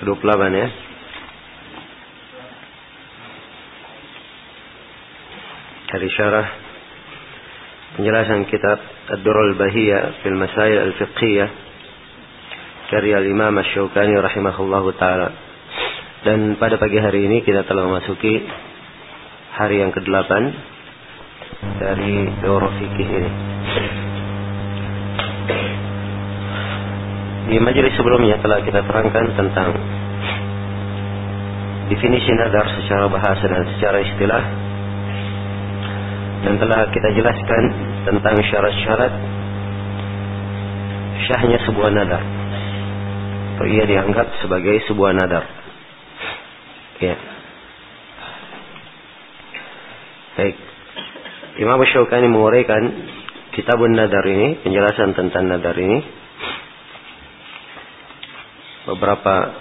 Ya, ke-28 ya. Dari syarah penjelasan kitab Ad-Durrul Bahiyya fil Masail Al-Fiqhiyah karya Imam Asy-Syaukani rahimahullahu taala. Dan pada pagi hari ini kita telah memasuki hari yang ke-8 dari Doro Fikih ini. Di majelis sebelumnya telah kita terangkan tentang definisi nadar secara bahasa dan secara istilah. Dan telah kita jelaskan tentang syarat-syarat syahnya sebuah nadar atau ia dianggap sebagai sebuah nadar ya. Baik. Imam Syaukani menguraikan kitabun nadar ini penjelasan tentang nadar ini beberapa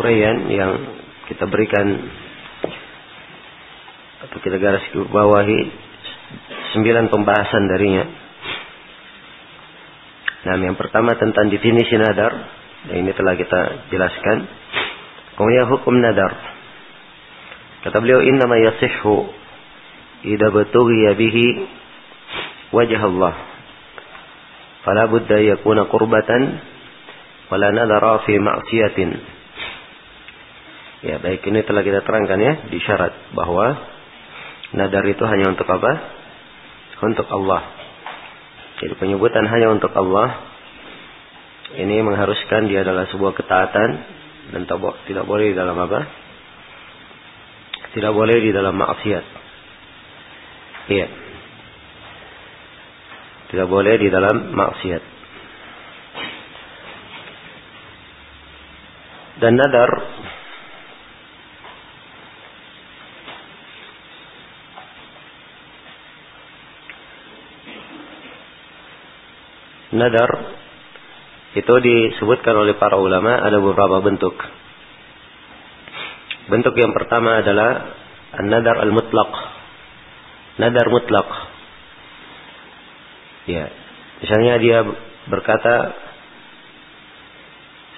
uraian yang kita berikan atau kita garis bawahi sembilan pembahasan darinya. Nah, yang pertama tentang definisi nadar, nah ini telah kita jelaskan. Kemudian hukum nadar. Kata beliau, inna ma yasihhu idza batughiya bihi wajah Allah. Fala budda yakuna qurbatan wala nadara fi ma'siyatin. Ya, baik ini telah kita terangkan ya di syarat bahwa nadar itu hanya untuk apa? Untuk Allah. Jadi penyebutan hanya untuk Allah ini mengharuskan dia adalah sebuah ketaatan dan tidak boleh di dalam apa? Tidak boleh di dalam maksiat. Iya. Tidak boleh di dalam maksiat. Dan nadar Nadar itu disebutkan oleh para ulama ada beberapa bentuk. Bentuk yang pertama adalah an-nadar al-mutlaq. Nadar mutlak. Ya. Misalnya dia berkata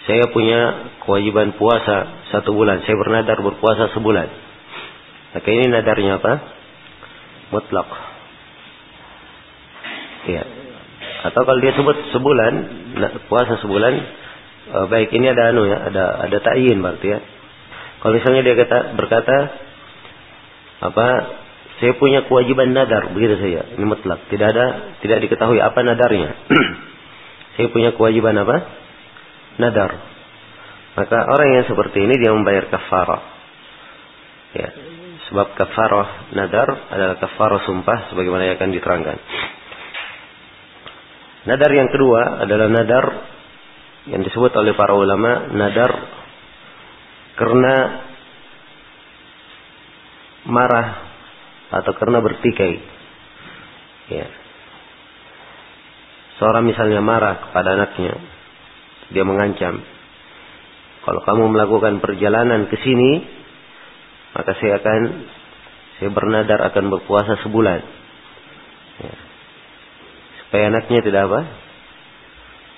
saya punya kewajiban puasa satu bulan. Saya bernadar berpuasa sebulan. Maka ini nadarnya apa? Mutlak. Ya. Atau kalau dia sebut sebulan, puasa sebulan, uh, baik ini ada anu ya, ada ada tayin berarti ya. Kalau misalnya dia kata berkata apa saya punya kewajiban nadar begitu saja ini mutlak tidak ada tidak diketahui apa nadarnya saya punya kewajiban apa nadar. Maka orang yang seperti ini dia membayar kafarah. Ya, sebab kafarah nadar adalah kafarah sumpah sebagaimana yang akan diterangkan. Nadar yang kedua adalah nadar yang disebut oleh para ulama nadar karena marah atau karena bertikai. Ya. Seorang misalnya marah kepada anaknya, dia mengancam. Kalau kamu melakukan perjalanan ke sini, maka saya akan saya bernadar akan berpuasa sebulan. Ya. Supaya anaknya tidak apa?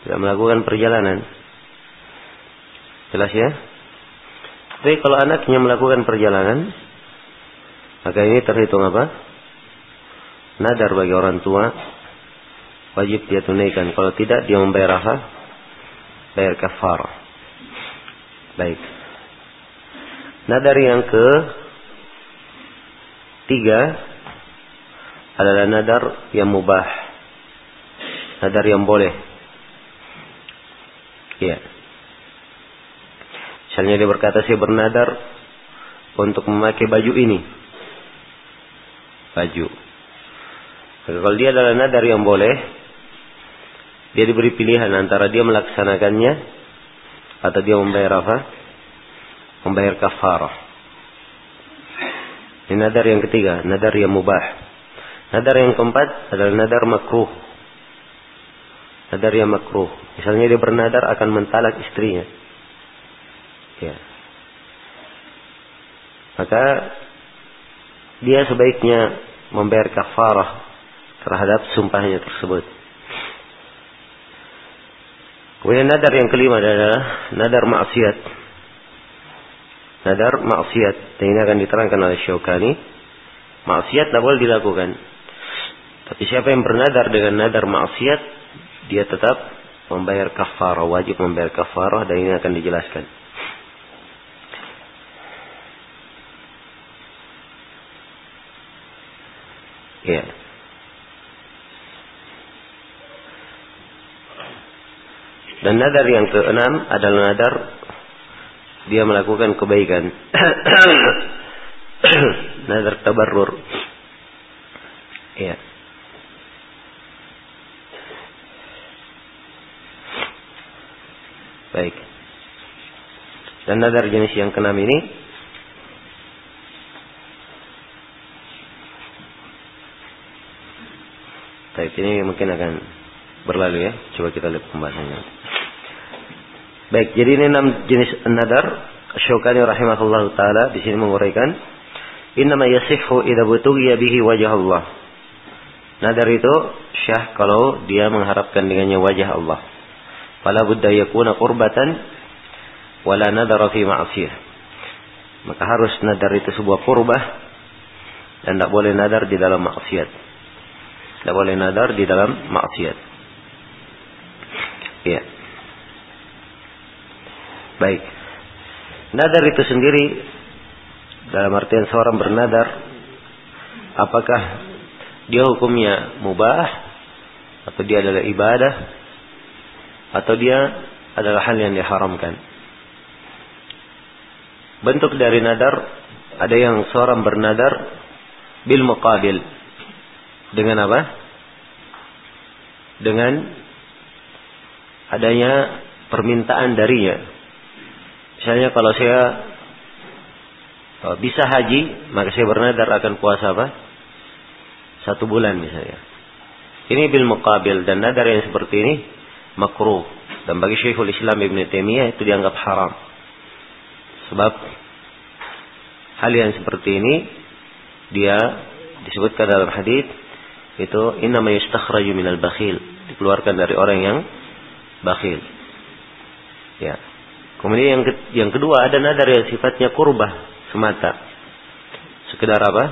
Tidak melakukan perjalanan. Jelas ya? Tapi kalau anaknya melakukan perjalanan, maka ini terhitung apa? Nadar bagi orang tua. Wajib dia tunaikan. Kalau tidak, dia membayar apa? Bayar kafar. Baik. Nadar yang ke tiga adalah nadar yang mubah. Nadar yang boleh. Ya. Misalnya dia berkata saya bernadar untuk memakai baju ini. Baju. kalau dia adalah nadar yang boleh, Dia diberi pilihan antara dia melaksanakannya atau dia membayar apa? Membayar kafarah. Ini nadar yang ketiga, nadar yang mubah. Nadar yang keempat adalah nadar makruh. Nadar yang makruh. Misalnya dia bernadar akan mentalak istrinya. Ya. Maka dia sebaiknya membayar kafarah terhadap sumpahnya tersebut. Kemudian nadar yang kelima adalah nadar maksiat. Nadar maksiat. Dan ini akan diterangkan oleh Syaukani. Maksiat tidak boleh dilakukan. Tapi siapa yang bernadar dengan nadar maksiat, dia tetap membayar kafarah, wajib membayar kafarah dan ini akan dijelaskan. Ya. Dan nadar yang keenam adalah nadar dia melakukan kebaikan. nadar tabarrur. Ya. Baik. Dan nadar jenis yang keenam ini Baik, ini mungkin akan berlalu ya. Coba kita lihat pembahasannya. Baik, jadi ini enam jenis nadar. Syukani rahimahullah taala di sini menguraikan innama yasihhu idza butughiya bihi wajah Allah. Nadar itu syah kalau dia mengharapkan dengannya wajah Allah. Fala budda yakuna qurbatan wala nadara fi ma'siyah. Maka harus nadar itu sebuah qurbah dan tidak boleh nadar di dalam maksiat. Tidak boleh nadar di dalam maksiat. Iya. Yeah. Baik. Nadar itu sendiri dalam artian seorang bernadar apakah dia hukumnya mubah atau dia adalah ibadah atau dia adalah hal yang diharamkan. Bentuk dari nadar ada yang seorang bernadar bil muqabil dengan apa? Dengan adanya permintaan darinya Misalnya kalau saya bisa haji, maka saya bernadar akan puasa apa? Satu bulan misalnya. Ini bil muqabil dan nadar yang seperti ini makruh. Dan bagi Syekhul Islam Ibn Taimiyah itu dianggap haram. Sebab hal yang seperti ini dia disebutkan dalam hadis itu inna yustakhraju minal bakhil dikeluarkan dari orang yang bakhil. Ya. Kemudian yang, ke, yang kedua ada nadar yang sifatnya kurbah semata. Sekedar apa?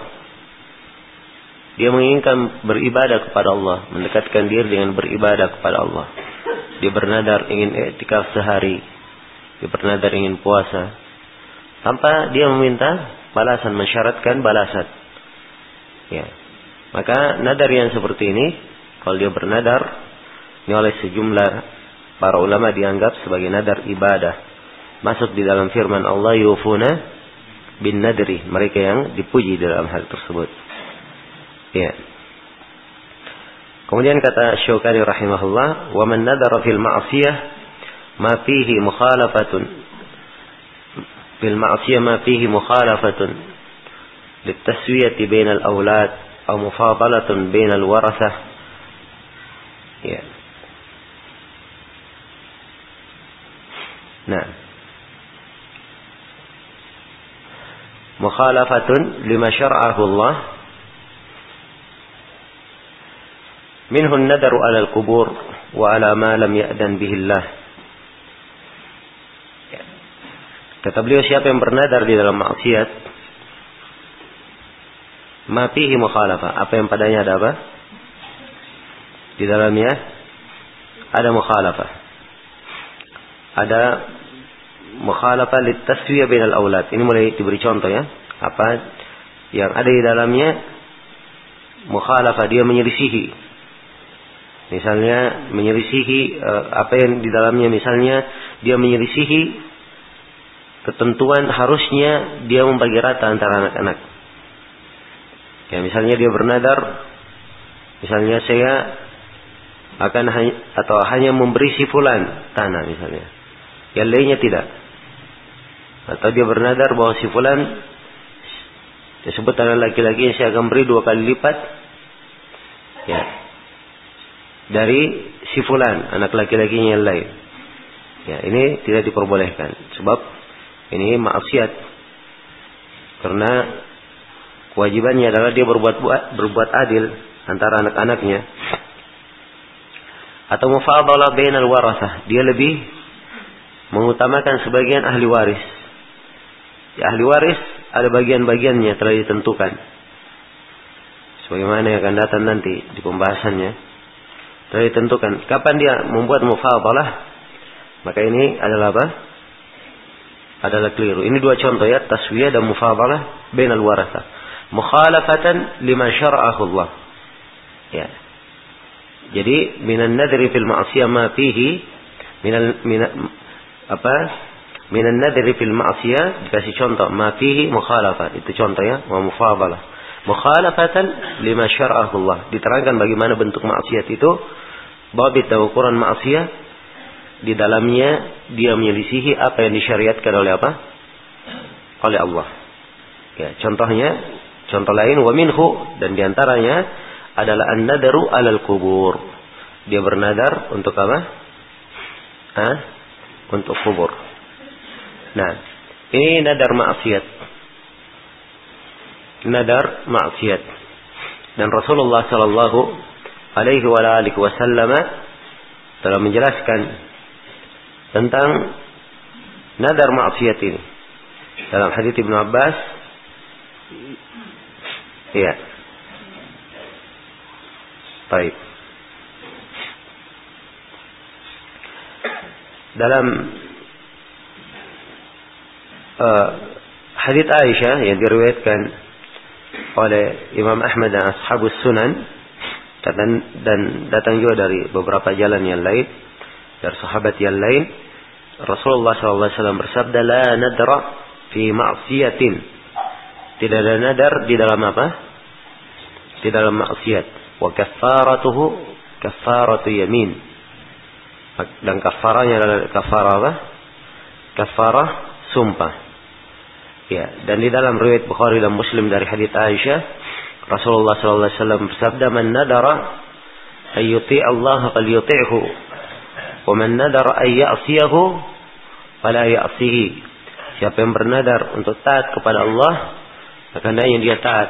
Dia menginginkan beribadah kepada Allah, mendekatkan diri dengan beribadah kepada Allah. Dia bernadar ingin etikaf sehari. Dia bernadar ingin puasa. Tanpa dia meminta balasan, mensyaratkan balasan. Ya. Maka nadar yang seperti ini, kalau dia bernadar, ini oleh sejumlah para ulama dianggap sebagai nadar ibadah masuk di dalam firman Allah yufuna bin nadri. Mereka yang dipuji dalam hal tersebut. Ya. Kemudian kata Syukari rahimahullah wa man nadara fil ma'siyah ma fihi mukhalafatun. Fil ma'siyah ma fihi mukhalafatun. Litaswiyati بين awlad aw mufadalatun بين warasah ya. Nah, mukhalafatun lima syar'ahu Allah. Minhu nadaru ala al-qubur wa ala ma lam ya'dan bihi Allah. Kata beliau siapa yang bernadar di dalam maksiat ma fihi mukhalafah. Apa yang padanya ada apa? Di dalamnya ada mukhalafah. Ada mukhalafah litaswiyah bainal aulad. Ini mulai diberi contoh ya. Apa yang ada di dalamnya mukhalafah dia menyelisihi. Misalnya menyelisihi uh, apa yang di dalamnya misalnya dia menyelisihi ketentuan harusnya dia membagi rata antara anak-anak. Ya misalnya dia bernadar misalnya saya akan hanya, atau hanya memberi si fulan tanah misalnya. Yang lainnya tidak. Atau dia bernadar bahwa si fulan disebut tanah laki-laki yang saya akan beri dua kali lipat. Ya. Dari si fulan, anak laki-lakinya yang lain. Ya, ini tidak diperbolehkan. Sebab ini maksiat. Karena kewajibannya adalah dia berbuat berbuat adil antara anak-anaknya atau mufadalah bainal warasah dia lebih mengutamakan sebagian ahli waris ya, ahli waris ada bagian-bagiannya telah ditentukan. Sebagaimana yang akan datang nanti di pembahasannya. Telah ditentukan. Kapan dia membuat mufadalah maka ini adalah apa? Adalah keliru. Ini dua contoh ya taswiyah dan mufadalah bainal warasah mukhalafatan lima syara'ahu Allah. Ya. Jadi minan nadri fil ma'siyah ma fihi minal mina, apa? Minan nadri fil ma'siyah dikasih contoh ma fihi mukhalafah. Itu contohnya wa mufadalah. Mukhalafatan lima syar'ahullah. Diterangkan bagaimana bentuk maksiat itu. Babit dan ukuran maksiat di dalamnya dia menyelisihi apa yang disyariatkan oleh apa? Oleh Allah. Ya, contohnya, contoh lain wa minhu dan di antaranya adalah an-nadaru alal kubur. Dia bernadar untuk apa? Hah? Untuk kubur. Nah, ini nadar maksiat. Nadar maksiat. Dan Rasulullah sallallahu alaihi wa alihi wasallam telah menjelaskan tentang nadar maksiat ini. Dalam hadis Ibnu Abbas ya Baik. Dalam uh, hadits Aisyah yang diriwayatkan oleh Imam Ahmad dan Ashabus Sunan dan, dan datang juga dari beberapa jalan yang lain dari sahabat yang lain Rasulullah SAW bersabda la nadra fi ma'siyatin tidak ada nadar di dalam apa di dalam maksiat Wa kaffaratuhu kaffaratu yamin. Dan kafaranya adalah kafara apa? Kafara sumpah. Ya, dan di dalam riwayat Bukhari dan Muslim dari hadis Aisyah, Rasulullah sallallahu alaihi wasallam bersabda, "Man nadara ayyuti Allah falyuti'hu, wa man nadara ay ya'siyahu fala ya'sihi." Siapa yang bernadar untuk taat kepada Allah, maka hendaknya dia taat.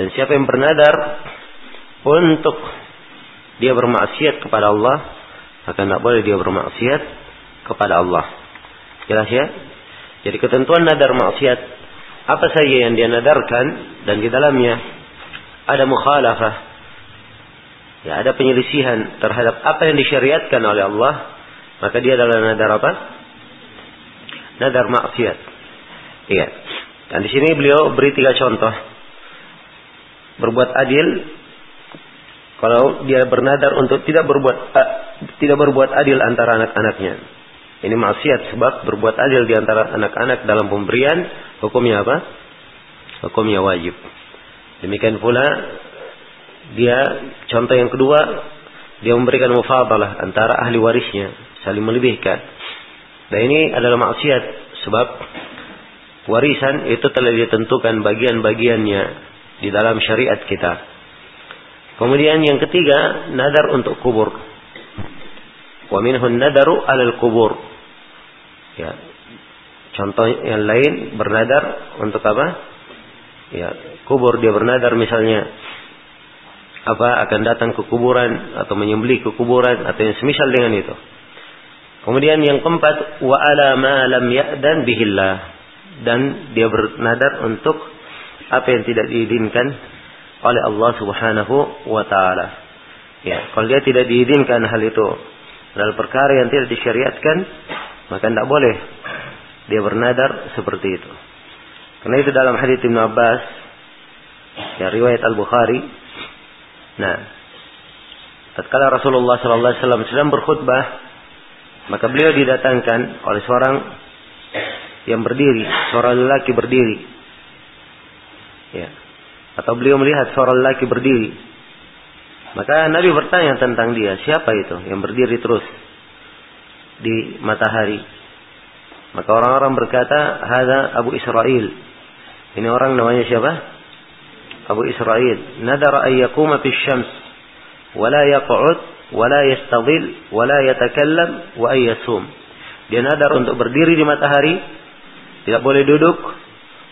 Dan siapa yang bernadar untuk dia bermaksiat kepada Allah, maka tidak boleh dia bermaksiat kepada Allah. Jelas ya? Jadi ketentuan nadar maksiat apa saja yang dia nadarkan dan di dalamnya ada mukhalafah. Ya, ada penyelisihan terhadap apa yang disyariatkan oleh Allah, maka dia adalah nadar apa? Nadar maksiat. Iya. Dan di sini beliau beri tiga contoh. Berbuat adil kalau dia bernadar untuk tidak berbuat uh, tidak berbuat adil antara anak-anaknya. Ini maksiat sebab berbuat adil di antara anak-anak dalam pemberian hukumnya apa? Hukumnya wajib. Demikian pula dia contoh yang kedua dia memberikan mufadalah antara ahli warisnya saling melebihkan. Dan ini adalah maksiat sebab warisan itu telah ditentukan bagian-bagiannya di dalam syariat kita. Kemudian yang ketiga, nadar untuk kubur. Wa minhun nadaru alal kubur. Ya. Contoh yang lain bernadar untuk apa? Ya, kubur dia bernadar misalnya apa akan datang ke kuburan atau menyembelih ke kuburan atau yang semisal dengan itu. Kemudian yang keempat wa ala ma lam ya'dan bihillah dan dia bernadar untuk apa yang tidak diizinkan oleh Allah Subhanahu wa taala. Ya, kalau dia tidak diizinkan hal itu dalam perkara yang tidak disyariatkan, maka tidak boleh dia bernadar seperti itu. Karena itu dalam hadis Ibnu Abbas ya riwayat Al-Bukhari. Nah, tatkala Rasulullah sallallahu alaihi wasallam sedang berkhutbah, maka beliau didatangkan oleh seorang yang berdiri, seorang lelaki berdiri. Ya, atau beliau melihat seorang lelaki berdiri. Maka Nabi bertanya tentang dia, siapa itu yang berdiri terus di matahari? Maka orang-orang berkata, "Hada Abu Israel." Ini orang namanya siapa? Abu Israel. Nadara an yaquma fi syams wa la yaq'ud wa la la yatakallam wa ay yasum. Dia nadar untuk berdiri di matahari, tidak boleh duduk,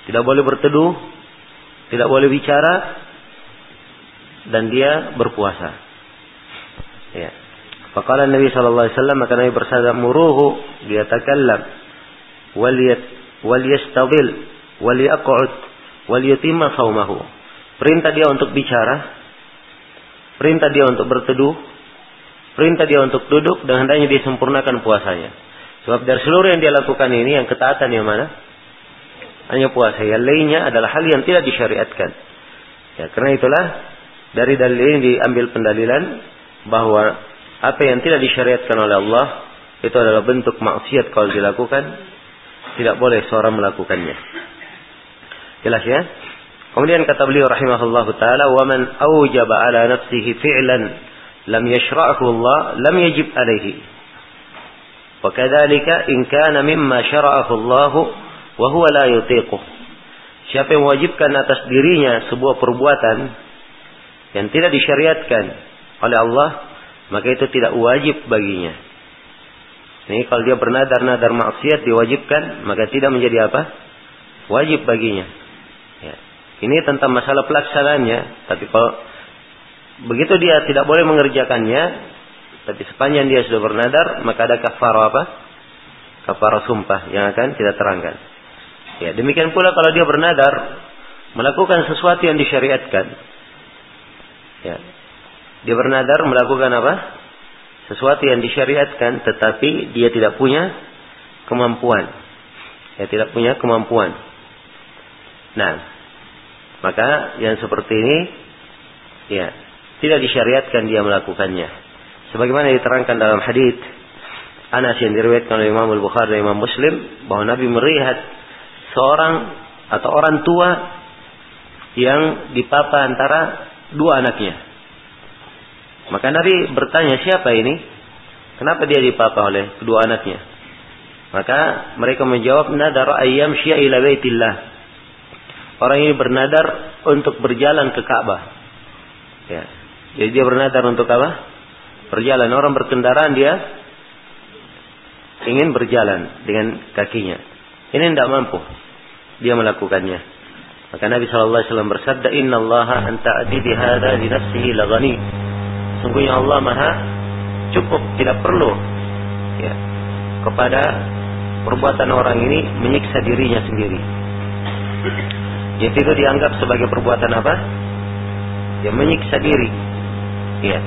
tidak boleh berteduh, tidak boleh bicara, dan dia berpuasa. Ya. Faqala Nabi sallallahu alaihi wasallam maka Nabi bersabda muruhu liyatakallam wal wal yastadil wal yaq'ud wal yutimma saumahu. Perintah dia untuk bicara, perintah dia untuk berteduh, perintah dia untuk duduk dan hendaknya dia sempurnakan puasanya. Sebab dari seluruh yang dia lakukan ini yang ketaatan yang mana? Hanya puasa. Yang lainnya adalah hal yang tidak disyariatkan. Ya, karena itulah dari dalil ini diambil pendalilan bahwa apa yang tidak disyariatkan oleh Allah itu adalah bentuk maksiat kalau dilakukan tidak boleh seorang melakukannya. Jelas ya? Kemudian kata beliau rahimahullah taala, "Wa man awjaba ala nafsihi fi'lan lam yashra'hu Allah, lam yajib alaihi." Wa kadzalika in kana mimma syara'ahu Allah wa huwa la yutiquh. Siapa yang mewajibkan atas dirinya sebuah perbuatan yang tidak disyariatkan oleh Allah, maka itu tidak wajib baginya. Ini kalau dia bernadar-nadar maksiat diwajibkan, maka tidak menjadi apa? Wajib baginya. Ya. Ini tentang masalah pelaksanaannya. Tapi kalau begitu dia tidak boleh mengerjakannya, tapi sepanjang dia sudah bernadar, maka ada kafar apa? Kafar sumpah yang akan kita terangkan. Ya, demikian pula kalau dia bernadar melakukan sesuatu yang disyariatkan. Ya. Dia bernadar melakukan apa? Sesuatu yang disyariatkan tetapi dia tidak punya kemampuan. Ya, tidak punya kemampuan. Nah, maka yang seperti ini ya, tidak disyariatkan dia melakukannya. Sebagaimana diterangkan dalam hadis Anas yang diriwayatkan oleh Imam Al-Bukhari dan Imam Muslim bahwa Nabi melihat seorang atau orang tua yang dipapa antara dua anaknya. Maka Nabi bertanya siapa ini? Kenapa dia dipapa oleh kedua anaknya? Maka mereka menjawab nadar ayam syia ila baitillah. Orang ini bernadar untuk berjalan ke Ka'bah. Ya. Jadi dia bernadar untuk apa? berjalan. Orang berkendaraan dia ingin berjalan dengan kakinya. Ini tidak mampu. Dia melakukannya. Maka Nabi SAW bersabda, Inna Allah anta adidi hada di nafsihi lagani. Sungguhnya Allah maha cukup, tidak perlu ya, kepada perbuatan orang ini menyiksa dirinya sendiri. Jadi itu dianggap sebagai perbuatan apa? Ya menyiksa diri. Ya,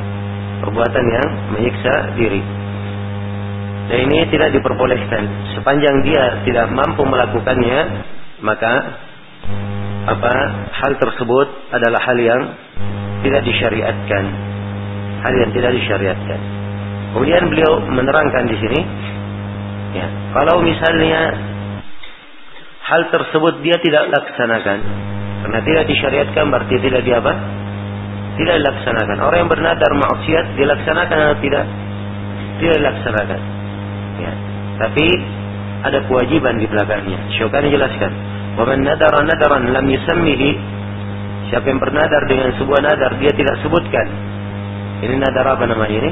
perbuatan yang menyiksa diri. Dan ini tidak diperbolehkan. Sepanjang dia tidak mampu melakukannya, maka apa hal tersebut adalah hal yang tidak disyariatkan. Hal yang tidak disyariatkan. Kemudian beliau menerangkan di sini, ya, kalau misalnya hal tersebut dia tidak laksanakan, karena tidak disyariatkan berarti tidak dia apa? tidak dilaksanakan. Orang yang bernadar maksiat dilaksanakan atau tidak? Tidak dilaksanakan. Ya. Tapi ada kewajiban di belakangnya. Syukani jelaskan. Waman nadara nadaran lam yusammihi. Siapa yang bernadar dengan sebuah nadar dia tidak sebutkan. Ini nadar apa namanya ini?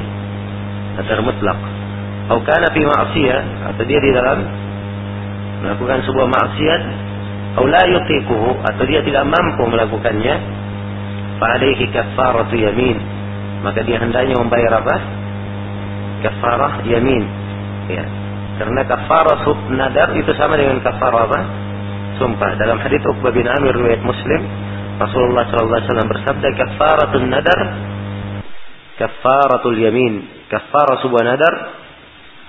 Nadar mutlak. Atau kana fi ma'siyah atau dia di dalam melakukan sebuah maksiat atau la yutiquhu atau dia tidak mampu melakukannya Fa'alaihi kafaratu yamin. Maka dia hendaknya membayar apa? Kafarah yamin. Ya. Karena kafarah nadar itu sama dengan kafarah apa? Sumpah. Dalam hadis Uqbah bin Amir riwayat Muslim, Rasulullah sallallahu alaihi wasallam bersabda kafaratun nadar kafaratul yamin. Kafarah sebuah nadar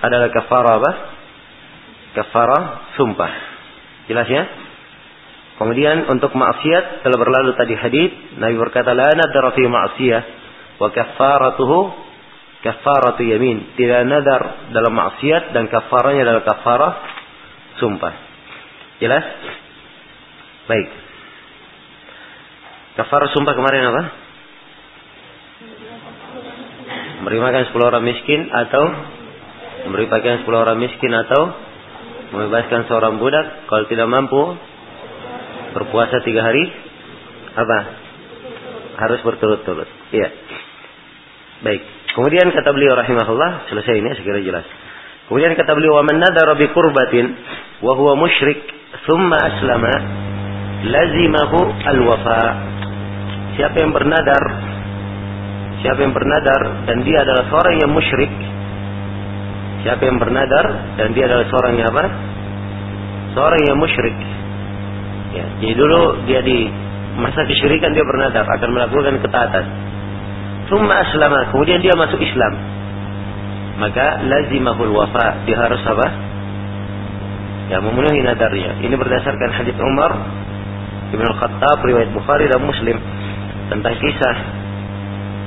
adalah kafarah apa? Kafarah sumpah. Jelas ya? Kemudian untuk maksiat telah berlalu tadi hadis Nabi berkata la nadar fi ma'siyah wa kaffaratuhu kaffaratu yamin. Tidak nadar dalam maksiat dan kafaranya adalah kafarah sumpah. Jelas? Baik. Kafarah sumpah kemarin apa? Memberi makan 10 orang miskin atau memberi pakaian 10 orang miskin atau membebaskan seorang budak kalau tidak mampu berpuasa tiga hari apa? Harus berturut-turut. Iya. Baik. Kemudian kata beliau rahimahullah selesai ini segera jelas. Kemudian kata beliau wa man nadara bi qurbatin wa huwa musyrik thumma aslama lazimahu al-wafa. Siapa yang bernadar siapa yang bernadar dan dia adalah seorang yang musyrik. Siapa yang bernadar dan dia adalah seorang yang apa? Seorang yang musyrik. Ya jadi dulu dia di masa kesyirikan dia bernadar akan melakukan ketaatan. Thumma aslama kemudian dia masuk Islam. Maka lazimahul wafa dia harus apa? Ya memenuhi nadarnya. Ini berdasarkan hadis Umar Ibn Khattab riwayat Bukhari dan Muslim tentang kisah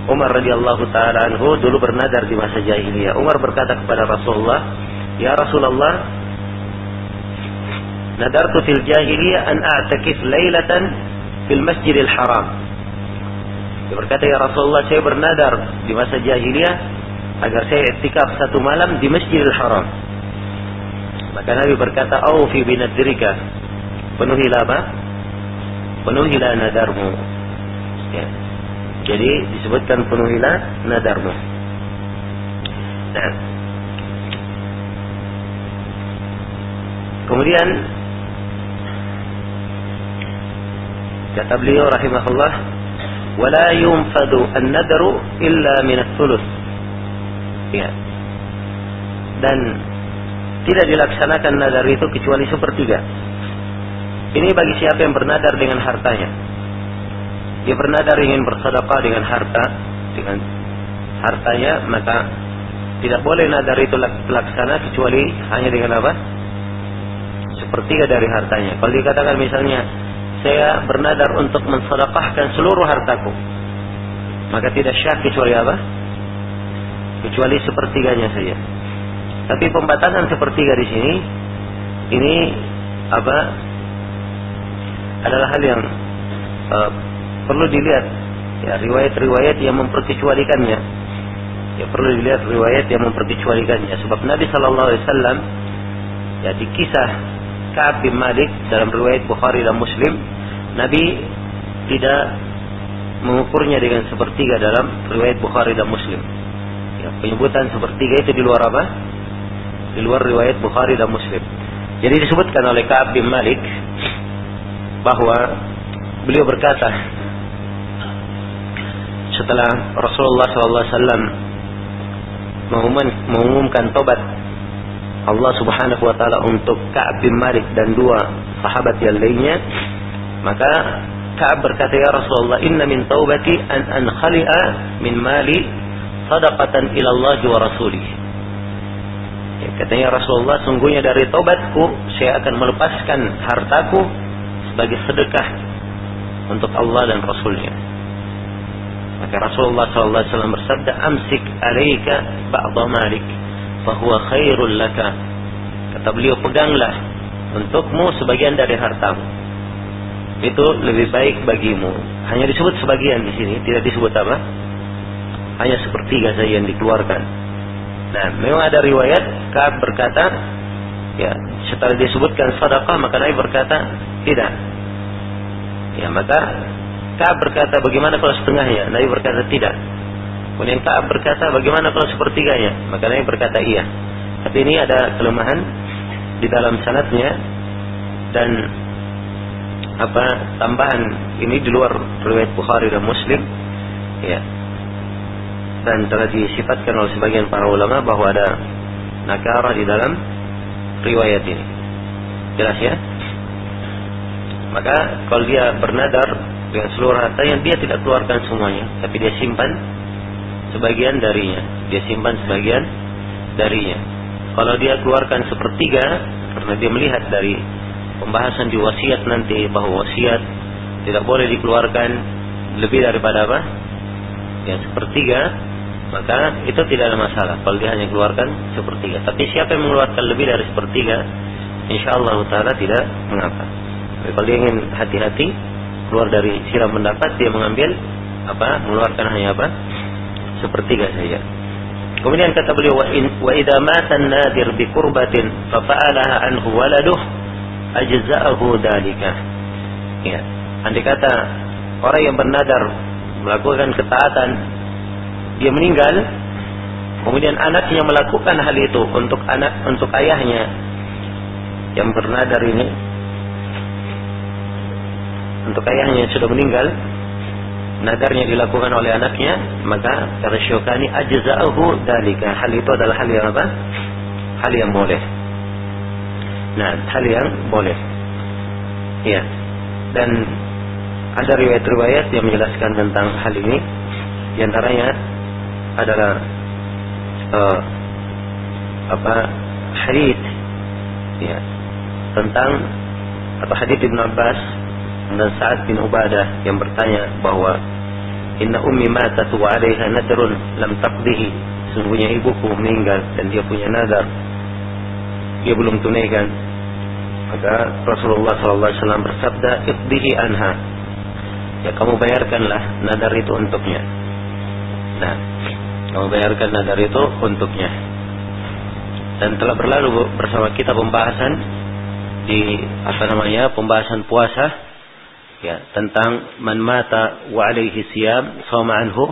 Umar radhiyallahu taala anhu dulu bernadar di masa jahiliyah. Umar berkata kepada Rasulullah, "Ya Rasulullah, nadartu fil jahiliyah an a'takif lailatan fil Masjidil Haram." Dia berkata, "Ya Rasulullah, saya bernadar di masa jahiliyah agar saya iktikaf satu malam di Masjidil Haram." Maka Nabi berkata, "Aufi binadrika." Penuhilah apa? Penuhilah nadarmu. Ya. Jadi disebutkan penuhilah nadarmu. Nah. Kemudian kata beliau rahimahullah wala yunfadu an-nadru illa min ats-thuluth. Ya. Dan tidak dilaksanakan nadar itu kecuali sepertiga. Ini bagi siapa yang bernadar dengan hartanya. Dia bernadar ingin bersedekah dengan harta, dengan hartanya, maka tidak boleh nadar itu laksana kecuali hanya dengan apa? Sepertiga dari hartanya. Kalau dikatakan misalnya, saya bernadar untuk mensedekahkan seluruh hartaku, maka tidak syah kecuali apa? Kecuali sepertiganya saja. Tapi pembatasan sepertiga di sini, ini apa? Adalah hal yang uh, perlu dilihat ya riwayat-riwayat yang memperkecualikannya. Ya perlu dilihat riwayat yang memperkecualikannya. Sebab Nabi Shallallahu Alaihi Wasallam ya di kisah Ka'ab bin Malik dalam riwayat Bukhari dan Muslim, Nabi tidak mengukurnya dengan sepertiga dalam riwayat Bukhari dan Muslim. Ya, penyebutan sepertiga itu di luar apa? Di luar riwayat Bukhari dan Muslim. Jadi disebutkan oleh Ka'ab bin Malik bahwa beliau berkata setelah Rasulullah SAW mengumumkan tobat Allah Subhanahu wa taala untuk Ka'ab bin Malik dan dua sahabat yang lainnya maka Ka'ab berkata ya Rasulullah inna min taubati an ankhali'a min mali sadaqatan ila Allah wa rasulih. Ya, katanya Rasulullah sungguhnya dari tobatku saya akan melepaskan hartaku sebagai sedekah untuk Allah dan Rasulnya maka Rasulullah SAW bersabda, Amsik alaika ba'da malik, fahuwa khairul laka. Kata beliau, peganglah untukmu sebagian dari hartamu. Itu lebih baik bagimu. Hanya disebut sebagian di sini, tidak disebut apa? Hanya sepertiga saja yang dikeluarkan. Nah, memang ada riwayat Ka'ab berkata, ya, setelah disebutkan sedekah maka Nabi berkata, tidak. Ya, maka Ka'ab berkata, bagaimana kalau setengahnya? Nabi berkata, tidak. Kemudian Ka'ab berkata, bagaimana kalau sepertiganya? Maka Nabi berkata, iya. Tapi ini ada kelemahan di dalam sanatnya dan apa tambahan ini di luar riwayat Bukhari dan Muslim ya dan telah disifatkan oleh sebagian para ulama bahwa ada nakara di dalam riwayat ini jelas ya maka kalau dia bernadar dengan seluruh harta yang dia tidak keluarkan semuanya, tapi dia simpan sebagian darinya. Dia simpan sebagian darinya. Kalau dia keluarkan sepertiga, karena dia melihat dari pembahasan di wasiat nanti bahwa wasiat tidak boleh dikeluarkan lebih daripada apa? Yang sepertiga, maka itu tidak ada masalah kalau dia hanya keluarkan sepertiga. Tapi siapa yang mengeluarkan lebih dari sepertiga, insya Allah Taala tidak mengapa. Tapi kalau dia ingin hati-hati, keluar dari siram pendapat dia mengambil apa mengeluarkan hanya apa sepertiga saja Kemudian kata beliau wa in wa idza an-nadir bi qurbatin fa fa'alaha anhu waladuh ajza'ahu dalika. Ya. Andai kata orang yang bernadar melakukan ketaatan dia meninggal kemudian anaknya melakukan hal itu untuk anak untuk ayahnya yang bernadar ini untuk ayahnya yang sudah meninggal nadarnya dilakukan oleh anaknya maka kata Syukani ajza'ahu dalika hal itu adalah hal yang apa? Hal yang boleh. Nah hal yang boleh. Ya dan ada riwayat-riwayat yang menjelaskan tentang hal ini. Di antaranya adalah uh, apa hadis ya tentang atau hadis Ibn Abbas dan Sa'ad bin Ubadah yang bertanya bahwa inna ummi matat wa 'alaiha nadrun lam taqdihi. Sungguhnya ibuku meninggal dan dia punya nadar dia belum tunaikan. Maka Rasulullah SAW bersabda iqdihi anha. Ya kamu bayarkanlah nadar itu untuknya. Nah kamu bayarkan nadar itu untuknya. Dan telah berlalu bersama kita pembahasan di apa namanya pembahasan puasa ya tentang man mata wa alaihi siyam sama anhu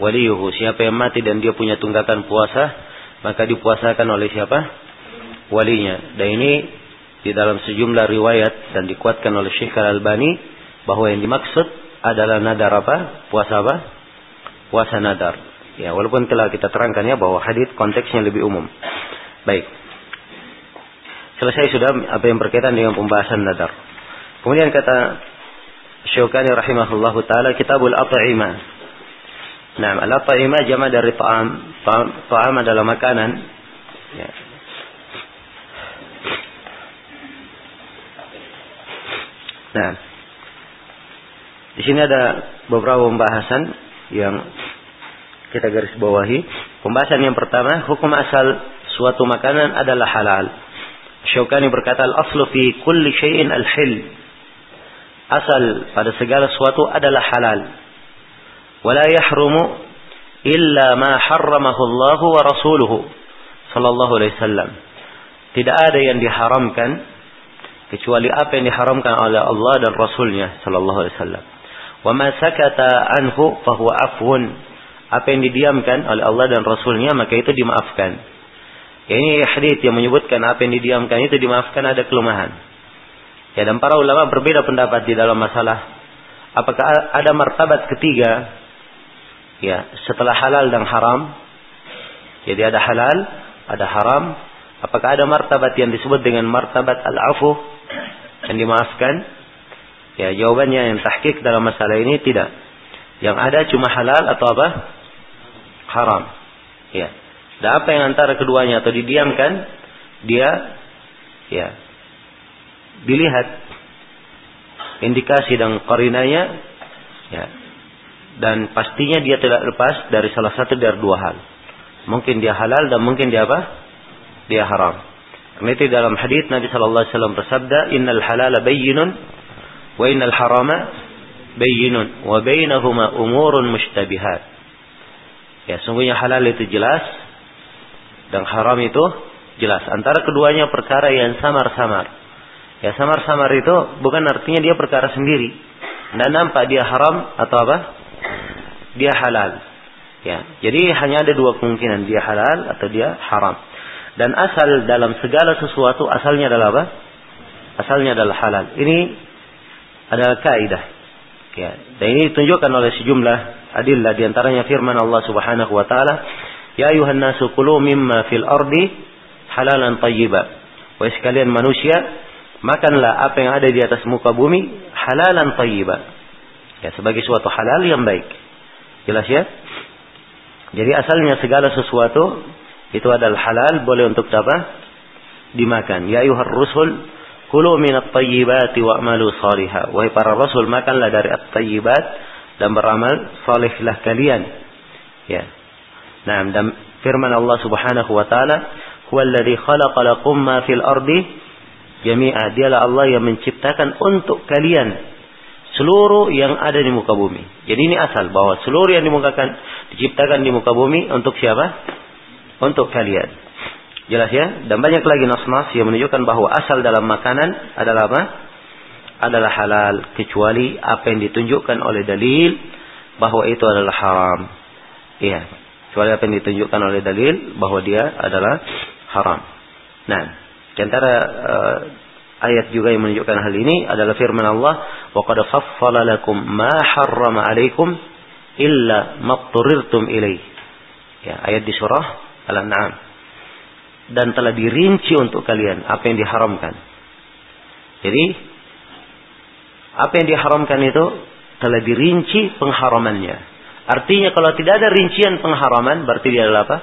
waliyuhu. Siapa yang mati dan dia punya tunggakan puasa maka dipuasakan oleh siapa? Walinya. Dan ini di dalam sejumlah riwayat dan dikuatkan oleh Syekh Al-Albani bahwa yang dimaksud adalah nadar apa? Puasa apa? Puasa nadar. Ya walaupun telah kita terangkan ya bahwa hadis konteksnya lebih umum. Baik. Selesai sudah apa yang berkaitan dengan pembahasan nadar. Kemudian kata Syukani rahimahullah taala Kitabul At'imah. Nah, al-at'imah jama dari ta'am. Ta'am adalah makanan. Ya. Nah, di sini ada beberapa pembahasan yang kita garis bawahi. Pembahasan yang pertama, hukum asal suatu makanan adalah halal. Syukani berkata, al-aslu fi kulli syai'in al-hil asal pada segala sesuatu adalah halal. Wala yahrumu illa ma harramahu Allah wa rasuluhu sallallahu alaihi wasallam. Tidak ada yang diharamkan kecuali apa yang diharamkan oleh Allah dan Rasulnya sallallahu alaihi wasallam. Wa ma sakata anhu fahuwa afwun. Apa yang didiamkan oleh Allah dan Rasulnya maka itu dimaafkan. Ini hadis yang menyebutkan apa yang didiamkan itu dimaafkan ada kelemahan. Ya dan para ulama berbeda pendapat di dalam masalah apakah ada martabat ketiga ya setelah halal dan haram. Jadi ada halal, ada haram. Apakah ada martabat yang disebut dengan martabat al-afu yang dimaafkan? Ya jawabannya yang tahqiq dalam masalah ini tidak. Yang ada cuma halal atau apa? Haram. Ya. Dan apa yang antara keduanya atau didiamkan dia ya dilihat indikasi dan korinanya ya dan pastinya dia tidak lepas dari salah satu dari dua hal. Mungkin dia halal dan mungkin dia apa? Dia haram. Karena itu dalam hadis Nabi Shallallahu Alaihi Wasallam bersabda innal halala bayyinun wa innal harama bayyinun wa bainahuma umurun mushtabihat. Ya sungguhnya halal itu jelas dan haram itu jelas. Antara keduanya perkara yang samar-samar Ya samar-samar itu bukan artinya dia perkara sendiri. Dan nampak dia haram atau apa? Dia halal. Ya, jadi hanya ada dua kemungkinan dia halal atau dia haram. Dan asal dalam segala sesuatu asalnya adalah apa? Asalnya adalah halal. Ini adalah kaidah. Ya, dan ini ditunjukkan oleh sejumlah adillah di antaranya firman Allah Subhanahu wa taala, "Ya ayuhan nasu kulu mimma fil ardi halalan tayyiba." Wahai sekalian manusia, makanlah apa yang ada di atas muka bumi halalan tayyiba. Ya, sebagai suatu halal yang baik. Jelas ya? Jadi asalnya segala sesuatu itu adalah halal boleh untuk apa? Dimakan. Ya ayuhar rusul kulu minat tayyibati wa'malu salihah. Wahai para rasul makanlah dari at-tayyibat dan beramal salihlah kalian. Ya. Nah, dan firman Allah Subhanahu wa taala, "Huwallazi khalaqa lakum ma fil ardi jami'ah dialah Allah yang menciptakan untuk kalian seluruh yang ada di muka bumi. Jadi ini asal bahwa seluruh yang dimukakan diciptakan di muka bumi untuk siapa? untuk kalian. Jelas ya? Dan banyak lagi nas-nas yang menunjukkan bahwa asal dalam makanan adalah apa? Adalah halal kecuali apa yang ditunjukkan oleh dalil bahwa itu adalah haram. Iya, kecuali apa yang ditunjukkan oleh dalil bahwa dia adalah haram. Nah, di antara uh, ayat juga yang menunjukkan hal ini adalah firman Allah, "Wa qad fassala lakum ma harrama 'alaikum illa ma ilaih." Ya, ayat di surah Al-An'am. Dan telah dirinci untuk kalian apa yang diharamkan. Jadi, apa yang diharamkan itu telah dirinci pengharamannya. Artinya kalau tidak ada rincian pengharaman, berarti dia adalah apa?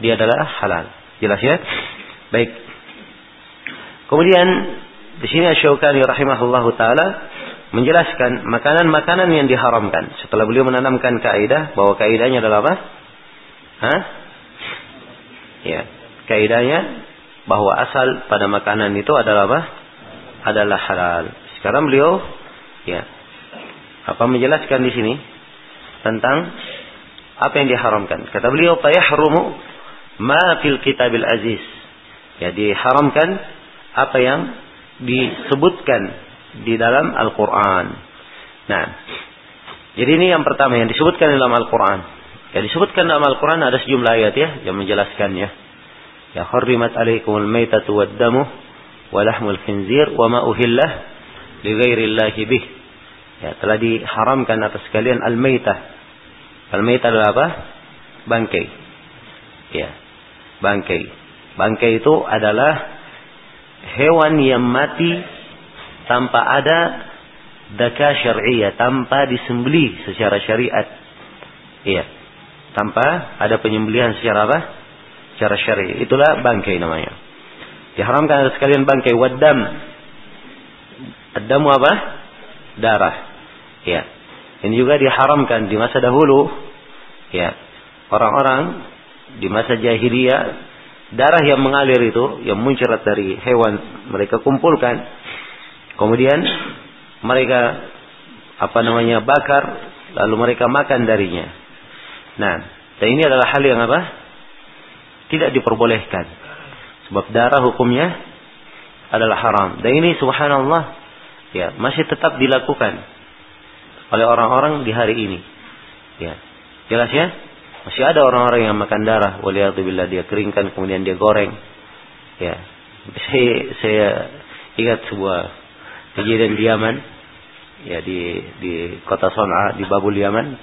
Dia adalah halal. Jelas ya? Baik. Kemudian di sini Asy-Syaukani rahimahullahu taala menjelaskan makanan-makanan yang diharamkan. Setelah beliau menanamkan kaidah bahwa kaidahnya adalah apa? Hah? Ya, kaidahnya bahwa asal pada makanan itu adalah apa? Adalah halal. Sekarang beliau ya apa menjelaskan di sini tentang apa yang diharamkan. Kata beliau, "Fayahrumu ma fil kitabil aziz." Ya, diharamkan apa yang disebutkan di dalam Al-Qur'an. Nah, jadi ini yang pertama yang disebutkan dalam Al-Qur'an. Ya disebutkan dalam Al-Qur'an ada sejumlah ayat ya yang menjelaskannya. Ya hurrimat alaikumul maitatu wad-damu wa lahmul khinzir wa ma uhillah li ghairillahi bih. Ya telah diharamkan atas kalian al-maitah. Al-maitah adalah apa? Bangkai. Ya. Bangkai. Bangkai itu adalah hewan yang mati tanpa ada daka syariah, tanpa disembelih secara syariat. Iya. Tanpa ada penyembelihan secara apa? Secara syariah. Itulah bangkai namanya. Diharamkan ada sekalian bangkai wadam. Adamu apa? Darah. Ya. Ini juga diharamkan di masa dahulu. Ya. Orang-orang di masa jahiliyah darah yang mengalir itu yang muncrat dari hewan mereka kumpulkan. Kemudian mereka apa namanya bakar lalu mereka makan darinya. Nah dan ini adalah hal yang apa? Tidak diperbolehkan. Sebab darah hukumnya adalah haram. Dan ini subhanallah ya masih tetap dilakukan oleh orang-orang di hari ini. Ya jelas ya masih ada orang-orang yang makan darah. Waliyahzubillah dia keringkan kemudian dia goreng. Ya. Saya, saya ingat sebuah kejadian di Yaman. Ya di di kota Son'a di Babul Yaman.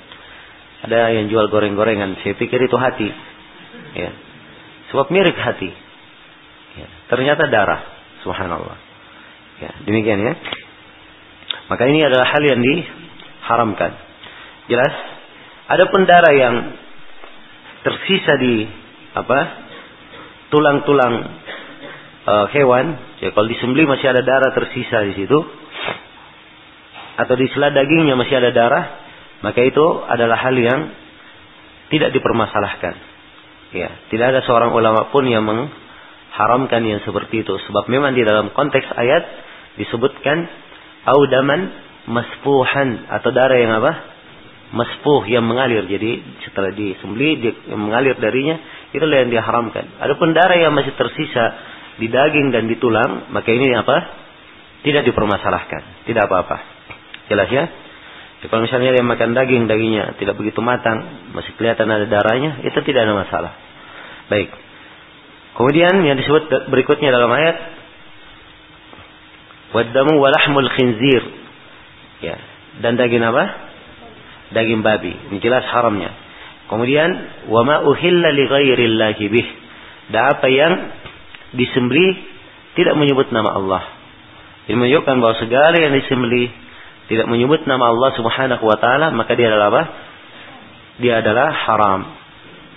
Ada yang jual goreng-gorengan. Saya pikir itu hati. Ya. Sebab mirip hati. Ya. Ternyata darah. Subhanallah. Ya, demikian ya. Maka ini adalah hal yang diharamkan. Jelas? Ada pun darah yang tersisa di apa tulang-tulang uh, hewan, ya kalau disembelih masih ada darah tersisa di situ, atau di sela dagingnya masih ada darah, maka itu adalah hal yang tidak dipermasalahkan. Ya, tidak ada seorang ulama pun yang mengharamkan yang seperti itu, sebab memang di dalam konteks ayat disebutkan audaman masfuhan atau darah yang apa? Maspuh yang mengalir. Jadi setelah disembeli dia mengalir darinya itulah yang diharamkan. Adapun darah yang masih tersisa di daging dan di tulang, maka ini apa? Tidak dipermasalahkan, tidak apa-apa. Jelas ya? Kalau misalnya dia makan daging, dagingnya tidak begitu matang, masih kelihatan ada darahnya, itu tidak ada masalah. Baik. Kemudian yang disebut berikutnya dalam ayat wadamu walahmul khinzir. Ya. Dan daging apa? Daging babi. Ini jelas haramnya. Kemudian wama uhilla li bih. Dan apa yang disembelih tidak menyebut nama Allah. Ini menunjukkan bahwa segala yang disembelih tidak menyebut nama Allah Subhanahu wa taala, maka dia adalah apa? Dia adalah haram.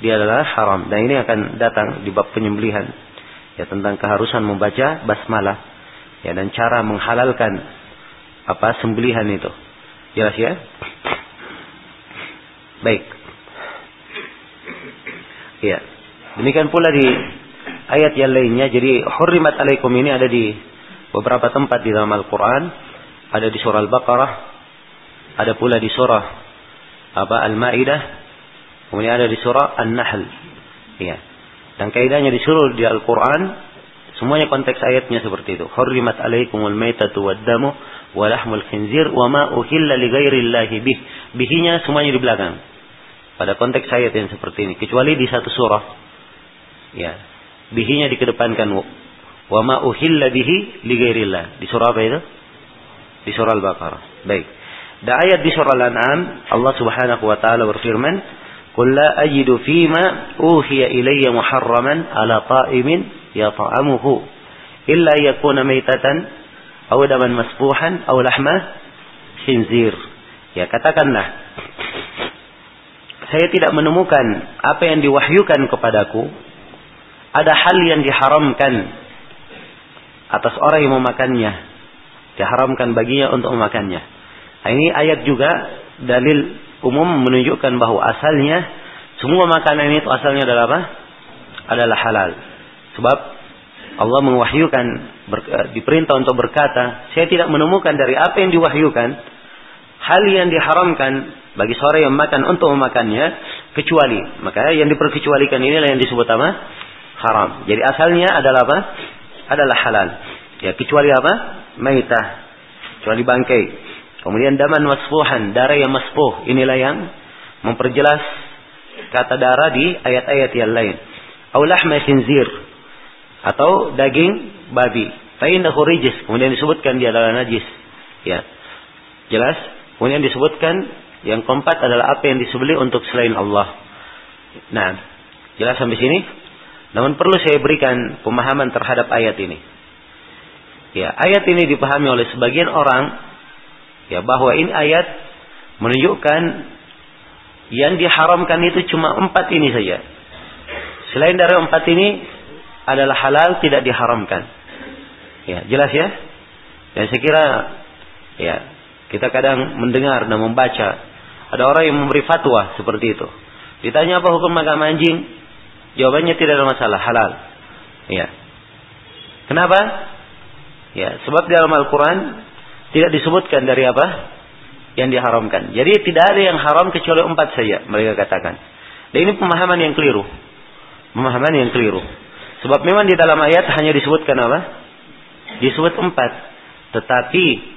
Dia adalah haram. Dan ini akan datang di bab penyembelihan. Ya tentang keharusan membaca basmalah. Ya dan cara menghalalkan apa sembelihan itu. Jelas ya? Baik. Ya. Demikian pula di ayat yang lainnya. Jadi hurrimat alaikum ini ada di beberapa tempat di dalam Al-Quran. Ada di surah Al-Baqarah. Ada pula di surah apa Al-Ma'idah. Kemudian ada di surah An-Nahl. Ya. Dan kaidahnya disuruh di Al-Qur'an semuanya konteks ayatnya seperti itu. Hurrimat alaikumul maitatu wad-damu wa lahmul khinzir wa ma uhilla li bih. Bihinya semuanya di belakang. Pada konteks ayat yang seperti ini, kecuali di satu surah. Ya. Bihinya dikedepankan wa ma uhilla bihi li ghairillah. Di surah apa itu? Di surah Al-Baqarah. Baik. Dan ayat di surah Al-An'am Allah Subhanahu wa taala berfirman, "Qul la ajidu fima uhiya ilayya muharraman ala ta'imin yata'amuhu illa yakuna maitatan aw daman masfuhan aw lahma khinzir." Ya, katakanlah saya tidak menemukan apa yang diwahyukan kepadaku ada hal yang diharamkan atas orang yang memakannya diharamkan baginya untuk memakannya Nah, ini ayat juga dalil umum menunjukkan bahwa asalnya semua makanan itu asalnya adalah apa? Adalah halal. Sebab Allah mewahyukan eh, diperintah untuk berkata, saya tidak menemukan dari apa yang diwahyukan hal yang diharamkan bagi seorang yang makan untuk memakannya kecuali maka yang diperkecualikan inilah yang disebut apa? haram. Jadi asalnya adalah apa? Adalah halal. Ya, kecuali apa? Maitah. Kecuali bangkai. Kemudian daman masfuhan, darah yang masfuh. Inilah yang memperjelas kata darah di ayat-ayat yang lain. Aulah khinzir atau daging babi. Rijis. Kemudian disebutkan dia adalah najis. Ya. Jelas? Kemudian disebutkan yang keempat adalah apa yang disebeli untuk selain Allah. Nah, jelas sampai sini? Namun perlu saya berikan pemahaman terhadap ayat ini. Ya, ayat ini dipahami oleh sebagian orang Ya bahwa ini ayat menunjukkan yang diharamkan itu cuma empat ini saja. Selain dari empat ini adalah halal tidak diharamkan. Ya jelas ya. Dan saya kira ya kita kadang mendengar dan membaca ada orang yang memberi fatwa seperti itu. Ditanya apa hukum makan anjing? Jawabannya tidak ada masalah, halal. Ya. Kenapa? Ya, sebab di dalam Al-Qur'an tidak disebutkan dari apa? Yang diharamkan. Jadi tidak ada yang haram kecuali empat saja mereka katakan. Dan ini pemahaman yang keliru. Pemahaman yang keliru. Sebab memang di dalam ayat hanya disebutkan apa? Disebut empat. Tetapi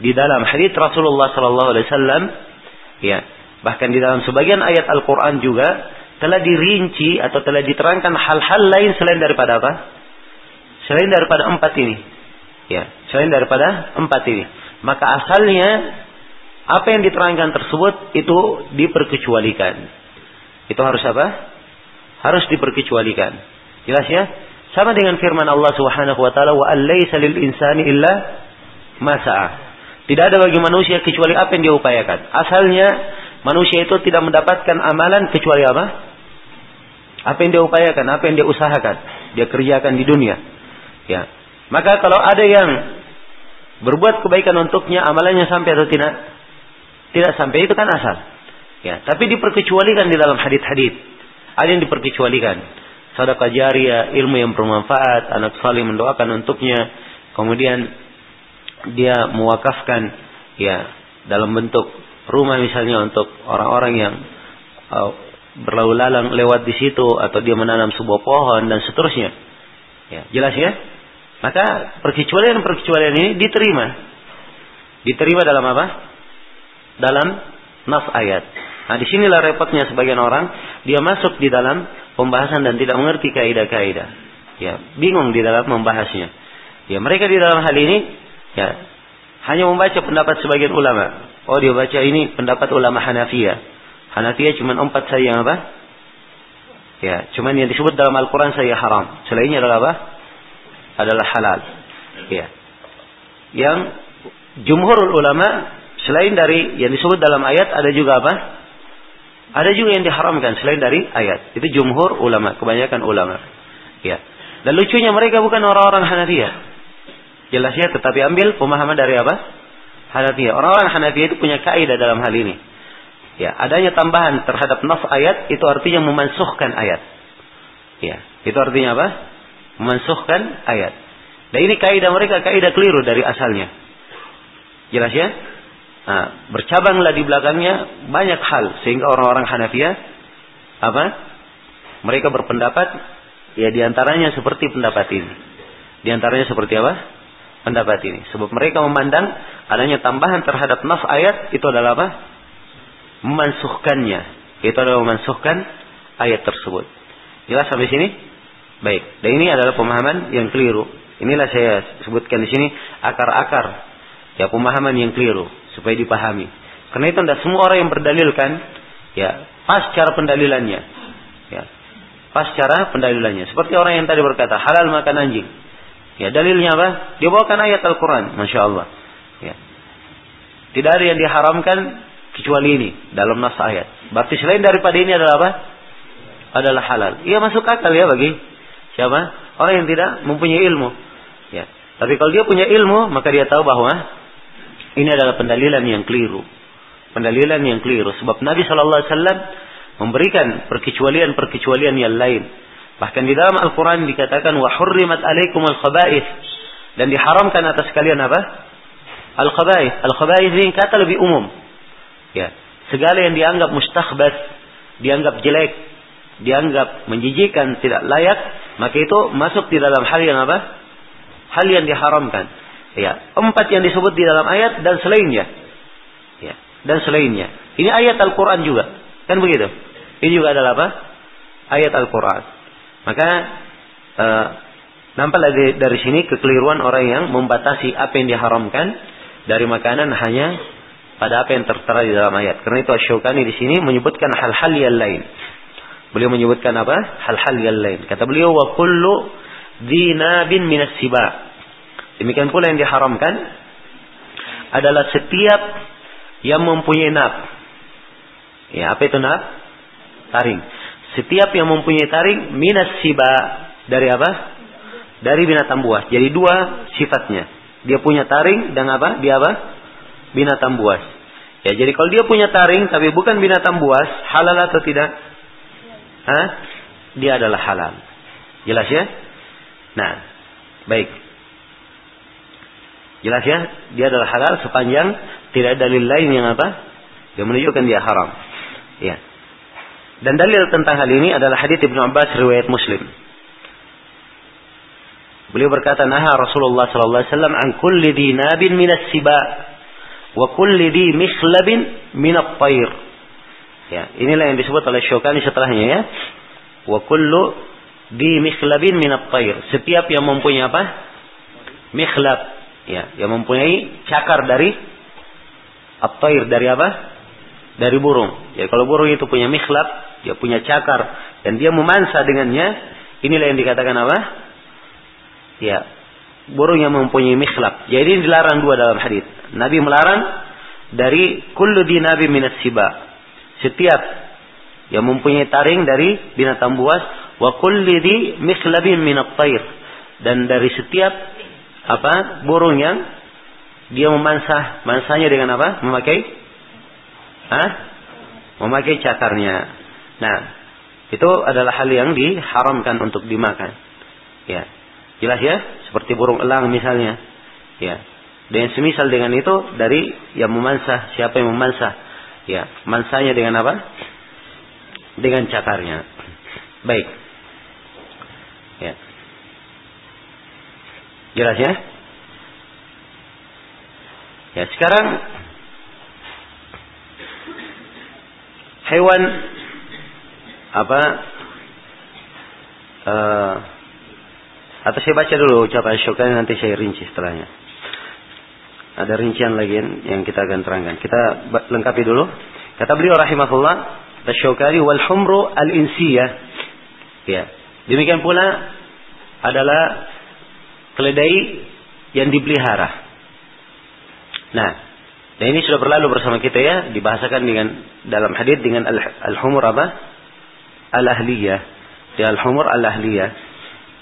di dalam hadis Rasulullah Sallallahu Alaihi Wasallam, ya bahkan di dalam sebagian ayat Al-Quran juga telah dirinci atau telah diterangkan hal-hal lain selain daripada apa? Selain daripada empat ini. Ya, selain daripada empat ini. Maka asalnya apa yang diterangkan tersebut itu diperkecualikan. Itu harus apa? Harus diperkecualikan. Jelas ya? Sama dengan firman Allah Subhanahu wa taala wa lil insani illa ma Tidak ada bagi manusia kecuali apa yang dia upayakan. Asalnya manusia itu tidak mendapatkan amalan kecuali apa? Apa yang dia upayakan, apa yang dia usahakan, dia kerjakan di dunia. Ya. Maka kalau ada yang berbuat kebaikan untuknya amalannya sampai atau tidak? Tidak sampai itu kan asal. Ya, tapi diperkecualikan di dalam hadis-hadis. Ada yang diperkecualikan. Sedekah jariah, ilmu yang bermanfaat, anak saleh mendoakan untuknya, kemudian dia mewakafkan ya dalam bentuk rumah misalnya untuk orang-orang yang uh, berlalu lalang lewat di situ atau dia menanam sebuah pohon dan seterusnya. Ya, jelas ya? Maka perkecualian-perkecualian ini diterima. Diterima dalam apa? Dalam nas ayat. Nah, di sinilah repotnya sebagian orang, dia masuk di dalam pembahasan dan tidak mengerti kaidah-kaidah. Ya, bingung di dalam membahasnya. Ya, mereka di dalam hal ini ya hanya membaca pendapat sebagian ulama. Oh, dia baca ini pendapat ulama Hanafiyah. Hanafiyah cuma empat saja yang apa? Ya, cuman yang disebut dalam Al-Quran saya haram. Selainnya adalah apa? adalah halal. Ya. Yang jumhurul ulama selain dari yang disebut dalam ayat ada juga apa? Ada juga yang diharamkan selain dari ayat. Itu jumhur ulama, kebanyakan ulama. Ya. Dan lucunya mereka bukan orang-orang Hanafiyah. Jelas ya, tetapi ambil pemahaman dari apa? Hanafiyah. Orang-orang Hanafiyah itu punya kaidah dalam hal ini. Ya, adanya tambahan terhadap nas ayat itu artinya memansuhkan ayat. Ya, itu artinya apa? memansuhkan ayat. Dan ini kaidah mereka kaidah keliru dari asalnya. Jelas ya? Nah, bercabanglah di belakangnya banyak hal sehingga orang-orang Hanafiyah apa? Mereka berpendapat ya di antaranya seperti pendapat ini. Di antaranya seperti apa? Pendapat ini. Sebab mereka memandang adanya tambahan terhadap nas ayat itu adalah apa? Memansuhkannya. Itu adalah memansuhkan ayat tersebut. Jelas sampai sini? Baik. Dan ini adalah pemahaman yang keliru. Inilah saya sebutkan di sini akar-akar ya pemahaman yang keliru supaya dipahami. Karena itu tidak semua orang yang berdalilkan ya pas cara pendalilannya. Ya. Pas cara pendalilannya. Seperti orang yang tadi berkata halal makan anjing. Ya dalilnya apa? Dia bawakan ayat Al-Quran. Masya Allah. Ya. Tidak ada yang diharamkan kecuali ini dalam nas ayat. Berarti selain daripada ini adalah apa? Adalah halal. Ia masuk akal ya bagi siapa? Orang yang tidak mempunyai ilmu. Ya. Tapi kalau dia punya ilmu, maka dia tahu bahwa ini adalah pendalilan yang keliru. Pendalilan yang keliru. Sebab Nabi Wasallam memberikan perkecualian-perkecualian yang lain. Bahkan di dalam Al-Quran dikatakan wa alaikum dan diharamkan atas kalian apa? Al khaba'ith. Al khaba'ith ini kata lebih umum. Ya, segala yang dianggap mustahbas, dianggap jelek, dianggap menjijikan, tidak layak, maka itu masuk di dalam hal yang apa? hal yang diharamkan. Ya, empat yang disebut di dalam ayat dan selainnya. Ya, dan selainnya. Ini ayat Al-Qur'an juga. Kan begitu? Ini juga adalah apa? Ayat Al-Qur'an. Maka uh, nampak dari, dari sini kekeliruan orang yang membatasi apa yang diharamkan dari makanan hanya pada apa yang tertera di dalam ayat. Karena itu Asyukani di sini menyebutkan hal-hal yang lain. Beliau menyebutkan apa? Hal-hal yang lain. Kata beliau wa kullu dinabin minas siba. Demikian pula yang diharamkan adalah setiap yang mempunyai nab. Ya, apa itu nab? Taring. Setiap yang mempunyai taring minas siba dari apa? Dari binatang buas. Jadi dua sifatnya. Dia punya taring dan apa? Dia apa? Binatang buas. Ya, jadi kalau dia punya taring tapi bukan binatang buas, halal atau tidak? Hah? Dia adalah halal. Jelas ya? Nah, baik. Jelas ya, dia adalah halal sepanjang tidak ada dalil lain yang apa? Yang menunjukkan dia haram. Ya. Dan dalil tentang hal ini adalah hadits Ibnu Abbas riwayat Muslim. Beliau berkata, "Naha Rasulullah sallallahu alaihi wasallam an kulli dinabin min as-siba wa kulli di mikhlabin min at-tayr." Ya, inilah yang disebut oleh Syukani setelahnya ya. Wa kullu di mikhlabin minat tair. Setiap yang mempunyai apa? Mikhlab. Ya, yang mempunyai cakar dari at-tair dari apa? Dari burung. Ya, kalau burung itu punya mikhlab, dia punya cakar dan dia memansa dengannya, inilah yang dikatakan apa? Ya, burung yang mempunyai mikhlab. Jadi ini dilarang dua dalam hadis. Nabi melarang dari kullu dinabi minas siba. Setiap yang mempunyai taring dari binatang buas wa kulli di mikhlabin min at-tayr dan dari setiap apa burung yang dia memansah mansanya dengan apa memakai Hah? memakai cakarnya nah itu adalah hal yang diharamkan untuk dimakan. Ya. Jelas ya? Seperti burung elang misalnya. Ya. Dan semisal dengan itu dari yang memansah. Siapa yang memansah? Ya. Mansanya dengan apa? Dengan cakarnya baik. Ya. Jelas ya? Ya, sekarang hewan apa uh, atau saya baca dulu ucapan syukur nanti saya rinci setelahnya. Ada rincian lagi yang kita akan terangkan. Kita lengkapi dulu. Kata beliau rahimahullah, tasyukari wal humru al insiyah. Ya. Demikian pula adalah keledai yang dipelihara. Nah, dan ini sudah berlalu bersama kita ya, dibahasakan dengan dalam hadis dengan al-humur apa? Al-ahliyah. Di al-humur al-ahliyah.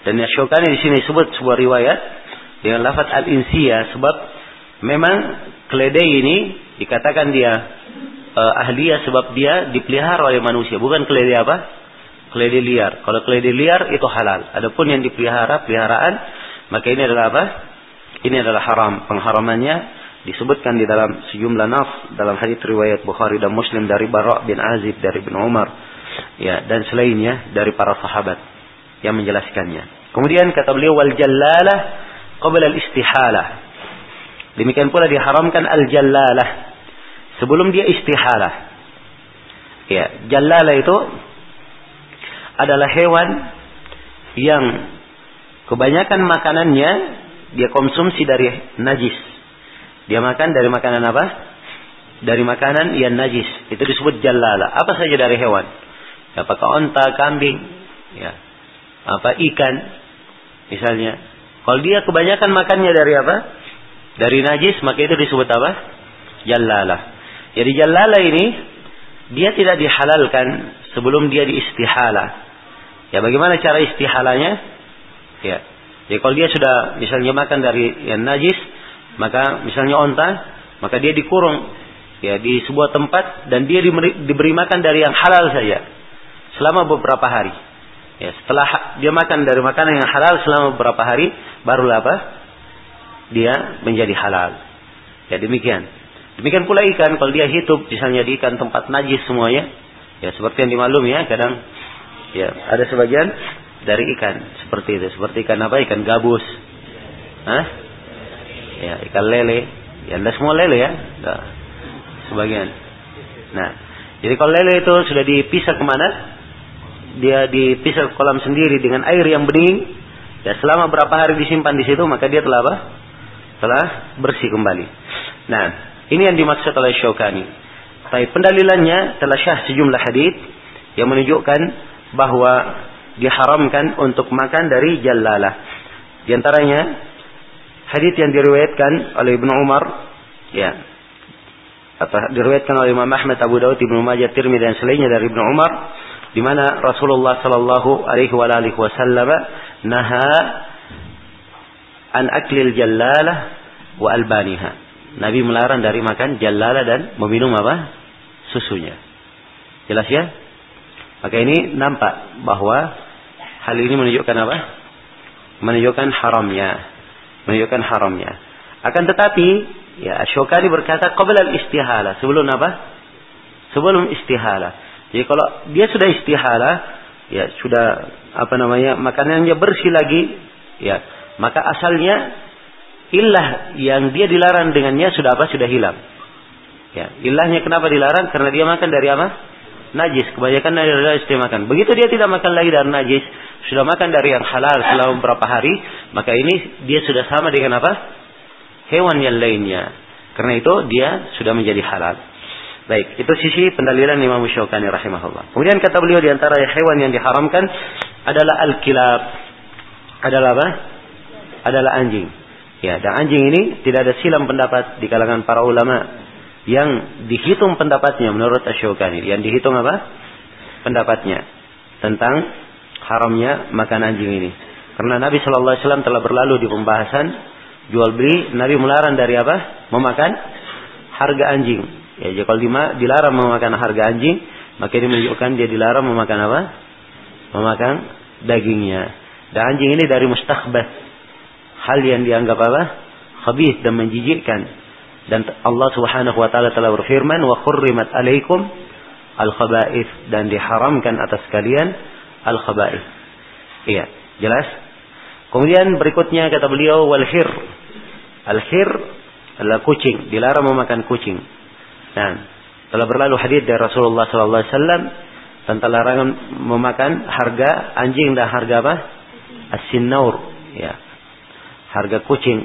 Dan Syukani di sini sebut sebuah riwayat dengan lafaz al-insiyah sebab memang keledai ini dikatakan dia uh, ahliyah sebab dia dipelihara oleh manusia, bukan keledai apa? keledai liar. Kalau keledai liar itu halal. Adapun yang dipelihara, peliharaan, maka ini adalah apa? Ini adalah haram. Pengharamannya disebutkan di dalam sejumlah naf dalam hadis riwayat Bukhari dan Muslim dari Bara bin Azib dari bin Umar ya dan selainnya dari para sahabat yang menjelaskannya. Kemudian kata beliau wal jallalah qabla al istihalah. Demikian pula diharamkan al jallalah sebelum dia istihalah. Ya, jallalah itu adalah hewan yang kebanyakan makanannya dia konsumsi dari najis. Dia makan dari makanan apa? Dari makanan yang najis. Itu disebut jalala. Apa saja dari hewan. Apakah onta, kambing, ya. Apa ikan misalnya. Kalau dia kebanyakan makannya dari apa? Dari najis, maka itu disebut apa? Jalala. Jadi jalala ini dia tidak dihalalkan sebelum dia diistihala. Ya bagaimana cara istihalanya? Ya. Jadi kalau dia sudah misalnya makan dari yang najis, maka misalnya onta, maka dia dikurung ya di sebuah tempat dan dia diberi, makan dari yang halal saja selama beberapa hari. Ya, setelah dia makan dari makanan yang halal selama beberapa hari, barulah apa? Dia menjadi halal. Ya demikian. Demikian pula ikan, kalau dia hidup, misalnya di ikan tempat najis semuanya, ya seperti yang dimaklum ya, kadang Ya, ada sebagian dari ikan seperti itu. Seperti ikan apa? Ikan gabus. Hah? Ya, ikan lele. Ya, ada semua lele ya. Nah, sebagian. Nah, jadi kalau lele itu sudah dipisah ke mana? Dia dipisah ke kolam sendiri dengan air yang bening. Ya, selama berapa hari disimpan di situ, maka dia telah apa? Telah bersih kembali. Nah, ini yang dimaksud oleh Syaukani. Tapi pendalilannya telah syah sejumlah hadis yang menunjukkan bahwa diharamkan untuk makan dari jallalah. Di antaranya hadis yang diriwayatkan oleh Ibnu Umar ya apa diriwayatkan oleh Imam Ahmad Abu Dawud Ibnu Majah Tirmidzi dan selainnya dari Ibnu Umar di mana Rasulullah sallallahu alaihi wa alihi wasallam naha an aklil jallalah wa albaniha. Nabi melarang dari makan jallalah dan meminum apa? susunya. Jelas ya? Maka ini nampak bahwa hal ini menunjukkan apa? Menunjukkan haramnya. Menunjukkan haramnya. Akan tetapi, ya Syukani berkata qabla istihala Sebelum apa? Sebelum istihala. Jadi kalau dia sudah istihala, ya sudah apa namanya makanannya bersih lagi, ya maka asalnya ilah yang dia dilarang dengannya sudah apa? Sudah hilang. Ya, ilahnya kenapa dilarang? Karena dia makan dari apa? Najis. Kebanyakan dari najis dia makan. Begitu dia tidak makan lagi dari najis, sudah makan dari yang halal selama beberapa hari, maka ini dia sudah sama dengan apa? Hewan yang lainnya. Karena itu dia sudah menjadi halal. Baik, itu sisi pendalilan Imam Syaukani rahimahullah. Kemudian kata beliau di antara hewan yang diharamkan adalah al-kilab. Adalah apa? Adalah anjing. Ya, dan anjing ini tidak ada silam pendapat di kalangan para ulama yang dihitung pendapatnya menurut Asyukani. Yang dihitung apa? Pendapatnya tentang haramnya makan anjing ini. Karena Nabi Shallallahu Alaihi Wasallam telah berlalu di pembahasan jual beli. Nabi melarang dari apa? Memakan harga anjing. Ya, jadi kalau dilarang memakan harga anjing, maka ini menunjukkan dia dilarang memakan apa? Memakan dagingnya. Dan anjing ini dari mustahbah. Hal yang dianggap apa? Khabith dan menjijikkan dan Allah Subhanahu wa taala telah berfirman wa khurrimat alaikum al khaba'ith dan diharamkan atas kalian al khaba'ith. Iya, jelas? Kemudian berikutnya kata beliau wal hir. Al hir adalah kucing, dilarang memakan kucing. Dan telah berlalu hadis dari Rasulullah sallallahu alaihi wasallam tentang larangan memakan harga anjing dan harga apa? As-sinnaur, ya. Harga kucing,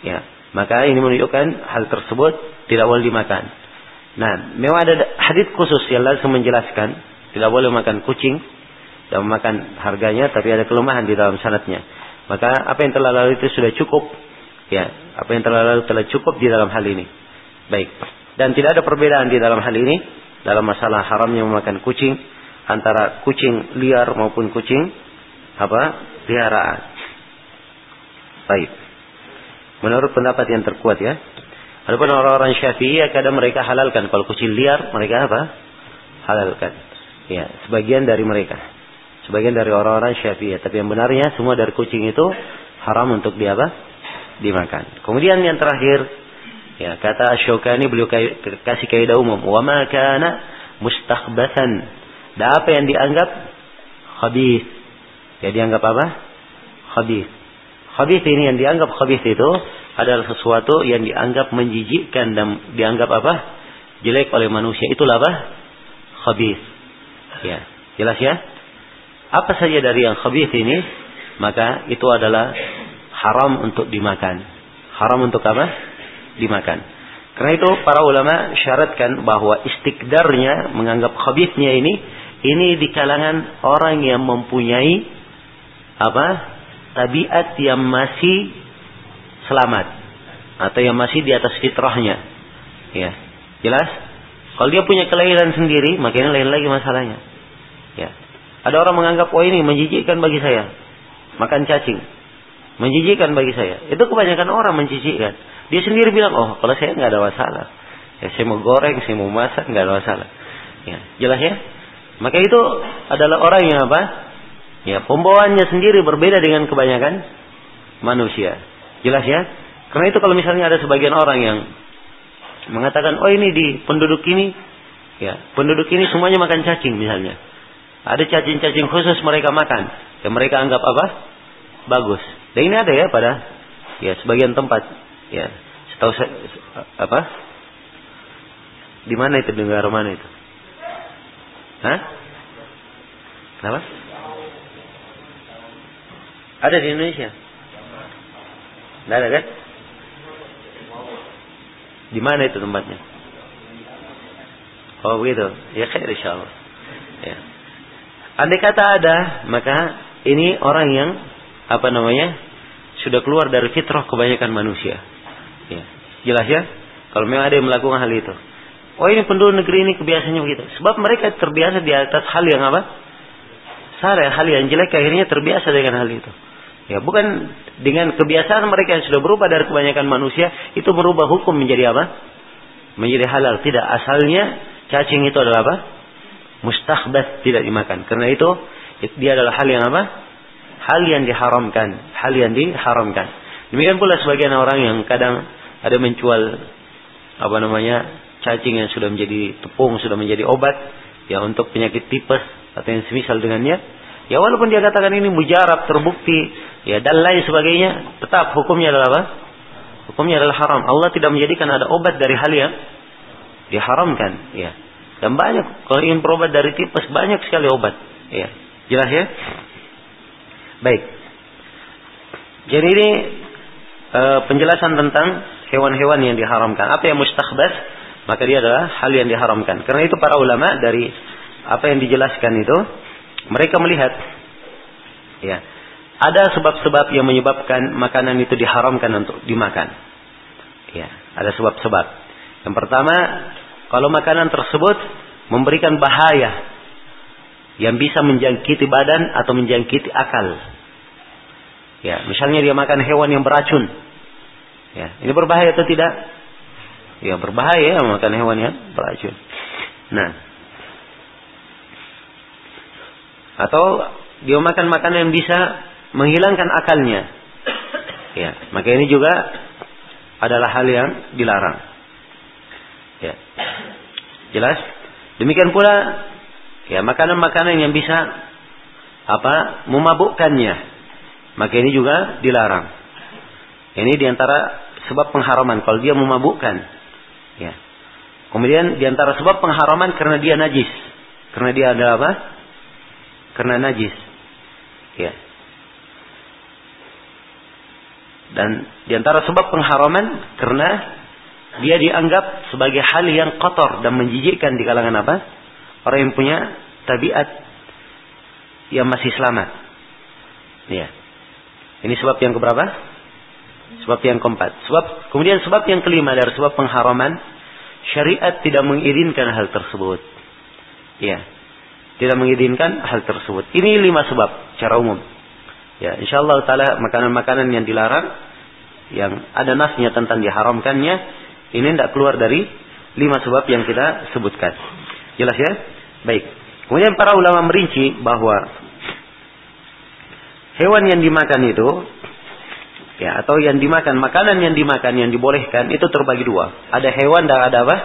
ya. Maka ini menunjukkan hal tersebut tidak boleh dimakan. Nah, memang ada hadis khusus yang langsung menjelaskan tidak boleh makan kucing dan memakan harganya, tapi ada kelemahan di dalam sanatnya. Maka apa yang telah lalu itu sudah cukup. Ya, apa yang telah lalu telah cukup di dalam hal ini. Baik. Dan tidak ada perbedaan di dalam hal ini dalam masalah haramnya memakan kucing antara kucing liar maupun kucing apa peliharaan. Baik. Menurut pendapat yang terkuat ya. Adapun orang-orang Syafi'i ya kadang mereka halalkan kalau kucing liar mereka apa? Halalkan. Ya, sebagian dari mereka. Sebagian dari orang-orang Syafi'i, tapi yang benarnya semua dari kucing itu haram untuk dia apa? Dimakan. Kemudian yang terakhir ya kata Syukani beliau kasih kaidah umum, "Wa ma kana Dan apa yang dianggap khabith. Ya dianggap apa? Khabith. Khabith ini yang dianggap khabith itu adalah sesuatu yang dianggap menjijikkan dan dianggap apa? Jelek oleh manusia. Itulah apa? Khabith. Ya, jelas ya? Apa saja dari yang khabith ini, maka itu adalah haram untuk dimakan. Haram untuk apa? Dimakan. Karena itu para ulama syaratkan bahwa istikdarnya menganggap khabithnya ini ini di kalangan orang yang mempunyai apa? Tabiat yang masih selamat atau yang masih di atas fitrahnya. Ya. Jelas? Kalau dia punya kelahiran sendiri, maka ini lain lagi masalahnya. Ya. Ada orang menganggap oh ini menjijikkan bagi saya. Makan cacing. Menjijikkan bagi saya. Itu kebanyakan orang menjijikkan. Dia sendiri bilang, oh kalau saya nggak ada masalah. Ya, saya mau goreng, saya mau masak, nggak ada masalah. Ya, jelas ya? Maka itu adalah orang yang apa? Ya, pembawaannya sendiri berbeda dengan kebanyakan manusia. Jelas ya? Karena itu kalau misalnya ada sebagian orang yang mengatakan, oh ini di penduduk ini, ya penduduk ini semuanya makan cacing misalnya. Ada cacing-cacing khusus mereka makan, yang mereka anggap apa? Bagus. Dan ini ada ya pada ya sebagian tempat ya setahu saya apa di mana itu dengar mana itu Hah? Kenapa? Ada di Indonesia? Tidak ada kan? Di mana itu tempatnya? Oh begitu. Ya khair Allah. Ya. Andai kata ada, maka ini orang yang apa namanya? sudah keluar dari fitrah kebanyakan manusia. Ya. Jelas ya? Kalau memang ada yang melakukan hal itu. Oh ini penduduk negeri ini kebiasaannya begitu. Sebab mereka terbiasa di atas hal yang apa? Salah, hal yang jelek akhirnya terbiasa dengan hal itu. Ya, bukan dengan kebiasaan mereka yang sudah berubah dari kebanyakan manusia itu merubah hukum menjadi apa? Menjadi halal. Tidak asalnya cacing itu adalah apa? Mustahbath tidak dimakan. Karena itu dia adalah hal yang apa? Hal yang diharamkan, hal yang diharamkan. Demikian pula sebagian orang yang kadang ada menjual apa namanya cacing yang sudah menjadi tepung, sudah menjadi obat ya untuk penyakit tipes atau yang semisal dengannya. Ya walaupun dia katakan ini mujarab terbukti ya dan lain sebagainya, tetap hukumnya adalah apa? Hukumnya adalah haram. Allah tidak menjadikan ada obat dari hal yang diharamkan, ya. Dan banyak kalau ingin berobat dari tipes banyak sekali obat, ya. Jelas ya? Baik. Jadi ini e, penjelasan tentang hewan-hewan yang diharamkan. Apa yang mustahbas? Maka dia adalah hal yang diharamkan. Karena itu para ulama dari apa yang dijelaskan itu mereka melihat ya ada sebab-sebab yang menyebabkan makanan itu diharamkan untuk dimakan. Ya, ada sebab-sebab. Yang pertama, kalau makanan tersebut memberikan bahaya yang bisa menjangkiti badan atau menjangkiti akal. Ya, misalnya dia makan hewan yang beracun. Ya, ini berbahaya atau tidak? Ya, berbahaya ya makan hewan yang beracun. Nah, atau dia makan makanan yang bisa menghilangkan akalnya. Ya, maka ini juga adalah hal yang dilarang. Ya. Jelas? Demikian pula ya makanan-makanan yang bisa apa memabukkannya maka ini juga dilarang ini di antara sebab pengharaman kalau dia memabukkan ya kemudian di antara sebab pengharaman karena dia najis karena dia adalah apa karena najis ya dan di antara sebab pengharaman karena dia dianggap sebagai hal yang kotor dan menjijikkan di kalangan apa Orang yang punya tabiat yang masih selamat. Ya. Ini sebab yang keberapa? Sebab yang keempat. Sebab kemudian sebab yang kelima dari sebab pengharaman syariat tidak mengizinkan hal tersebut. Ya. Tidak mengizinkan hal tersebut. Ini lima sebab secara umum. Ya, insyaallah taala makanan-makanan yang dilarang yang ada nasnya tentang diharamkannya ini tidak keluar dari lima sebab yang kita sebutkan. Jelas ya? Baik. Kemudian para ulama merinci bahwa hewan yang dimakan itu ya atau yang dimakan makanan yang dimakan yang dibolehkan itu terbagi dua. Ada hewan dan ada apa?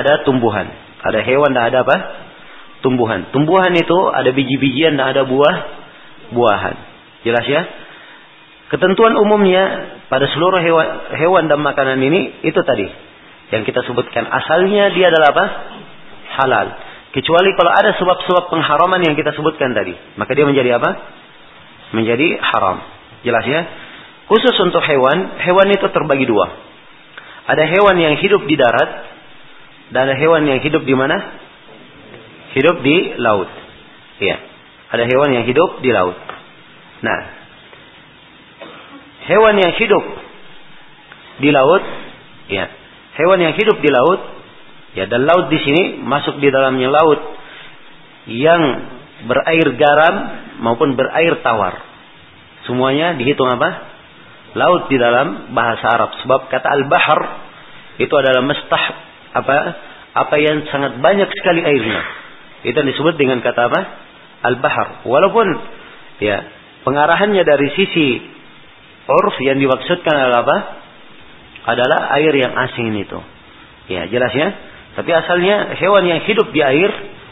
Ada tumbuhan. Ada hewan dan ada apa? tumbuhan. Tumbuhan itu ada biji-bijian dan ada buah buahan. Jelas ya? Ketentuan umumnya pada seluruh hewan, hewan dan makanan ini itu tadi yang kita sebutkan asalnya dia adalah apa? Halal. Kecuali kalau ada sebab-sebab pengharaman yang kita sebutkan tadi, maka dia menjadi apa? Menjadi haram. Jelas ya? Khusus untuk hewan, hewan itu terbagi dua. Ada hewan yang hidup di darat dan ada hewan yang hidup di mana? Hidup di laut. Iya. Ada hewan yang hidup di laut. Nah, hewan yang hidup di laut, ya. Hewan yang hidup di laut, ya dan laut di sini masuk di dalamnya laut yang berair garam maupun berair tawar. Semuanya dihitung apa? laut di dalam bahasa Arab. Sebab kata al-bahr itu adalah mestah apa apa yang sangat banyak sekali airnya. Itu disebut dengan kata apa? Al-bahr. Walaupun ya pengarahannya dari sisi urf yang dimaksudkan adalah apa? Adalah air yang asing itu. Ya, jelas ya. Tapi asalnya hewan yang hidup di air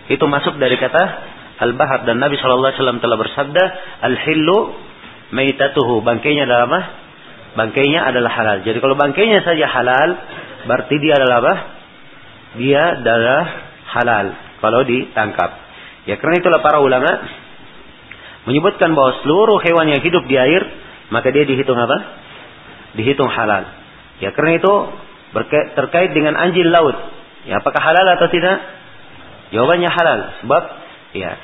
itu masuk dari kata al-bahr dan Nabi Shallallahu alaihi wasallam telah bersabda, "Al-hillu maitatuhu." Bangkainya adalah apa? bangkainya adalah halal. Jadi kalau bangkainya saja halal, berarti dia adalah apa? Dia adalah halal kalau ditangkap. Ya karena itulah para ulama menyebutkan bahwa seluruh hewan yang hidup di air maka dia dihitung apa? Dihitung halal. Ya karena itu terkait dengan anjing laut. Ya apakah halal atau tidak? Jawabannya halal sebab ya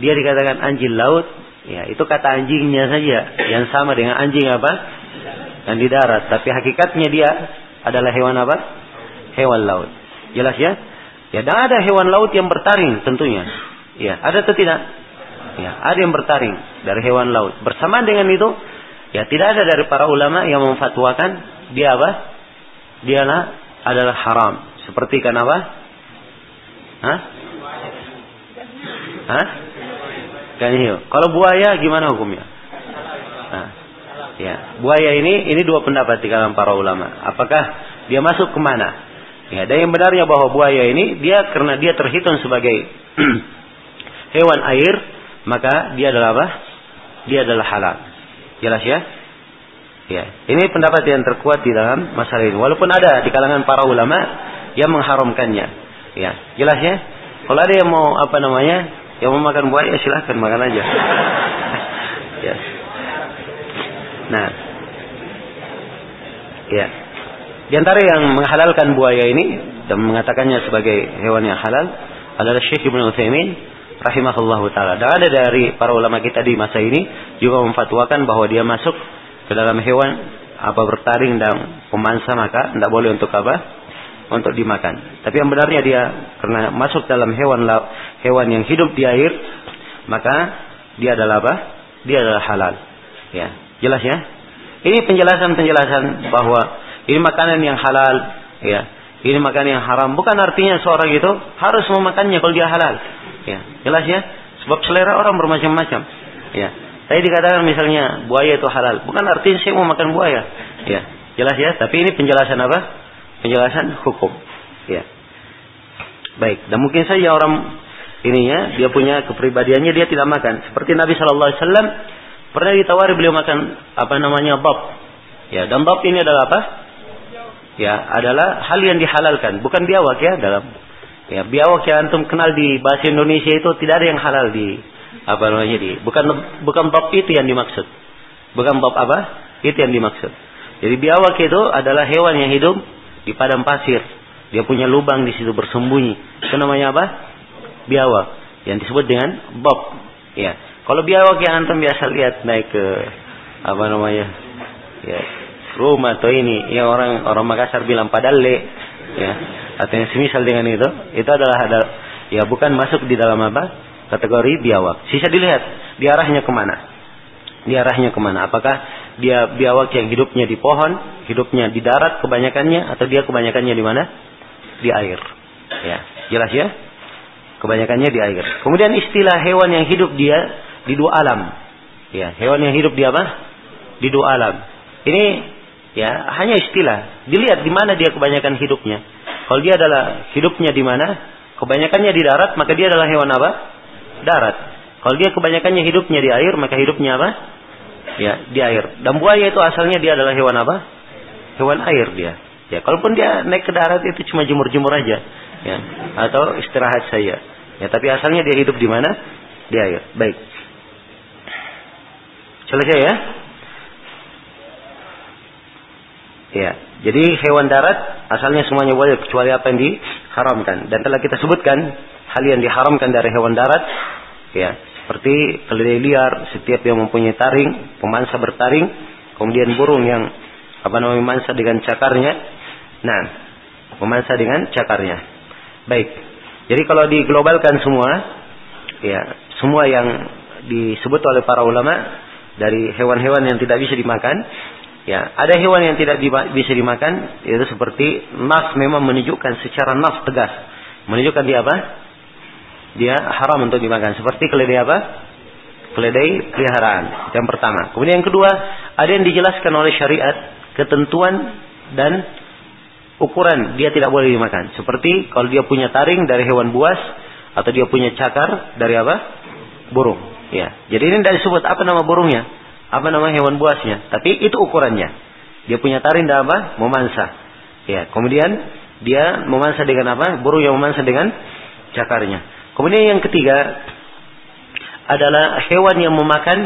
dia dikatakan anjing laut ya itu kata anjingnya saja yang sama dengan anjing apa? dan di darat. Tapi hakikatnya dia adalah hewan apa? Hewan laut. Jelas ya? Ya, dan ada hewan laut yang bertaring tentunya. Ya, ada atau tidak? Ya, ada yang bertaring dari hewan laut. Bersamaan dengan itu, ya tidak ada dari para ulama yang memfatwakan dia apa? Dia adalah haram. Seperti kan apa? Hah? Hah? Kan Kalau buaya gimana hukumnya? Nah, Ya, buaya ini ini dua pendapat di kalangan para ulama. Apakah dia masuk ke mana? Ya, dan yang benarnya bahwa buaya ini dia karena dia terhitung sebagai hewan air, maka dia adalah apa? Dia adalah halal. Jelas ya? Ya, ini pendapat yang terkuat di dalam masalah ini. Walaupun ada di kalangan para ulama yang mengharamkannya. Ya, jelas ya? Kalau ada yang mau apa namanya, yang mau makan buaya silahkan makan aja. ya. Nah, ya. Di antara yang menghalalkan buaya ini dan mengatakannya sebagai hewan yang halal adalah Syekh Ibnu Utsaimin rahimahullahu taala. Dan ada dari para ulama kita di masa ini juga memfatwakan bahwa dia masuk ke dalam hewan apa bertaring dan pemangsa maka tidak boleh untuk apa? Untuk dimakan. Tapi yang benarnya dia karena masuk dalam hewan hewan yang hidup di air maka dia adalah apa? Dia adalah halal. Ya, Jelas ya? Ini penjelasan-penjelasan bahwa ini makanan yang halal, ya. Ini makanan yang haram. Bukan artinya seorang itu harus memakannya kalau dia halal. Ya, jelas ya? Sebab selera orang bermacam-macam. Ya. Saya dikatakan misalnya buaya itu halal. Bukan artinya saya mau makan buaya. Ya, jelas ya? Tapi ini penjelasan apa? Penjelasan hukum. Ya. Baik, dan mungkin saja orang ininya dia punya kepribadiannya dia tidak makan. Seperti Nabi Shallallahu Alaihi Wasallam Pernah ditawari beliau makan apa namanya bab. Ya, dan bab ini adalah apa? Ya, adalah hal yang dihalalkan, bukan biawak ya dalam ya biawak yang antum kenal di bahasa Indonesia itu tidak ada yang halal di apa namanya di bukan bukan bab itu yang dimaksud. Bukan bab apa? Itu yang dimaksud. Jadi biawak itu adalah hewan yang hidup di padang pasir. Dia punya lubang di situ bersembunyi. Itu namanya apa? Biawak. Yang disebut dengan bob. Ya. Kalau biawak yang antum biasa lihat naik ke apa namanya ya rumah atau ini yang orang orang Makassar bilang padalle ya. Artinya semisal dengan itu itu adalah ada ya bukan masuk di dalam apa? Kategori biawak. Sisa dilihat di arahnya ke mana? Di arahnya ke mana? Apakah dia biawak yang hidupnya di pohon hidupnya di darat kebanyakannya atau dia kebanyakannya di mana? Di air. Ya jelas ya? Kebanyakannya di air. Kemudian istilah hewan yang hidup dia di dua alam. Ya, hewan yang hidup di apa? Di dua alam. Ini ya hanya istilah. Dilihat di mana dia kebanyakan hidupnya. Kalau dia adalah hidupnya di mana? kebanyakannya di darat, maka dia adalah hewan apa? Darat. Kalau dia kebanyakannya hidupnya di air, maka hidupnya apa? Ya, di air. Dan buaya itu asalnya dia adalah hewan apa? Hewan air dia. Ya, kalaupun dia naik ke darat itu cuma jemur-jemur aja, ya, atau istirahat saja. Ya, tapi asalnya dia hidup di mana? Di air. Baik. Selesai ya? Ya, jadi hewan darat asalnya semuanya boleh kecuali apa yang diharamkan. Dan telah kita sebutkan hal yang diharamkan dari hewan darat, ya, seperti keledai liar, setiap yang mempunyai taring, pemansa bertaring, kemudian burung yang apa namanya memansa dengan cakarnya. Nah, memansa dengan cakarnya. Baik. Jadi kalau diglobalkan semua, ya, semua yang disebut oleh para ulama dari hewan-hewan yang tidak bisa dimakan, ya, ada hewan yang tidak bisa dimakan, yaitu seperti nas memang menunjukkan secara nas tegas, menunjukkan dia apa? dia haram untuk dimakan. Seperti keledai apa? Keledai peliharaan. Yang pertama. Kemudian yang kedua, ada yang dijelaskan oleh syariat, ketentuan dan ukuran dia tidak boleh dimakan. Seperti kalau dia punya taring dari hewan buas atau dia punya cakar dari apa? Burung. Ya. Jadi ini tidak disebut apa nama burungnya, apa nama hewan buasnya, tapi itu ukurannya. Dia punya taring dan apa? Memansa. Ya. Kemudian dia memansa dengan apa? Burung yang memansa dengan cakarnya. Kemudian yang ketiga adalah hewan yang memakan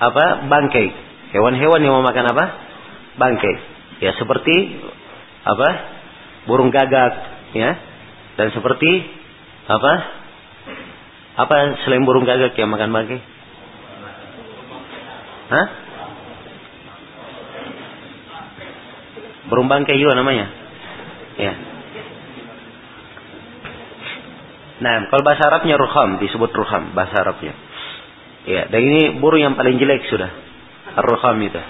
apa? bangkai. Hewan-hewan yang memakan apa? Bangkai. Ya seperti apa? Burung gagak, ya. Dan seperti apa? Apa selain burung gagak yang makan bangkai? Hah? Bangkai juga namanya. Ya. Nah, kalau bahasa Arabnya ruham, disebut ruham bahasa Arabnya. Ya, dan ini burung yang paling jelek sudah. Ar-ruham itu.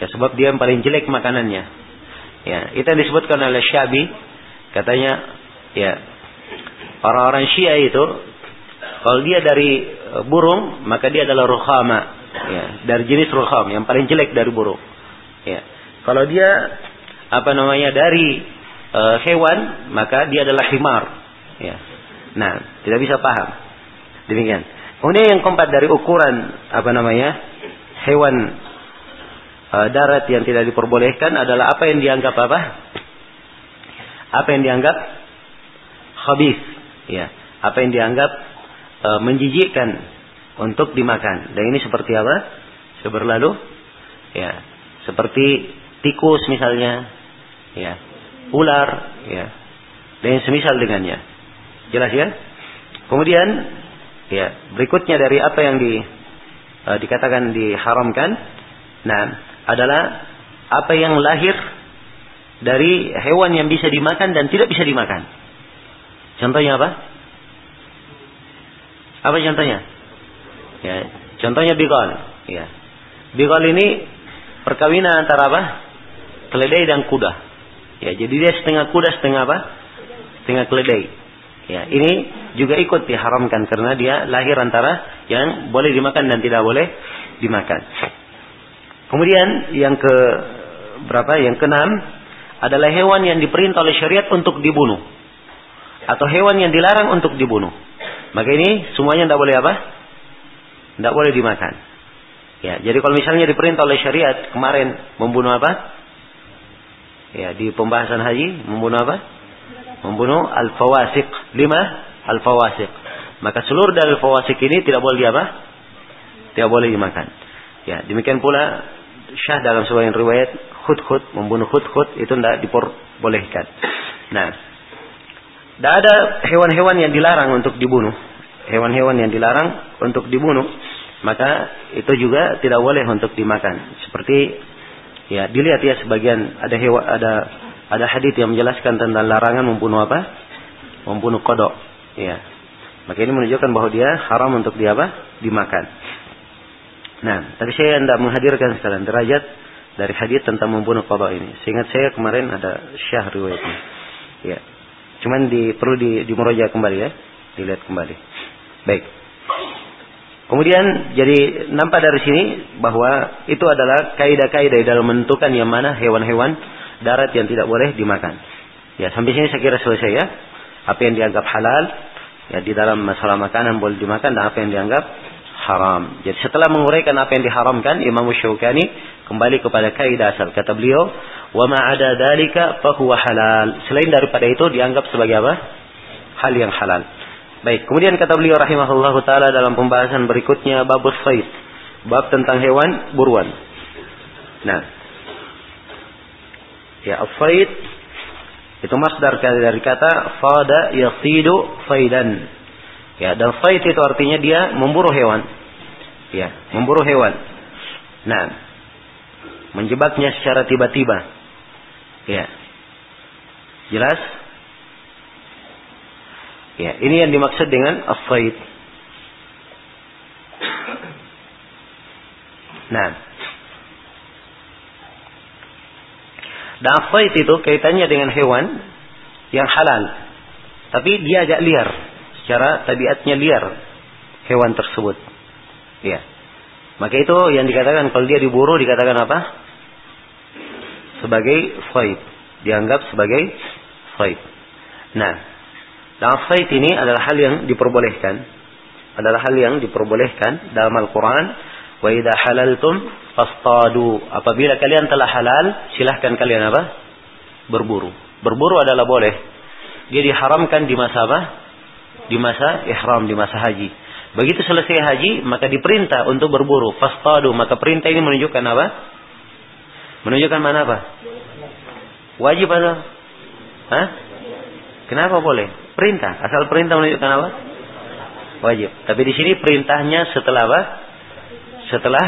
Ya, sebab dia yang paling jelek makanannya. Ya, itu yang disebutkan oleh Syabi. Katanya, ya, orang-orang Syiah itu kalau dia dari e, burung, maka dia adalah ruhama. Ya, dari jenis ruham yang paling jelek dari burung. Ya. Kalau dia apa namanya dari uh, hewan, maka dia adalah himar. Ya. Nah, tidak bisa paham. Demikian. Kemudian yang keempat dari ukuran apa namanya hewan uh, darat yang tidak diperbolehkan adalah apa yang dianggap apa? Apa yang dianggap habis, ya. Apa yang dianggap uh, menjijikkan untuk dimakan. Dan ini seperti apa? Sudah berlalu, ya. Seperti tikus misalnya, ya. Ular, ya. Dan semisal dengannya. Jelas ya? Kemudian ya, berikutnya dari apa yang di uh, dikatakan diharamkan, nah adalah apa yang lahir dari hewan yang bisa dimakan dan tidak bisa dimakan. Contohnya apa? Apa contohnya? Ya, contohnya bigol. Ya. Bigol ini perkawinan antara apa? Keledai dan kuda. Ya, jadi dia setengah kuda, setengah apa? Setengah keledai. Ya, ini juga ikut diharamkan karena dia lahir antara yang boleh dimakan dan tidak boleh dimakan. Kemudian yang ke berapa? Yang keenam adalah hewan yang diperintah oleh syariat untuk dibunuh atau hewan yang dilarang untuk dibunuh. Maka ini semuanya tidak boleh apa? Tidak boleh dimakan. Ya, jadi kalau misalnya diperintah oleh syariat kemarin membunuh apa? Ya, di pembahasan haji membunuh apa? membunuh al-fawasik. Lima al-fawasik. Maka seluruh dari al-fawasik ini tidak boleh apa? Tidak boleh dimakan. Ya, demikian pula Syah dalam sebuah riwayat hud-hud membunuh hud-hud itu tidak diperbolehkan. Nah, tidak ada hewan-hewan yang dilarang untuk dibunuh. Hewan-hewan yang dilarang untuk dibunuh, maka itu juga tidak boleh untuk dimakan. Seperti ya dilihat ya sebagian ada hewan ada ada hadis yang menjelaskan tentang larangan membunuh apa? Membunuh kodok. Ya. Maka ini menunjukkan bahwa dia haram untuk dia apa? Dimakan. Nah, tapi saya tidak menghadirkan sekarang derajat dari hadis tentang membunuh kodok ini. Seingat saya kemarin ada syah riwayatnya. Ya. Cuman di, perlu di, di kembali ya. Dilihat kembali. Baik. Kemudian jadi nampak dari sini bahwa itu adalah kaidah-kaidah dalam menentukan yang mana hewan-hewan darat yang tidak boleh dimakan. Ya, sampai sini saya kira selesai ya. Apa yang dianggap halal ya di dalam masalah makanan boleh dimakan dan apa yang dianggap haram. Jadi setelah menguraikan apa yang diharamkan, Imam Syaukani kembali kepada kaidah asal. Kata beliau, "Wa ma ada dzalika fa huwa halal." Selain daripada itu dianggap sebagai apa? Hal yang halal. Baik, kemudian kata beliau rahimahullah taala dalam pembahasan berikutnya bab sayd. Bab tentang hewan buruan. Nah. Ya, as-sayd itu masdar dari kata fada yasidu faidan. Ya, dan sayd itu artinya dia memburu hewan. Ya, memburu hewan. Nah, menjebaknya secara tiba-tiba. Ya. Jelas? Ya, ini yang dimaksud dengan as-sayd. Nah. Dan as-sayd itu kaitannya dengan hewan yang halal. Tapi dia agak liar. Secara tabiatnya liar. Hewan tersebut. Ya. Maka itu yang dikatakan kalau dia diburu dikatakan apa? Sebagai sayd. Dianggap sebagai sayd. Nah, sayd ini adalah hal yang diperbolehkan. Adalah hal yang diperbolehkan dalam Al-Quran. Wa idha halaltum fastadu. Apabila kalian telah halal, silahkan kalian apa? Berburu. Berburu adalah boleh. Dia diharamkan di masa apa? Di masa ihram, di masa haji. Begitu selesai haji, maka diperintah untuk berburu. Fastadu, maka perintah ini menunjukkan apa? Menunjukkan mana apa? Wajib atau? Hah? Kenapa boleh? Perintah. Asal perintah menunjukkan apa? Wajib. Tapi di sini perintahnya setelah apa? Setelah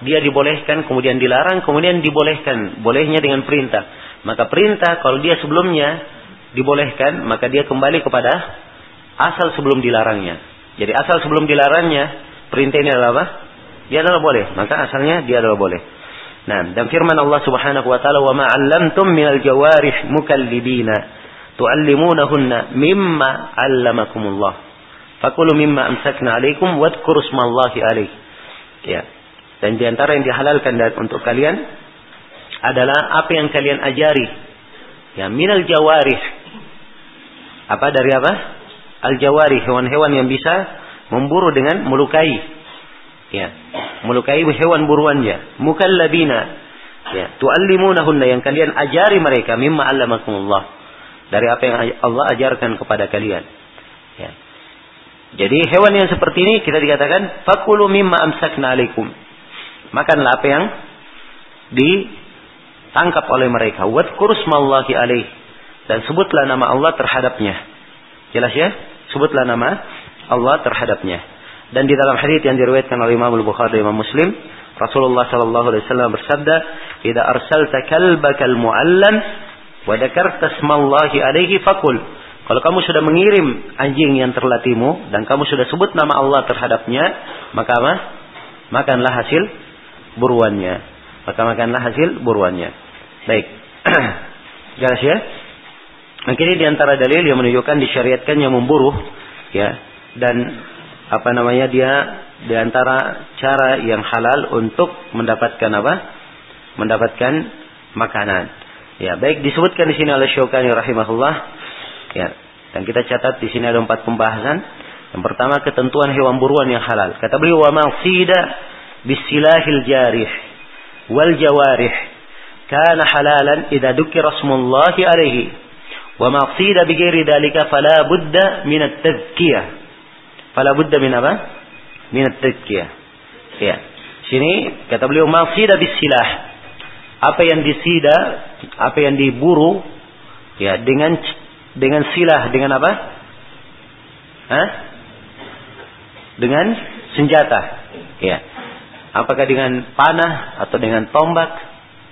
dia dibolehkan, kemudian dilarang, kemudian dibolehkan. Bolehnya dengan perintah. Maka perintah kalau dia sebelumnya dibolehkan, maka dia kembali kepada asal sebelum dilarangnya. Jadi asal sebelum dilarangnya perintah ini adalah apa? Dia adalah boleh. Maka asalnya dia adalah boleh. Nah, dan firman Allah Subhanahu wa taala, "Wa ma 'allamtum minal jawarih mukallibina tu'allimunahunna mimma 'allamakumullah." Fakulu mimma amsakna 'alaikum wadhkuru smallahi 'alaih. Ya. Dan di antara yang dihalalkan untuk kalian adalah apa yang kalian ajari. Ya, minal jawarih. Apa dari apa? al-jawari, hewan-hewan yang bisa memburu dengan melukai. Ya, melukai hewan buruannya. Mukallabina. Ya, tuallimunahunna yang kalian ajari mereka mimma 'allamakumullah. Dari apa yang Allah ajarkan kepada kalian. Ya. Jadi hewan yang seperti ini kita dikatakan fakulu mimma amsakna. Makanlah apa yang ditangkap oleh mereka. Smallahi alaih. Dan sebutlah nama Allah terhadapnya. Jelas ya? Sebutlah nama Allah terhadapnya. Dan di dalam hadis yang diriwayatkan oleh Imam Al-Bukhari dan Imam Muslim, Rasulullah sallallahu alaihi wasallam bersabda, "Idza arsalta kalbaka al-mu'allam wa dzakarta smallahi alaihi fakul." Kalau kamu sudah mengirim anjing yang terlatihmu dan kamu sudah sebut nama Allah terhadapnya, maka apa? Makanlah hasil buruannya. Maka makanlah hasil buruannya. Baik. Jelas ya? Maka ini di antara dalil yang menunjukkan disyariatkannya memburu, ya, dan apa namanya dia di antara cara yang halal untuk mendapatkan apa? Mendapatkan makanan. Ya, baik disebutkan di sini oleh Syaukani rahimahullah. Ya, dan kita catat di sini ada empat pembahasan. Yang pertama ketentuan hewan buruan yang halal. Kata beliau wa ma'sida bisilahil jarih wal jawarih kana halalan idza dukira rasmullahi alaihi Wa maqsida bighairi dalika fala budda min at-tazkiyah. Fala budda min apa? Min at-tazkiyah. Ya. Sini kata beliau maqsida bisilah. Apa yang disida, apa yang diburu ya dengan dengan silah dengan apa? Hah? Dengan senjata. Ya. Apakah dengan panah atau dengan tombak?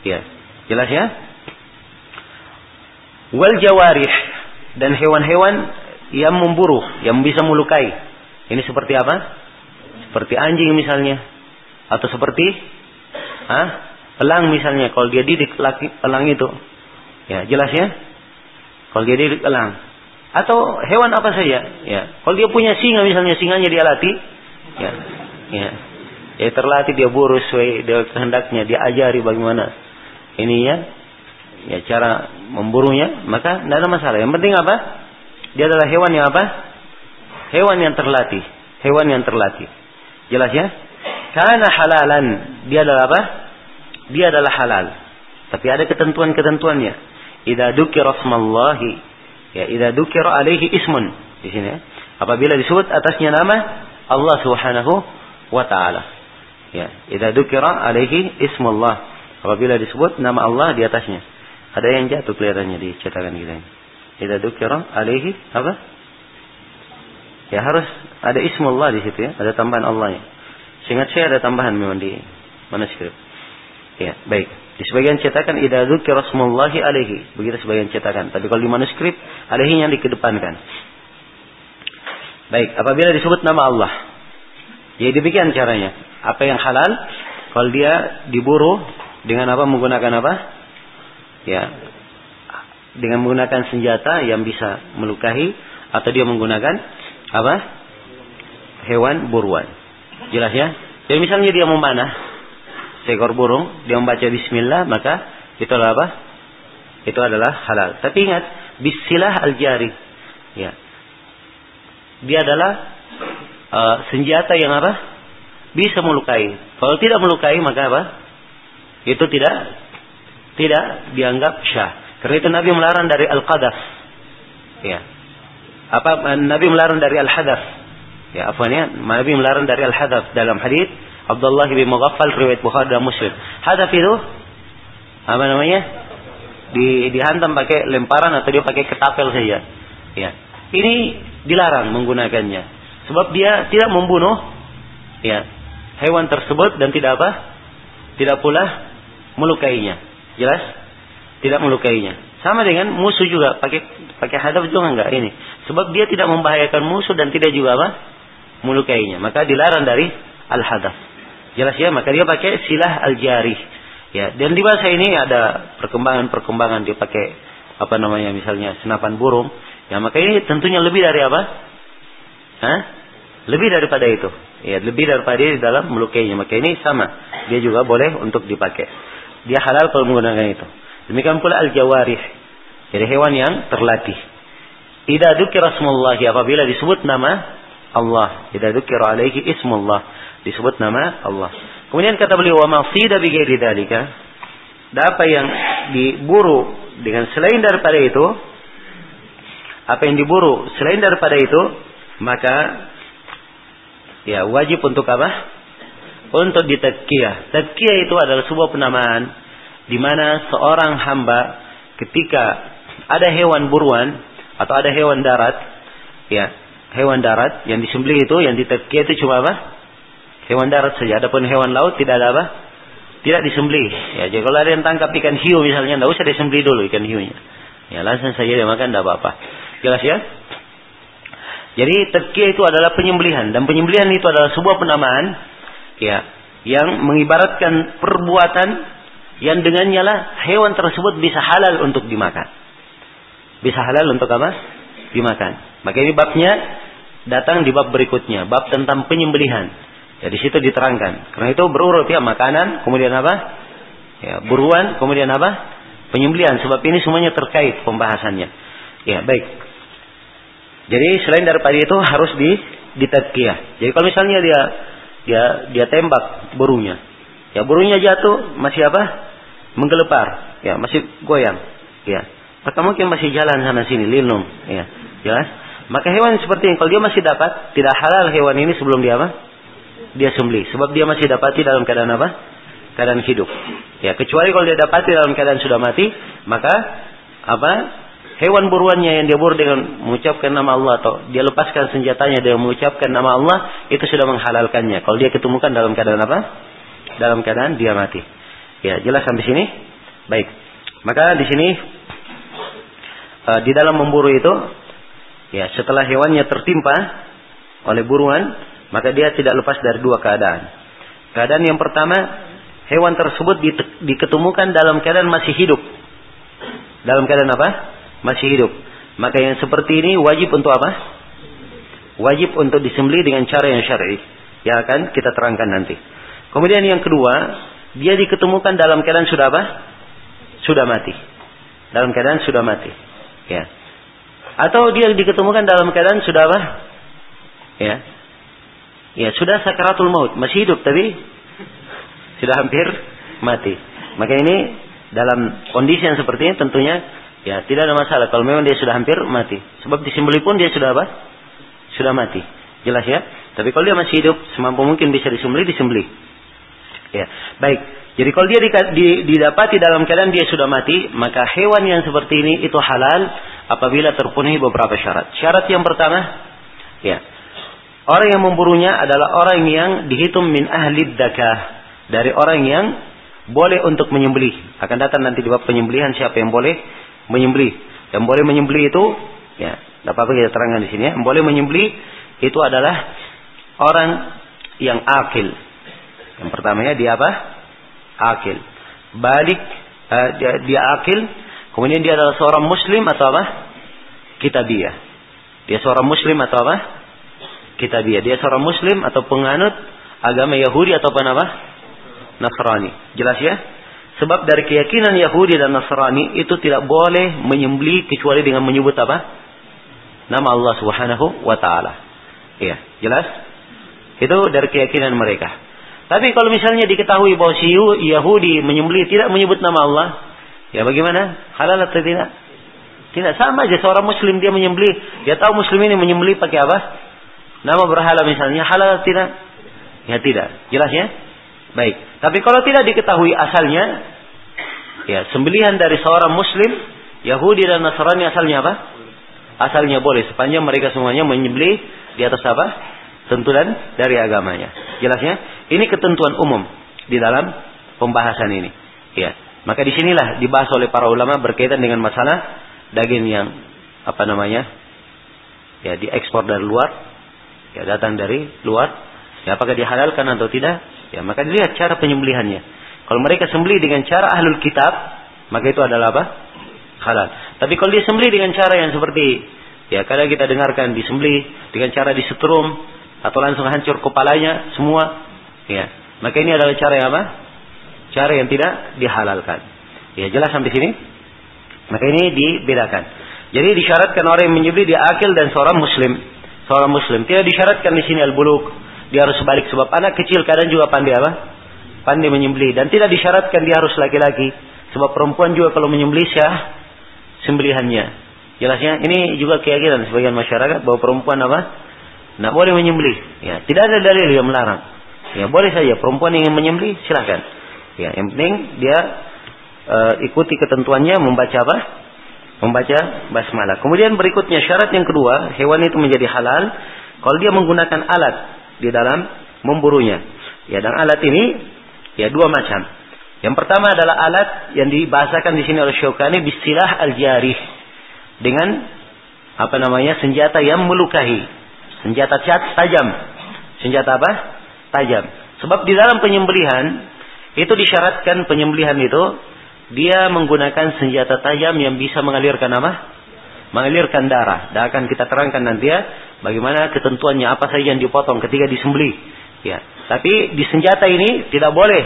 Ya. Jelas ya? wal jawarih dan hewan-hewan yang memburu, yang bisa melukai. Ini seperti apa? Seperti anjing misalnya atau seperti ah, elang misalnya kalau dia didik laki elang itu. Ya, jelas ya? Kalau dia didik elang atau hewan apa saja, ya. Kalau dia punya singa misalnya singanya dia latih, ya. Ya. Ya terlatih dia buru sesuai dia kehendaknya, dia ajari bagaimana ini ya ya cara memburunya, maka tidak ada masalah. Yang penting apa? Dia adalah hewan yang apa? Hewan yang terlatih. Hewan yang terlatih. Jelas ya? Karena halalan. Dia adalah apa? Dia adalah halal. Tapi ada ketentuan-ketentuannya. Idza dzukira rasmallahi ya idza dzukira alaihi ismun di sini ya. Apabila disebut atasnya nama Allah Subhanahu wa taala. Ya, idza dzukira alaihi ismullah. Apabila disebut nama Allah di atasnya. Ada yang jatuh kelihatannya di cetakan kita ini. Idza dzukira alaihi apa? Ya harus ada ismullah di situ ya, ada tambahan Allahnya. Seingat saya ada tambahan memang di manuskrip. Ya, baik. Di sebagian cetakan idza dzukira rasmullahi alaihi, begitu sebagian cetakan. Tapi kalau di manuskrip alaihi yang dikedepankan. Baik, apabila disebut nama Allah. Jadi demikian caranya. Apa yang halal kalau dia diburu dengan apa menggunakan apa? Ya. Dengan menggunakan senjata yang bisa melukai atau dia menggunakan apa? Hewan buruan. Jelas ya? Jadi misalnya dia memanah seekor burung, dia membaca bismillah, maka itu adalah apa? Itu adalah halal. Tapi ingat, bismillah al-jari. Ya. Dia adalah uh, senjata yang apa? Bisa melukai. Kalau tidak melukai, maka apa? Itu tidak tidak dianggap syah. Karena itu Nabi melarang dari al-qadaf. Ya. Apa Nabi melarang dari al-hadaf? Ya, apa ya? Nabi melarang dari al-hadaf dalam hadis Abdullah bin Mughaffal riwayat Bukhari dan Muslim. Hadaf itu apa namanya? Di dihantam pakai lemparan atau dia pakai ketapel saja. Ya. Ini dilarang menggunakannya. Sebab dia tidak membunuh ya hewan tersebut dan tidak apa? Tidak pula melukainya. Jelas? Tidak melukainya. Sama dengan musuh juga pakai pakai hadaf juga enggak ini. Sebab dia tidak membahayakan musuh dan tidak juga apa? melukainya. Maka dilarang dari al-hadaf. Jelas ya, maka dia pakai silah al-jarih. Ya, dan di bahasa ini ada perkembangan-perkembangan dia pakai apa namanya misalnya senapan burung. Ya, maka ini tentunya lebih dari apa? Hah? Lebih daripada itu. Ya, lebih daripada di dalam melukainya. Maka ini sama. Dia juga boleh untuk dipakai. Dia halal kalau menggunakan itu. Demikian pula al-jawarih. Jadi hewan yang terlatih. Dukira smullahi apabila disebut nama Allah. Tidak dukira alaihi ismullah disebut nama Allah. Kemudian kata beliau wa mafida bi ghairi dzalika. Apa yang diburu dengan selain daripada itu, apa yang diburu selain daripada itu, maka ya wajib untuk apa? Untuk ditakkiyah. Takkiyah itu adalah sebuah penamaan di mana seorang hamba ketika ada hewan buruan atau ada hewan darat, ya, hewan darat yang disembelih itu yang ditakkiyah itu cuma apa? Hewan darat saja. Adapun hewan laut tidak ada apa? Tidak disembelih. Ya, jadi kalau ada yang tangkap ikan hiu misalnya, tidak usah disembelih dulu ikan hiunya. Ya, langsung saja dia makan, tidak apa-apa. Jelas ya? Jadi terkia itu adalah penyembelihan dan penyembelihan itu adalah sebuah penamaan ya yang mengibaratkan perbuatan yang dengannya lah hewan tersebut bisa halal untuk dimakan. Bisa halal untuk apa? Dimakan. Maka ini babnya datang di bab berikutnya, bab tentang penyembelihan. Ya situ diterangkan. Karena itu berurut ya makanan, kemudian apa? Ya, buruan, kemudian apa? Penyembelian. Sebab ini semuanya terkait pembahasannya. Ya, baik. Jadi selain daripada itu harus di ditadkiyah. Jadi kalau misalnya dia dia dia tembak burungnya. Ya burungnya jatuh masih apa? Menggelepar. Ya, masih goyang. Ya. Maka mungkin masih jalan sana sini linung. Ya. Jelas? Maka hewan seperti ini kalau dia masih dapat tidak halal hewan ini sebelum dia apa? dia sembeli sebab dia masih dapati dalam keadaan apa? Keadaan hidup. Ya, kecuali kalau dia dapati dalam keadaan sudah mati, maka apa? Hewan buruannya yang dia buru dengan mengucapkan nama Allah atau dia lepaskan senjatanya dengan mengucapkan nama Allah itu sudah menghalalkannya. Kalau dia ketemukan dalam keadaan apa? Dalam keadaan dia mati. Ya, jelas sampai sini? Baik. Maka di sini uh, di dalam memburu itu ya setelah hewannya tertimpa oleh buruan maka dia tidak lepas dari dua keadaan. Keadaan yang pertama, hewan tersebut diketemukan dalam keadaan masih hidup. Dalam keadaan apa? Masih hidup. Maka yang seperti ini wajib untuk apa? Wajib untuk disembelih dengan cara yang syar'i. Yang akan kita terangkan nanti. Kemudian yang kedua, dia diketemukan dalam keadaan sudah apa? Sudah mati. Dalam keadaan sudah mati. Ya. Atau dia diketemukan dalam keadaan sudah apa? Ya. Ya, sudah sakaratul maut, masih hidup tapi sudah hampir mati. Maka ini dalam kondisi yang seperti ini tentunya ya tidak ada masalah kalau memang dia sudah hampir mati. Sebab disembelih pun dia sudah apa? Sudah mati. Jelas ya? Tapi kalau dia masih hidup, semampu mungkin bisa disembelih, disembelih. Ya, baik. Jadi kalau dia didapati dalam keadaan dia sudah mati, maka hewan yang seperti ini itu halal apabila terpenuhi beberapa syarat. Syarat yang pertama, ya, orang yang memburunya adalah orang yang dihitung min ahli dakah dari orang yang boleh untuk menyembelih. Akan datang nanti di bab penyembelihan siapa yang boleh menyembelih. Yang boleh menyembelih itu, ya, apa-apa kita terangkan di sini ya. Yang boleh menyembelih itu adalah orang yang akil. Yang pertamanya dia apa? Akil. Balik uh, dia, dia akil, kemudian dia adalah seorang muslim atau apa? dia. Dia seorang muslim atau apa? dia. Dia seorang muslim atau penganut agama Yahudi atau apa? Nasrani. Jelas ya? Sebab dari keyakinan Yahudi dan Nasrani itu tidak boleh menyembeli kecuali dengan menyebut apa? Nama Allah Subhanahu wa taala. Iya, jelas? Itu dari keyakinan mereka. Tapi kalau misalnya diketahui bahwa si Yahudi menyembeli tidak menyebut nama Allah, ya bagaimana? Halal atau tidak? Tidak sama aja seorang muslim dia menyembeli, dia tahu muslim ini menyembeli pakai apa? Nama berhala misalnya, halal atau tidak? Ya tidak. Jelas ya? Baik. Tapi kalau tidak diketahui asalnya, ya sembelihan dari seorang muslim, Yahudi dan Nasrani asalnya apa? Asalnya boleh sepanjang mereka semuanya menyembelih di atas apa? Tentuan dari agamanya. Jelasnya? Ini ketentuan umum di dalam pembahasan ini. Ya. Maka di sinilah dibahas oleh para ulama berkaitan dengan masalah daging yang apa namanya? Ya, diekspor dari luar, ya datang dari luar. Ya, apakah dihalalkan atau tidak? Ya, maka dilihat cara penyembelihannya. Kalau mereka sembelih dengan cara ahlul kitab, maka itu adalah apa? Halal. Tapi kalau dia sembelih dengan cara yang seperti ya kadang kita dengarkan disembelih dengan cara disetrum atau langsung hancur kepalanya semua, ya. Maka ini adalah cara yang apa? Cara yang tidak dihalalkan. Ya, jelas sampai sini? Maka ini dibedakan. Jadi disyaratkan orang yang menyembelih dia akil dan seorang muslim. Seorang muslim. Tidak disyaratkan di sini al-buluk dia harus balik sebab anak kecil kadang juga pandai apa? Pandai menyembelih dan tidak disyaratkan dia harus laki-laki. Sebab perempuan juga kalau menyembelih syah sembelihannya. Jelasnya ini juga keyakinan sebagian masyarakat bahwa perempuan apa? Tidak boleh menyembelih. Ya, tidak ada dalil yang melarang. Ya, boleh saja perempuan yang menyembelih silakan. Ya, yang penting dia uh, ikuti ketentuannya membaca apa? Membaca basmalah. Kemudian berikutnya syarat yang kedua, hewan itu menjadi halal kalau dia menggunakan alat di dalam memburunya. Ya, dan alat ini ya dua macam. Yang pertama adalah alat yang dibahasakan di sini oleh Syaukani bisilah al-jarih dengan apa namanya senjata yang melukai, senjata cat tajam. Senjata apa? Tajam. Sebab di dalam penyembelihan itu disyaratkan penyembelihan itu dia menggunakan senjata tajam yang bisa mengalirkan apa? Mengalirkan darah. Dan akan kita terangkan nanti ya Bagaimana ketentuannya apa saja yang dipotong ketika disembeli. Ya. Tapi di senjata ini tidak boleh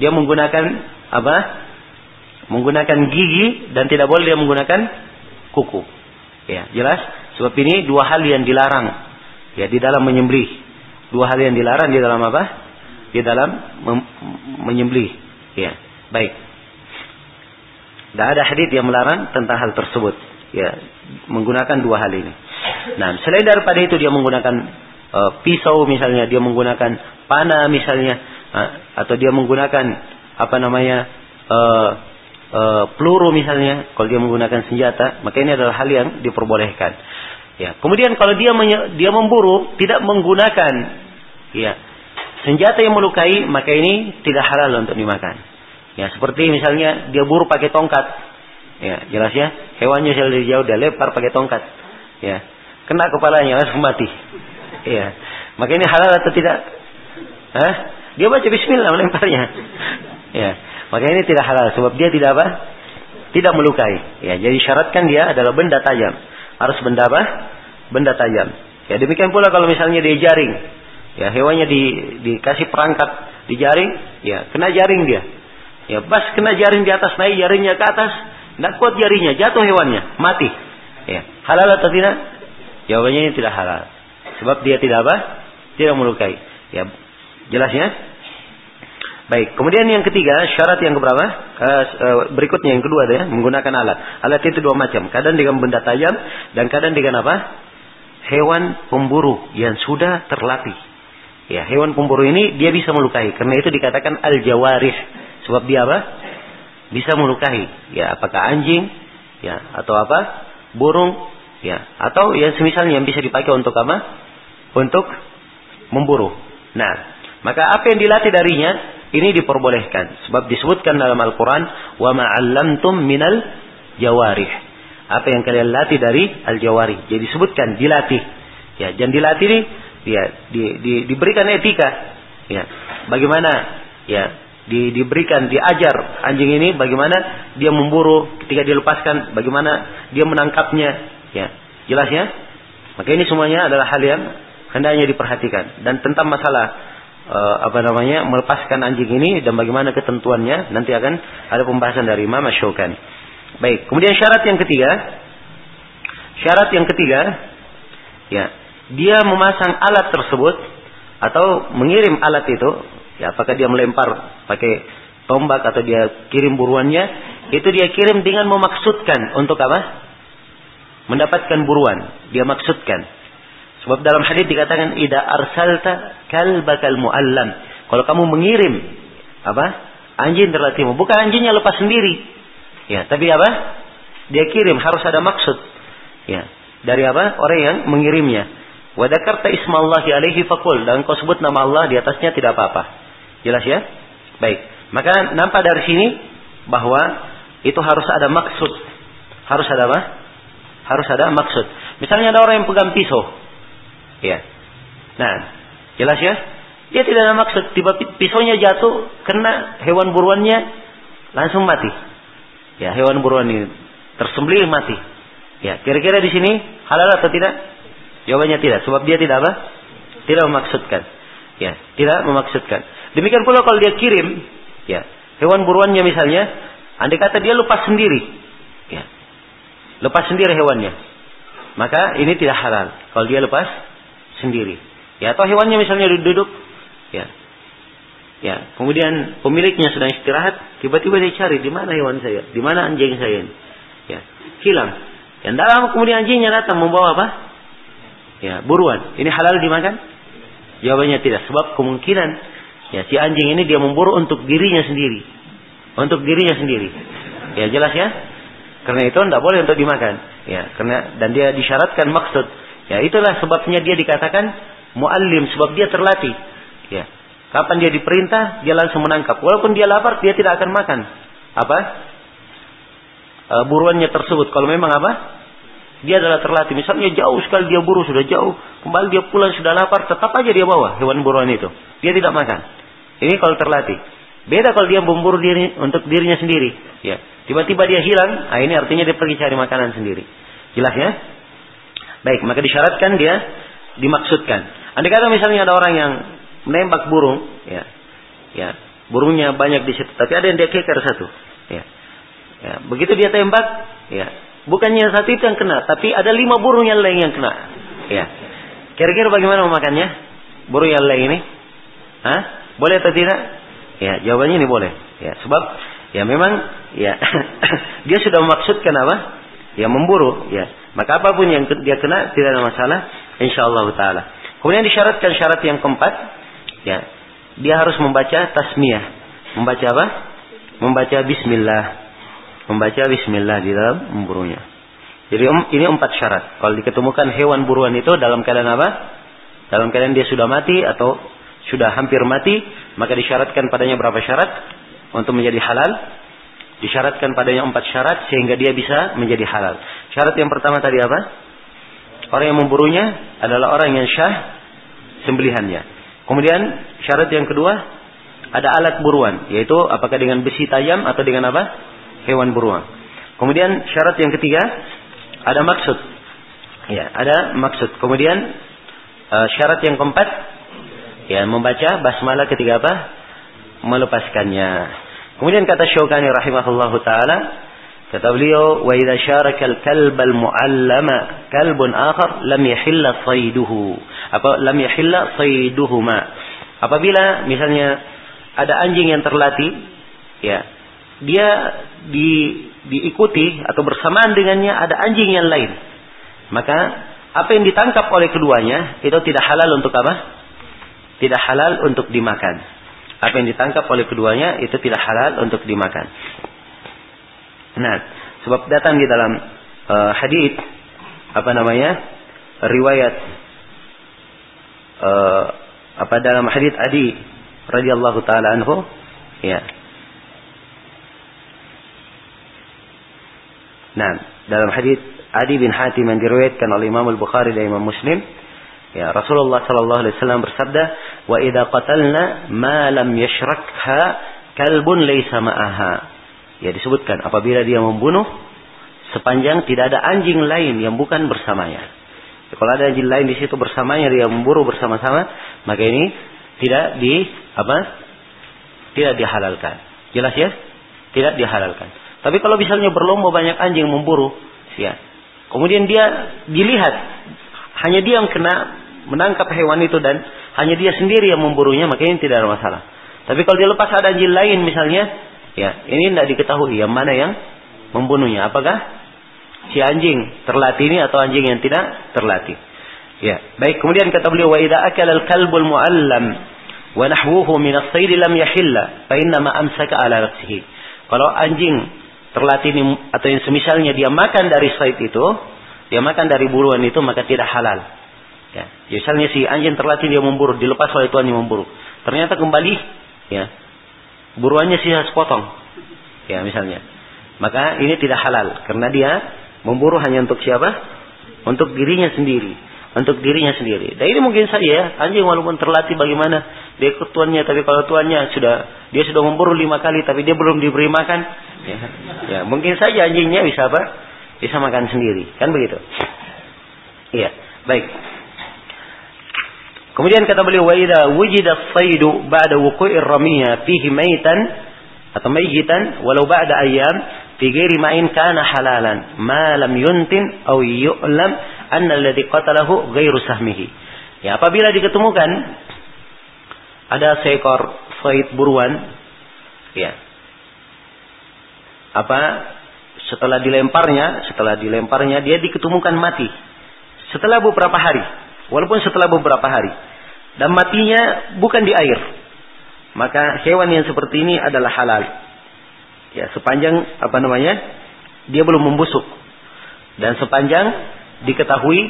dia menggunakan apa? Menggunakan gigi dan tidak boleh dia menggunakan kuku. Ya, jelas? Sebab ini dua hal yang dilarang ya di dalam menyembelih. Dua hal yang dilarang di dalam apa? Di dalam menyembelih. Ya, baik. Tidak ada hadis yang melarang tentang hal tersebut. Ya, menggunakan dua hal ini. Nah, selain daripada itu dia menggunakan uh, pisau misalnya, dia menggunakan panah misalnya, uh, atau dia menggunakan apa namanya uh, uh, peluru misalnya, kalau dia menggunakan senjata, maka ini adalah hal yang diperbolehkan. Ya, kemudian kalau dia dia memburu tidak menggunakan ya senjata yang melukai, maka ini tidak halal untuk dimakan. Ya, seperti misalnya dia buru pakai tongkat. Ya, jelas ya. Hewannya dari jauh dia lempar pakai tongkat. Ya, kena kepalanya langsung mati. Iya. Maka ini halal atau tidak? Hah? Dia baca bismillah melemparnya. Ya. Maka ini tidak halal sebab dia tidak apa? Tidak melukai. Ya, jadi syaratkan dia adalah benda tajam. Harus benda apa? Benda tajam. Ya, demikian pula kalau misalnya dia jaring. Ya, hewannya di dikasih perangkat di jaring, ya, kena jaring dia. Ya, pas kena jaring di atas naik jaringnya ke atas, tidak kuat jarinya, jatuh hewannya, mati. Ya. Halal atau tidak? Jawabannya ini tidak halal. Sebab dia tidak apa? Tidak melukai. Ya. Jelas ya? Baik, kemudian yang ketiga, syarat yang keberapa? Uh, berikutnya yang kedua ya, menggunakan alat. Alat itu dua macam, kadang dengan benda tajam dan kadang dengan apa? Hewan pemburu yang sudah terlatih. Ya, hewan pemburu ini dia bisa melukai, karena itu dikatakan al-jawarih. Sebab dia apa? Bisa melukai. Ya, apakah anjing, ya, atau apa? Burung, ya, atau yang semisalnya yang bisa dipakai untuk apa? Untuk memburu. Nah, maka apa yang dilatih darinya ini diperbolehkan sebab disebutkan dalam Al-Qur'an wa ma'allamtum minal jawarih. Apa yang kalian latih dari al-jawarih. Jadi disebutkan dilatih. Ya, dan dilatih ini ya di, di, diberikan etika. Ya. Bagaimana ya di, diberikan diajar anjing ini bagaimana dia memburu ketika dilepaskan bagaimana dia menangkapnya ya jelas ya maka ini semuanya adalah hal yang hendaknya diperhatikan dan tentang masalah uh, apa namanya melepaskan anjing ini dan bagaimana ketentuannya nanti akan ada pembahasan dari Imam Asy-Syaukani. Baik, kemudian syarat yang ketiga syarat yang ketiga ya, dia memasang alat tersebut atau mengirim alat itu, ya apakah dia melempar pakai tombak atau dia kirim buruannya, itu dia kirim dengan memaksudkan untuk apa? Mendapatkan buruan, dia maksudkan. Sebab dalam hadis dikatakan ida arsalta kalbakal muallam. Kalau kamu mengirim apa? Anjing terlatihmu, bukan anjingnya lepas sendiri. Ya, tapi apa? Dia kirim harus ada maksud. Ya. Dari apa? Orang yang mengirimnya. Wa dzakarta ismallahi alaihi faqul dan kau sebut nama Allah di atasnya tidak apa-apa. Jelas ya? Baik. Maka nampak dari sini bahwa itu harus ada maksud. Harus ada apa? Harus ada maksud. Misalnya ada orang yang pegang pisau. Ya. Nah, jelas ya? Dia tidak ada maksud. Tiba pisaunya jatuh, kena hewan buruannya, langsung mati. Ya, hewan buruan ini tersembelih mati. Ya, kira-kira di sini halal atau tidak? Jawabannya tidak, sebab dia tidak apa? Tidak memaksudkan. Ya, tidak memaksudkan. Demikian pula kalau dia kirim, ya, hewan buruannya misalnya, andai kata dia lepas sendiri, ya, lepas sendiri hewannya, maka ini tidak halal. Kalau dia lepas sendiri. Ya, atau hewannya misalnya duduk, ya. Ya, kemudian pemiliknya sedang istirahat, tiba-tiba dia cari di mana hewan saya, di mana anjing saya ini. Ya, hilang. Yang dalam kemudian anjingnya datang membawa apa? Ya, buruan. Ini halal dimakan? Jawabannya tidak, sebab kemungkinan ya si anjing ini dia memburu untuk dirinya sendiri. Untuk dirinya sendiri. Ya, jelas ya? Karena itu tidak boleh untuk dimakan. Ya, karena dan dia disyaratkan maksud Ya itulah sebabnya dia dikatakan muallim sebab dia terlatih. Ya. Kapan dia diperintah, dia langsung menangkap. Walaupun dia lapar, dia tidak akan makan. Apa? E, buruannya tersebut. Kalau memang apa? Dia adalah terlatih. Misalnya jauh sekali dia buru, sudah jauh. Kembali dia pulang, sudah lapar. Tetap aja dia bawa hewan buruan itu. Dia tidak makan. Ini kalau terlatih. Beda kalau dia memburu diri untuk dirinya sendiri. Ya, tiba-tiba dia hilang. Nah, ini artinya dia pergi cari makanan sendiri. Jelas ya? Baik, maka disyaratkan dia dimaksudkan. Andai kata misalnya ada orang yang menembak burung, ya, ya, burungnya banyak di situ, tapi ada yang dia keker satu, ya, ya, begitu dia tembak, ya, bukannya satu itu yang kena, tapi ada lima burung yang lain yang kena, ya. Kira-kira bagaimana memakannya? Burung yang lain ini? Hah? Boleh atau tidak? Ya, jawabannya ini boleh. Ya, sebab ya memang ya dia sudah memaksudkan apa? Ya memburu, ya. Maka apa pun yang dia kena tidak ada masalah insyaallah taala. Kemudian disyaratkan syarat yang keempat ya. Dia harus membaca tasmiyah. Membaca apa? Membaca bismillah. Membaca bismillah di dalam memburunya. Jadi ini empat syarat. Kalau diketemukan hewan buruan itu dalam keadaan apa? Dalam keadaan dia sudah mati atau sudah hampir mati, maka disyaratkan padanya berapa syarat untuk menjadi halal? Disyaratkan padanya empat syarat sehingga dia bisa menjadi halal. Syarat yang pertama tadi apa? Orang yang memburunya adalah orang yang syah sembelihannya. Kemudian syarat yang kedua ada alat buruan, yaitu apakah dengan besi tajam atau dengan apa? Hewan buruan. Kemudian syarat yang ketiga ada maksud. Ya, ada maksud. Kemudian uh, syarat yang keempat ya membaca basmalah ketika apa? melepaskannya. Kemudian kata Syaukani rahimahullahu taala, Kata beliau, "Wa idza syaraka al-kalb al-mu'allama kalbun akhar lam yahilla sayduhu." Apa lam yahilla sayduhuma. Apabila misalnya ada anjing yang terlatih, ya, dia di, diikuti atau bersamaan dengannya ada anjing yang lain. Maka apa yang ditangkap oleh keduanya itu tidak halal untuk apa? Tidak halal untuk dimakan. Apa yang ditangkap oleh keduanya itu tidak halal untuk dimakan. Nah, sebab datang di dalam uh, hadis apa namanya? riwayat uh, apa dalam hadis Adi radhiyallahu taala anhu ya. Nah, dalam hadis Adi bin Hatim yang diriwayatkan oleh Imam Al-Bukhari dan Imam Muslim, ya Rasulullah sallallahu alaihi wasallam bersabda, "Wa idza qatalna ma lam yashrakha kalbun laysa ma'aha." Ya disebutkan apabila dia membunuh sepanjang tidak ada anjing lain yang bukan bersamanya. Ya, kalau ada anjing lain di situ bersamanya dia memburu bersama-sama, maka ini tidak di apa? Tidak dihalalkan. Jelas ya? Tidak dihalalkan. Tapi kalau misalnya berlomba banyak anjing memburu, ya. Kemudian dia dilihat hanya dia yang kena menangkap hewan itu dan hanya dia sendiri yang memburunya, maka ini tidak ada masalah. Tapi kalau dia lepas ada anjing lain misalnya, Ya, ini tidak diketahui yang mana yang membunuhnya. Apakah si anjing terlatih ini atau anjing yang tidak terlatih? Ya, baik. Kemudian kata beliau, wa idza akala al-kalbul mu'allam wa nahwuhu min as-sayd lam yahilla, fa inna ma amsaka ala nafsihi. Kalau anjing terlatih atau yang semisalnya dia makan dari said itu, dia makan dari buruan itu maka tidak halal. Ya, misalnya si anjing terlatih dia memburu, dilepas oleh tuannya memburu. Ternyata kembali ya buruannya sisa sepotong. Ya misalnya. Maka ini tidak halal karena dia memburu hanya untuk siapa? Untuk dirinya sendiri, untuk dirinya sendiri. Dan ini mungkin saja ya, anjing walaupun terlatih bagaimana dia ikut tuannya, tapi kalau tuannya sudah dia sudah memburu lima kali, tapi dia belum diberi makan, ya, ya mungkin saja anjingnya bisa apa? Bisa makan sendiri, kan begitu? Iya, baik. Kemudian kata beliau wa idza wujida as-saydu ba'da fihi maitan atau mayyitan walau ba'da ayyam fi ghairi ma'in kana halalan ma lam yuntin aw yu'lam anna alladhi qatalahu ghairu sahmihi. Ya, apabila diketemukan ada seekor said buruan ya. Apa setelah dilemparnya, setelah dilemparnya dia diketemukan mati. Setelah beberapa hari Walaupun setelah beberapa hari. Dan matinya bukan di air. Maka hewan yang seperti ini adalah halal. Ya, sepanjang apa namanya? Dia belum membusuk. Dan sepanjang diketahui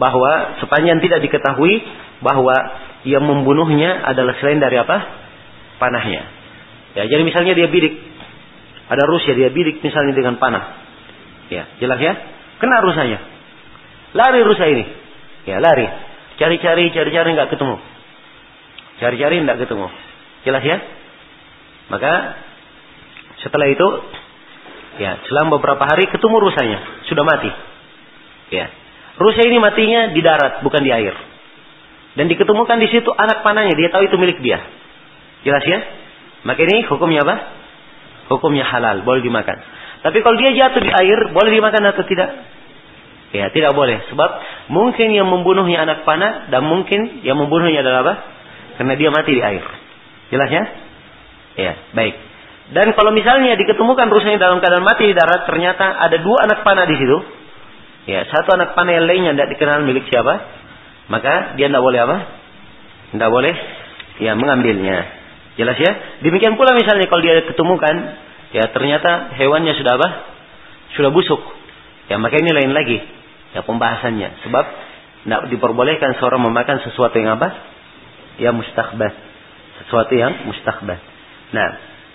bahwa sepanjang tidak diketahui bahwa yang membunuhnya adalah selain dari apa? Panahnya. Ya, jadi misalnya dia bidik. Ada Rusia dia bidik misalnya dengan panah. Ya, jelas ya? Kena rusanya. Lari rusa ini. Ya lari. Cari-cari, cari-cari nggak ketemu. Cari-cari nggak ketemu. Jelas ya? Maka setelah itu, ya selama beberapa hari ketemu rusanya, sudah mati. Ya, rusa ini matinya di darat, bukan di air. Dan diketemukan di situ anak panahnya, dia tahu itu milik dia. Jelas ya? Maka ini hukumnya apa? Hukumnya halal, boleh dimakan. Tapi kalau dia jatuh di air, boleh dimakan atau tidak? Ya, tidak boleh. Sebab mungkin yang membunuhnya anak panah dan mungkin yang membunuhnya adalah apa? Karena dia mati di air. Jelas ya? Ya, baik. Dan kalau misalnya diketemukan rusanya dalam keadaan mati di darat, ternyata ada dua anak panah di situ. Ya, satu anak panah yang lainnya tidak dikenal milik siapa, maka dia tidak boleh apa? Tidak boleh ya mengambilnya. Jelas ya? Demikian pula misalnya kalau dia ketemukan, ya ternyata hewannya sudah apa? Sudah busuk. Ya, maka ini lain lagi ya pembahasannya. Sebab tidak diperbolehkan seorang memakan sesuatu yang apa? Ya mustahbah. Sesuatu yang mustahbah. Nah,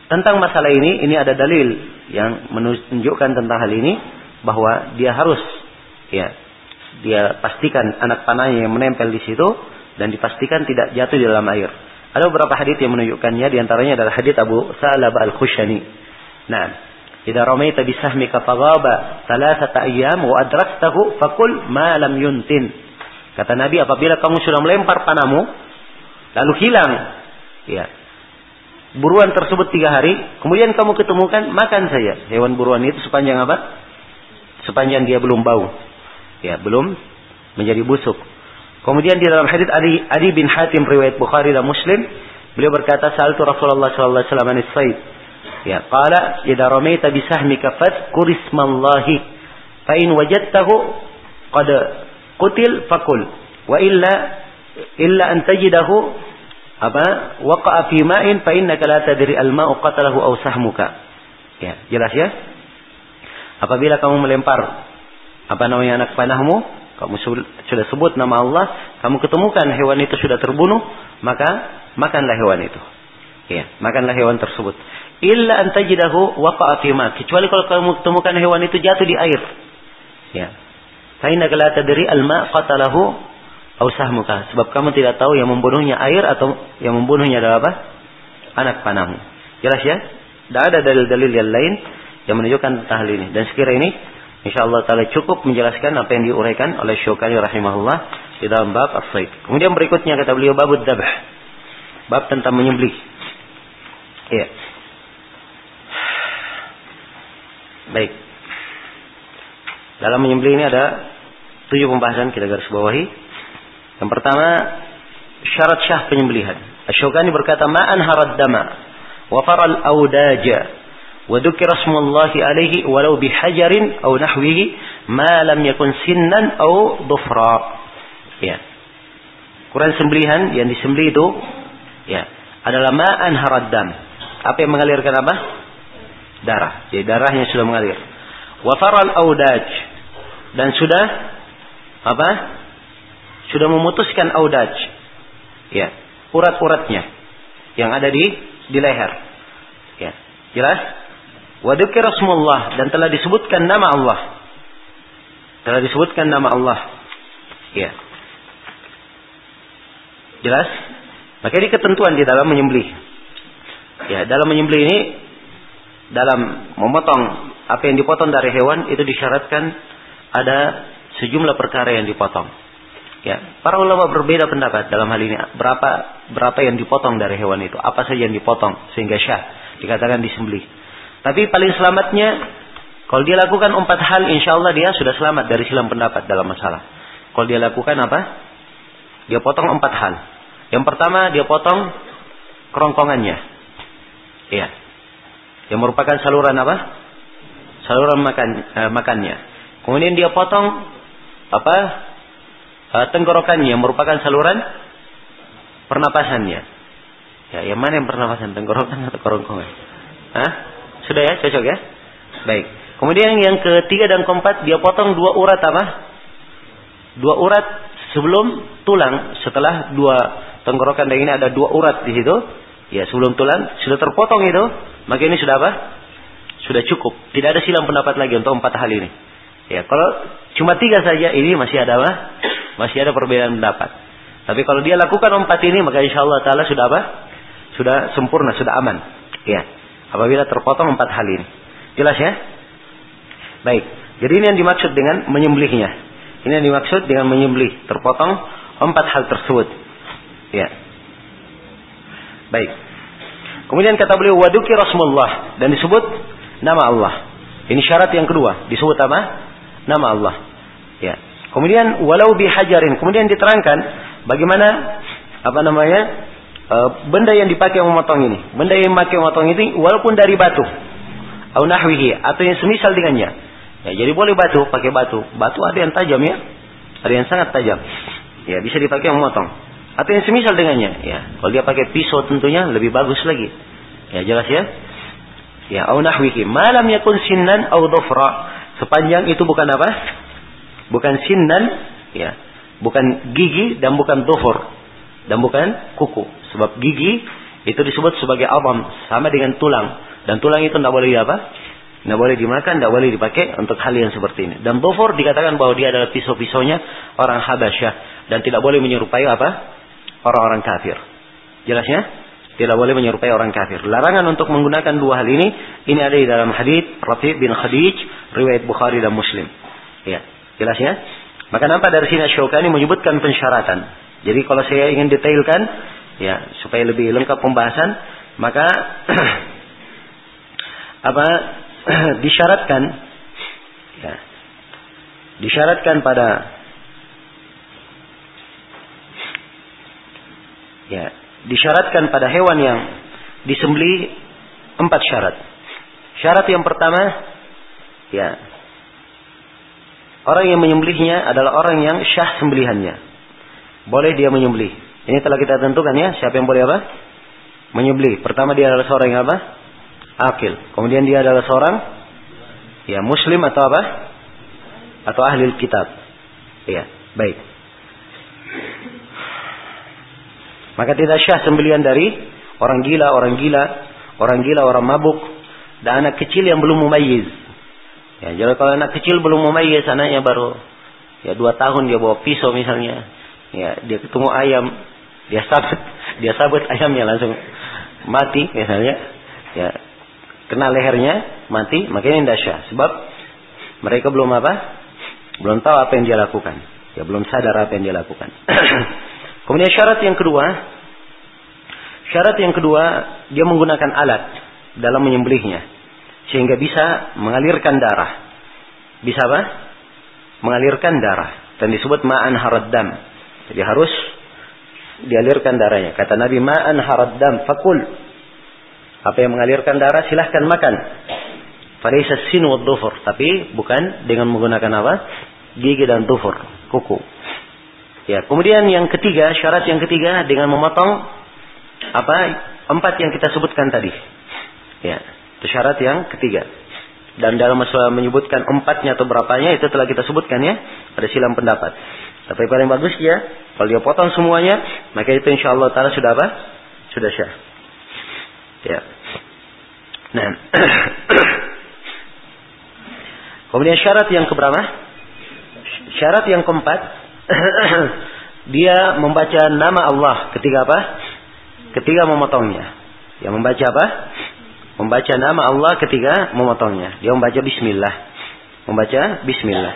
tentang masalah ini, ini ada dalil yang menunjukkan tentang hal ini bahwa dia harus ya dia pastikan anak panahnya yang menempel di situ dan dipastikan tidak jatuh di dalam air. Ada beberapa hadis yang menunjukkannya, di antaranya adalah hadis Abu Salab al Khushani. Nah, Idza ramaita bisahmika faghaba thalathata ayyam wa adraktahu fakul ma lam yuntin. Kata Nabi apabila kamu sudah melempar panahmu lalu hilang ya buruan tersebut tiga hari, kemudian kamu ketemukan, makan saja hewan buruan itu sepanjang apa? Sepanjang dia belum bau. Ya, belum menjadi busuk. Kemudian di dalam hadits Adi, Adi bin Hatim riwayat Bukhari dan Muslim, beliau berkata, "Saltu Rasulullah sallallahu alaihi wasallam said." Ya, qala, "Idza ramaita bi sahmika fadhkur ismallahi, fa in wajadtahu qad qutil fakul, wa illa illa an tajidahu apa waqa'a fi ma'in fa innaka la tadri al-ma'u qatalahu aw sahmuka. Ya, jelas ya? Apabila kamu melempar apa namanya anak panahmu, kamu sudah sebut nama Allah, kamu ketemukan hewan itu sudah terbunuh, maka makanlah hewan itu. Ya, makanlah hewan tersebut. Illa an tajidahu waqa'a. Kecuali kalau kamu temukan hewan itu jatuh di air. Ya. Fa innaka la tadri al-ma' qatalahu Ausah muka. Sebab kamu tidak tahu yang membunuhnya air atau yang membunuhnya adalah apa? Anak panahmu. Jelas ya? Tidak ada dalil-dalil yang lain yang menunjukkan tentang hal ini. Dan sekira ini, insya Allah Ta'ala cukup menjelaskan apa yang diuraikan oleh Syukani rahimahullah di dalam bab as Kemudian berikutnya kata beliau bab dabah. Bab tentang menyembelih. Iya. Baik. Dalam menyembelih ini ada tujuh pembahasan kita garis bawahi. Yang pertama syarat syah penyembelihan. Asyukani berkata ma'an harad dama wa faral audaja wa dzukira smullahi alaihi walau bihajarin aw nahwihi ma lam yakun sinnan aw dhufra. Ya. Quran sembelihan yang disembelih itu ya adalah ma'an harad dam. Apa yang mengalirkan apa? Darah. Jadi darahnya sudah mengalir. Wa faral audaj dan sudah apa? sudah memutuskan audaj. Ya, urat-uratnya yang ada di di leher. Ya, jelas? Wa Rasulullah dan telah disebutkan nama Allah. Telah disebutkan nama Allah. Ya. Jelas? Maka ini ketentuan di dalam menyembelih. Ya, dalam menyembelih ini dalam memotong apa yang dipotong dari hewan itu disyaratkan ada sejumlah perkara yang dipotong. Ya, para ulama berbeda pendapat dalam hal ini. Berapa berapa yang dipotong dari hewan itu? Apa saja yang dipotong sehingga syah dikatakan disembelih. Tapi paling selamatnya kalau dia lakukan empat hal, insya Allah dia sudah selamat dari silam pendapat dalam masalah. Kalau dia lakukan apa? Dia potong empat hal. Yang pertama dia potong kerongkongannya. Iya. Yang merupakan saluran apa? Saluran makan eh, makannya. Kemudian dia potong apa? uh, tenggorokannya merupakan saluran pernapasannya. Ya, yang mana yang pernapasan tenggorokan atau kerongkongan? Hah? Sudah ya, cocok ya? Baik. Kemudian yang ketiga dan keempat dia potong dua urat apa? Dua urat sebelum tulang. Setelah dua tenggorokan dan ini ada dua urat di situ. Ya, sebelum tulang sudah terpotong itu, maka ini sudah apa? Sudah cukup. Tidak ada silang pendapat lagi untuk empat hal ini. Ya, kalau cuma tiga saja ini masih ada apa? Masih ada perbedaan pendapat. Tapi kalau dia lakukan empat ini maka insya Allah Taala sudah apa? Sudah sempurna, sudah aman. Ya. Apabila terpotong empat hal ini. Jelas ya? Baik. Jadi ini yang dimaksud dengan menyembelihnya. Ini yang dimaksud dengan menyembelih. Terpotong empat hal tersebut. Ya. Baik. Kemudian kata beliau waduki Rasulullah dan disebut nama Allah. Ini syarat yang kedua. Disebut apa? Nama Allah. Ya. Kemudian walau bihajarin, kemudian diterangkan bagaimana apa namanya e, benda yang dipakai memotong ini, benda yang dipakai memotong ini walaupun dari batu, atau nahwihi atau yang semisal dengannya. Ya, jadi boleh batu, pakai batu. Batu ada yang tajam ya, ada yang sangat tajam. Ya, bisa dipakai memotong. Atau yang semisal dengannya. Ya, kalau dia pakai pisau tentunya lebih bagus lagi. Ya, jelas ya. Ya, au nahwihi. Malam yakun sinnan. Sepanjang itu bukan apa? bukan sinnan, ya, bukan gigi dan bukan dofor dan bukan kuku. Sebab gigi itu disebut sebagai awam sama dengan tulang dan tulang itu tidak boleh apa? Tidak boleh dimakan, tidak boleh dipakai untuk hal yang seperti ini. Dan dofor dikatakan bahwa dia adalah pisau-pisaunya orang Habasyah dan tidak boleh menyerupai apa? Orang-orang kafir. Jelasnya? Tidak boleh menyerupai orang kafir. Larangan untuk menggunakan dua hal ini, ini ada di dalam hadis Rafi bin Khadij, riwayat Bukhari dan Muslim. Ya. Jelas ya? Maka nampak dari sini Syaukani menyebutkan pensyaratan. Jadi kalau saya ingin detailkan, ya supaya lebih lengkap pembahasan, Maka apa disyaratkan ya, disyaratkan pada ya disyaratkan pada hewan yang disembeli empat syarat. Syarat yang pertama ya orang yang menyembelihnya adalah orang yang syah sembelihannya. Boleh dia menyembelih. Ini telah kita tentukan ya, siapa yang boleh apa? Menyembelih. Pertama dia adalah seorang yang apa? Akil. Kemudian dia adalah seorang ya muslim atau apa? Atau ahli kitab. Ya, baik. Maka tidak syah sembelian dari orang gila, orang gila, orang gila, orang mabuk, dan anak kecil yang belum mumayyiz. Ya, jadi kalau anak kecil belum mumayyiz, anaknya baru ya dua tahun dia bawa pisau misalnya, ya dia ketemu ayam, dia sabut, dia sabut ayamnya langsung mati misalnya, ya kena lehernya mati, makanya syah. Sebab mereka belum apa? Belum tahu apa yang dia lakukan. Ya belum sadar apa yang dia lakukan. Kemudian syarat yang kedua, syarat yang kedua dia menggunakan alat dalam menyembelihnya sehingga bisa mengalirkan darah. Bisa apa? Mengalirkan darah dan disebut ma'an haraddam. Jadi harus dialirkan darahnya. Kata Nabi ma'an haraddam fakul. Apa yang mengalirkan darah silahkan makan. Falaisa sin wa tapi bukan dengan menggunakan apa? Gigi dan dufur, kuku. Ya, kemudian yang ketiga, syarat yang ketiga dengan memotong apa empat yang kita sebutkan tadi. Ya, itu syarat yang ketiga. Dan dalam masalah menyebutkan empatnya atau berapanya itu telah kita sebutkan ya. Ada silam pendapat. Tapi paling bagus ya, kalau dia potong semuanya, maka itu insya Allah taala sudah apa? Sudah syah. Ya. Nah. Kemudian syarat yang keberapa? Syarat yang keempat, dia membaca nama Allah ketika apa? Ketika memotongnya. Yang membaca apa? Membaca nama Allah ketika memotongnya. Dia membaca bismillah. Membaca bismillah.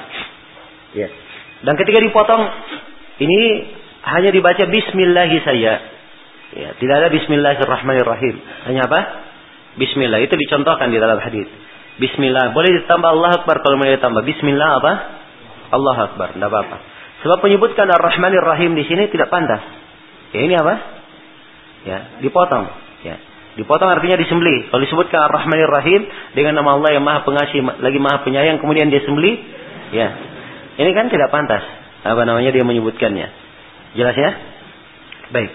Ya. Dan ketika dipotong ini hanya dibaca bismillahi saya. Ya, tidak ada bismillahirrahmanirrahim. Hanya apa? Bismillah. Itu dicontohkan di dalam hadis. Bismillah. Boleh ditambah Allah Akbar kalau mau ditambah. Bismillah apa? Allah Akbar. Tidak apa-apa. Sebab menyebutkan Ar-Rahmanir Rahim di sini tidak pantas. Ya ini apa? Ya, dipotong. Ya. Dipotong artinya disembeli. Kalau disebutkan Ar-Rahmanir Rahim dengan nama Allah yang Maha Pengasih lagi Maha Penyayang kemudian dia sembeli, ya. Ini kan tidak pantas. Apa namanya dia menyebutkannya. Jelas ya? Baik.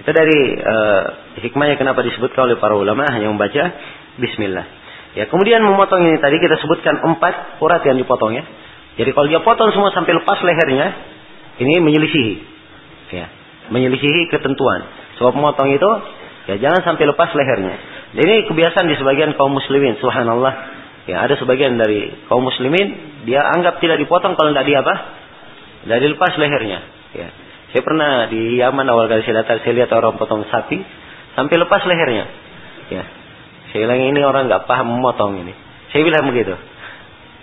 Itu dari uh, hikmahnya kenapa disebutkan oleh para ulama hanya membaca bismillah. Ya, kemudian memotong ini tadi kita sebutkan empat urat yang dipotong ya. Jadi kalau dia potong semua sampai lepas lehernya, ini menyelisihi. Ya, menyelisihi ketentuan. Sebab memotong itu ya jangan sampai lepas lehernya. Jadi ini kebiasaan di sebagian kaum muslimin, subhanallah. Ya, ada sebagian dari kaum muslimin dia anggap tidak dipotong kalau tidak di apa? Tidak dilepas lehernya. Ya. Saya pernah di Yaman awal kali saya datang, saya lihat orang potong sapi sampai lepas lehernya. Ya, saya bilang ini orang nggak paham memotong ini. Saya bilang begitu.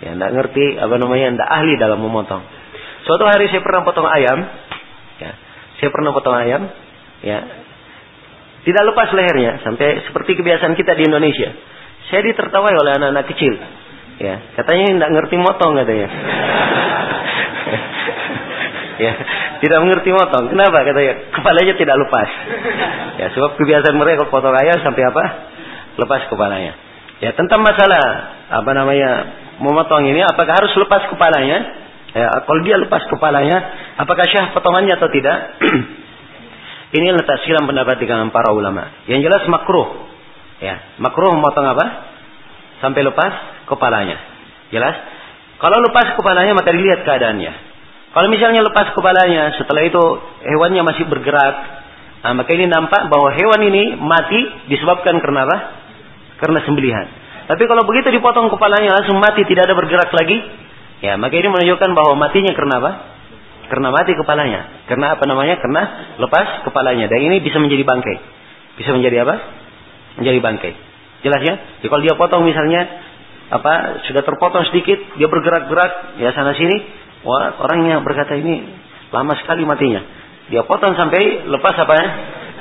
Ya, nggak ngerti apa namanya, nggak ahli dalam memotong. Suatu hari saya pernah potong ayam. Ya, saya pernah potong ayam. Ya, tidak lepas lehernya sampai seperti kebiasaan kita di Indonesia. Saya ditertawai oleh anak-anak kecil. Ya, katanya nggak ngerti motong katanya. ya, tidak mengerti motong. Kenapa katanya? Kepalanya tidak lepas. Ya, sebab kebiasaan mereka potong ayam sampai apa? lepas kepalanya. Ya tentang masalah apa namanya memotong ini, apakah harus lepas kepalanya? Ya, kalau dia lepas kepalanya, apakah syah potongannya atau tidak? ini letak silam pendapat di kalangan para ulama. Yang jelas makruh. Ya, makruh memotong apa? Sampai lepas kepalanya. Jelas? Kalau lepas kepalanya maka dilihat keadaannya. Kalau misalnya lepas kepalanya, setelah itu hewannya masih bergerak, nah, maka ini nampak bahwa hewan ini mati disebabkan karena apa? karena sembelihan. Tapi kalau begitu dipotong kepalanya langsung mati tidak ada bergerak lagi, ya maka ini menunjukkan bahwa matinya karena apa? Karena mati kepalanya. Karena apa namanya? Karena lepas kepalanya. Dan ini bisa menjadi bangkai. Bisa menjadi apa? Menjadi bangkai. Jelas ya? Jadi kalau dia potong misalnya apa sudah terpotong sedikit, dia bergerak-gerak ya sana sini, wah orangnya berkata ini lama sekali matinya. Dia potong sampai lepas apa ya?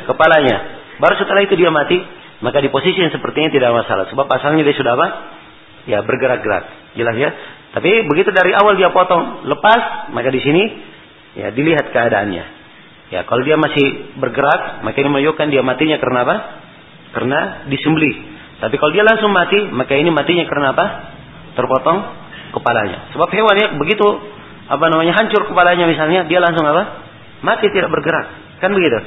Kepalanya. Baru setelah itu dia mati, maka di posisi yang seperti ini tidak masalah. Sebab asalnya dia sudah apa? Ya bergerak-gerak. Jelas ya. Tapi begitu dari awal dia potong, lepas, maka di sini ya dilihat keadaannya. Ya kalau dia masih bergerak, maka ini menunjukkan dia matinya karena apa? Karena disembelih. Tapi kalau dia langsung mati, maka ini matinya karena apa? Terpotong kepalanya. Sebab hewan ya begitu apa namanya hancur kepalanya misalnya, dia langsung apa? Mati tidak bergerak. Kan begitu?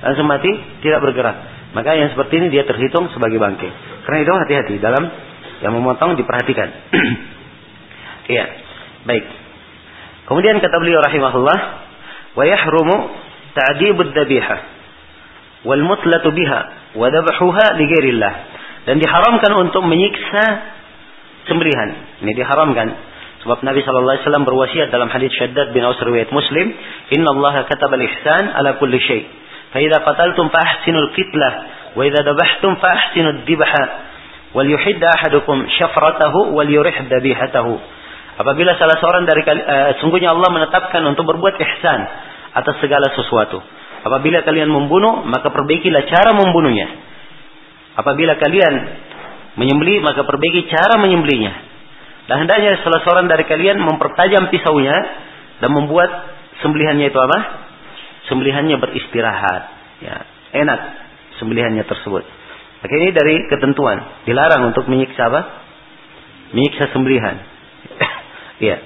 Langsung mati tidak bergerak. Maka yang seperti ini dia terhitung sebagai bangkai. Karena itu hati-hati dalam yang memotong diperhatikan. Iya. Baik. Kemudian kata beliau rahimahullah, wa yahrumu ta'dibud dabihah wal mutlatu biha wa dabhuha li ghairillah. Dan diharamkan untuk menyiksa sembelihan. Ini diharamkan. Sebab Nabi sallallahu alaihi wasallam berwasiat dalam hadis Syaddad bin Aus riwayat Muslim, "Inna Allah kataba al-ihsan ala kulli syai." Fa idza qataltum fa ahsinul qitlah wa idza dabahtum fa ahsinud dibha wal yuhidd ahadukum syafratahu wal yurih dabihatahu. Apabila salah seorang dari uh, sungguhnya Allah menetapkan untuk berbuat ihsan atas segala sesuatu. Apabila kalian membunuh, maka perbaikilah cara membunuhnya. Apabila kalian menyembeli, maka perbaiki cara menyembelinya. Dan hendaknya salah seorang dari kalian mempertajam pisaunya dan membuat sembelihannya itu apa? Sembelihannya beristirahat. Ya, enak sembelihannya tersebut. Maka ini dari ketentuan. Dilarang untuk menyiksa apa? Menyiksa sembelihan. Ya.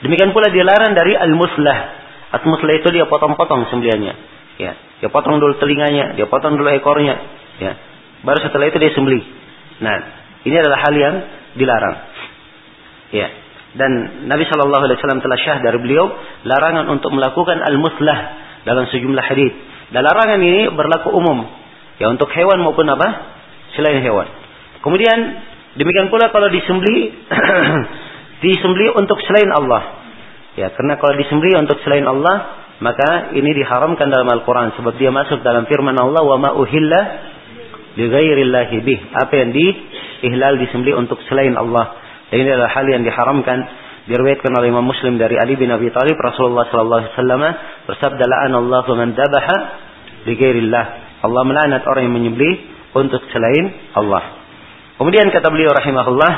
Demikian pula dilarang dari al-muslah. Al-muslah itu dia potong-potong sembelihannya. Ya. Dia potong dulu telinganya, dia potong dulu ekornya. Ya. Baru setelah itu dia sembelih. Nah, ini adalah hal yang dilarang. Ya. Dan Nabi Shallallahu Alaihi Wasallam telah syah dari beliau larangan untuk melakukan al-muslah dalam sejumlah hadis. Dan larangan ini berlaku umum ya untuk hewan maupun apa selain hewan. Kemudian demikian pula kalau disembelih disembelih untuk selain Allah. Ya, karena kalau disembelih untuk selain Allah, maka ini diharamkan dalam Al-Quran. Sebab dia masuk dalam firman Allah, wa ma uhilla li ghairillahi bih. Apa yang diihlal disembelih untuk selain Allah. Dan ini adalah hal yang diharamkan. Diriwayatkan oleh Imam Muslim dari Ali bin Abi Thalib, Rasulullah sallallahu alaihi wasallam bersabda, "La'an Allah man dabaha li ghairillah." Allah melaknat orang yang menyembelih untuk selain Allah. Kemudian kata beliau rahimahullah,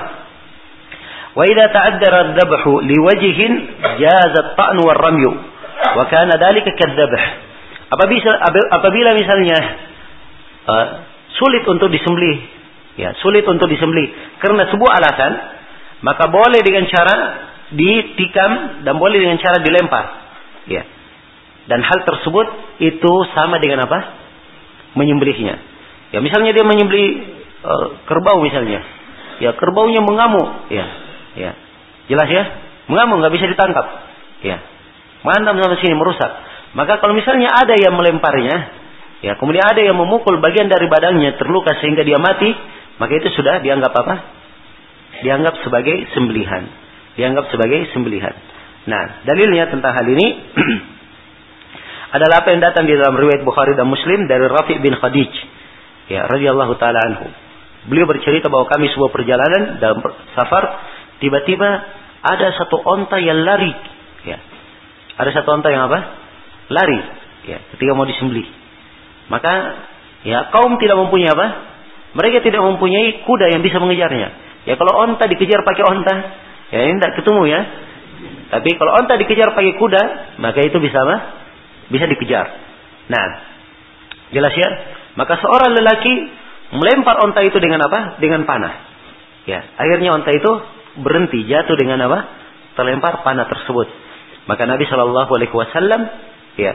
Wa idza ta'addara ad-dhabhu liwajhin jaza at-ta'n war-ramyu wa kana dhalika kadzabh. Apabila apabila misalnya uh, sulit untuk disembelih, ya, sulit untuk disembelih karena sebuah alasan, maka boleh dengan cara ditikam dan boleh dengan cara dilempar. Ya. Dan hal tersebut itu sama dengan apa? Menyembelihnya. Ya, misalnya dia menyembelih uh, kerbau misalnya. Ya, kerbaunya mengamuk, ya Ya. Jelas ya? Mengamuk nggak bisa ditangkap. Ya. Mantap sama sini merusak. Maka kalau misalnya ada yang melemparnya, ya, kemudian ada yang memukul bagian dari badannya terluka sehingga dia mati, maka itu sudah dianggap apa? Dianggap sebagai sembelihan. Dianggap sebagai sembelihan. Nah, dalilnya tentang hal ini adalah apa yang datang di dalam riwayat Bukhari dan Muslim dari Rafi' bin Khadij. Ya, radhiyallahu taala anhu. Beliau bercerita bahwa kami sebuah perjalanan dalam safar Tiba-tiba ada satu onta yang lari. Ada satu onta yang apa? Lari. Ya, ketika mau disembelih. Maka ya kaum tidak mempunyai apa? Mereka tidak mempunyai kuda yang bisa mengejarnya. Ya kalau onta dikejar pakai onta, ya ini tidak ketemu ya. Tapi kalau onta dikejar pakai kuda, maka itu bisa apa? Bisa dikejar. Nah, jelas ya. Maka seorang lelaki melempar onta itu dengan apa? Dengan panah. Ya, akhirnya onta itu berhenti jatuh dengan apa? Terlempar panah tersebut. Maka Nabi Shallallahu Alaihi Wasallam ya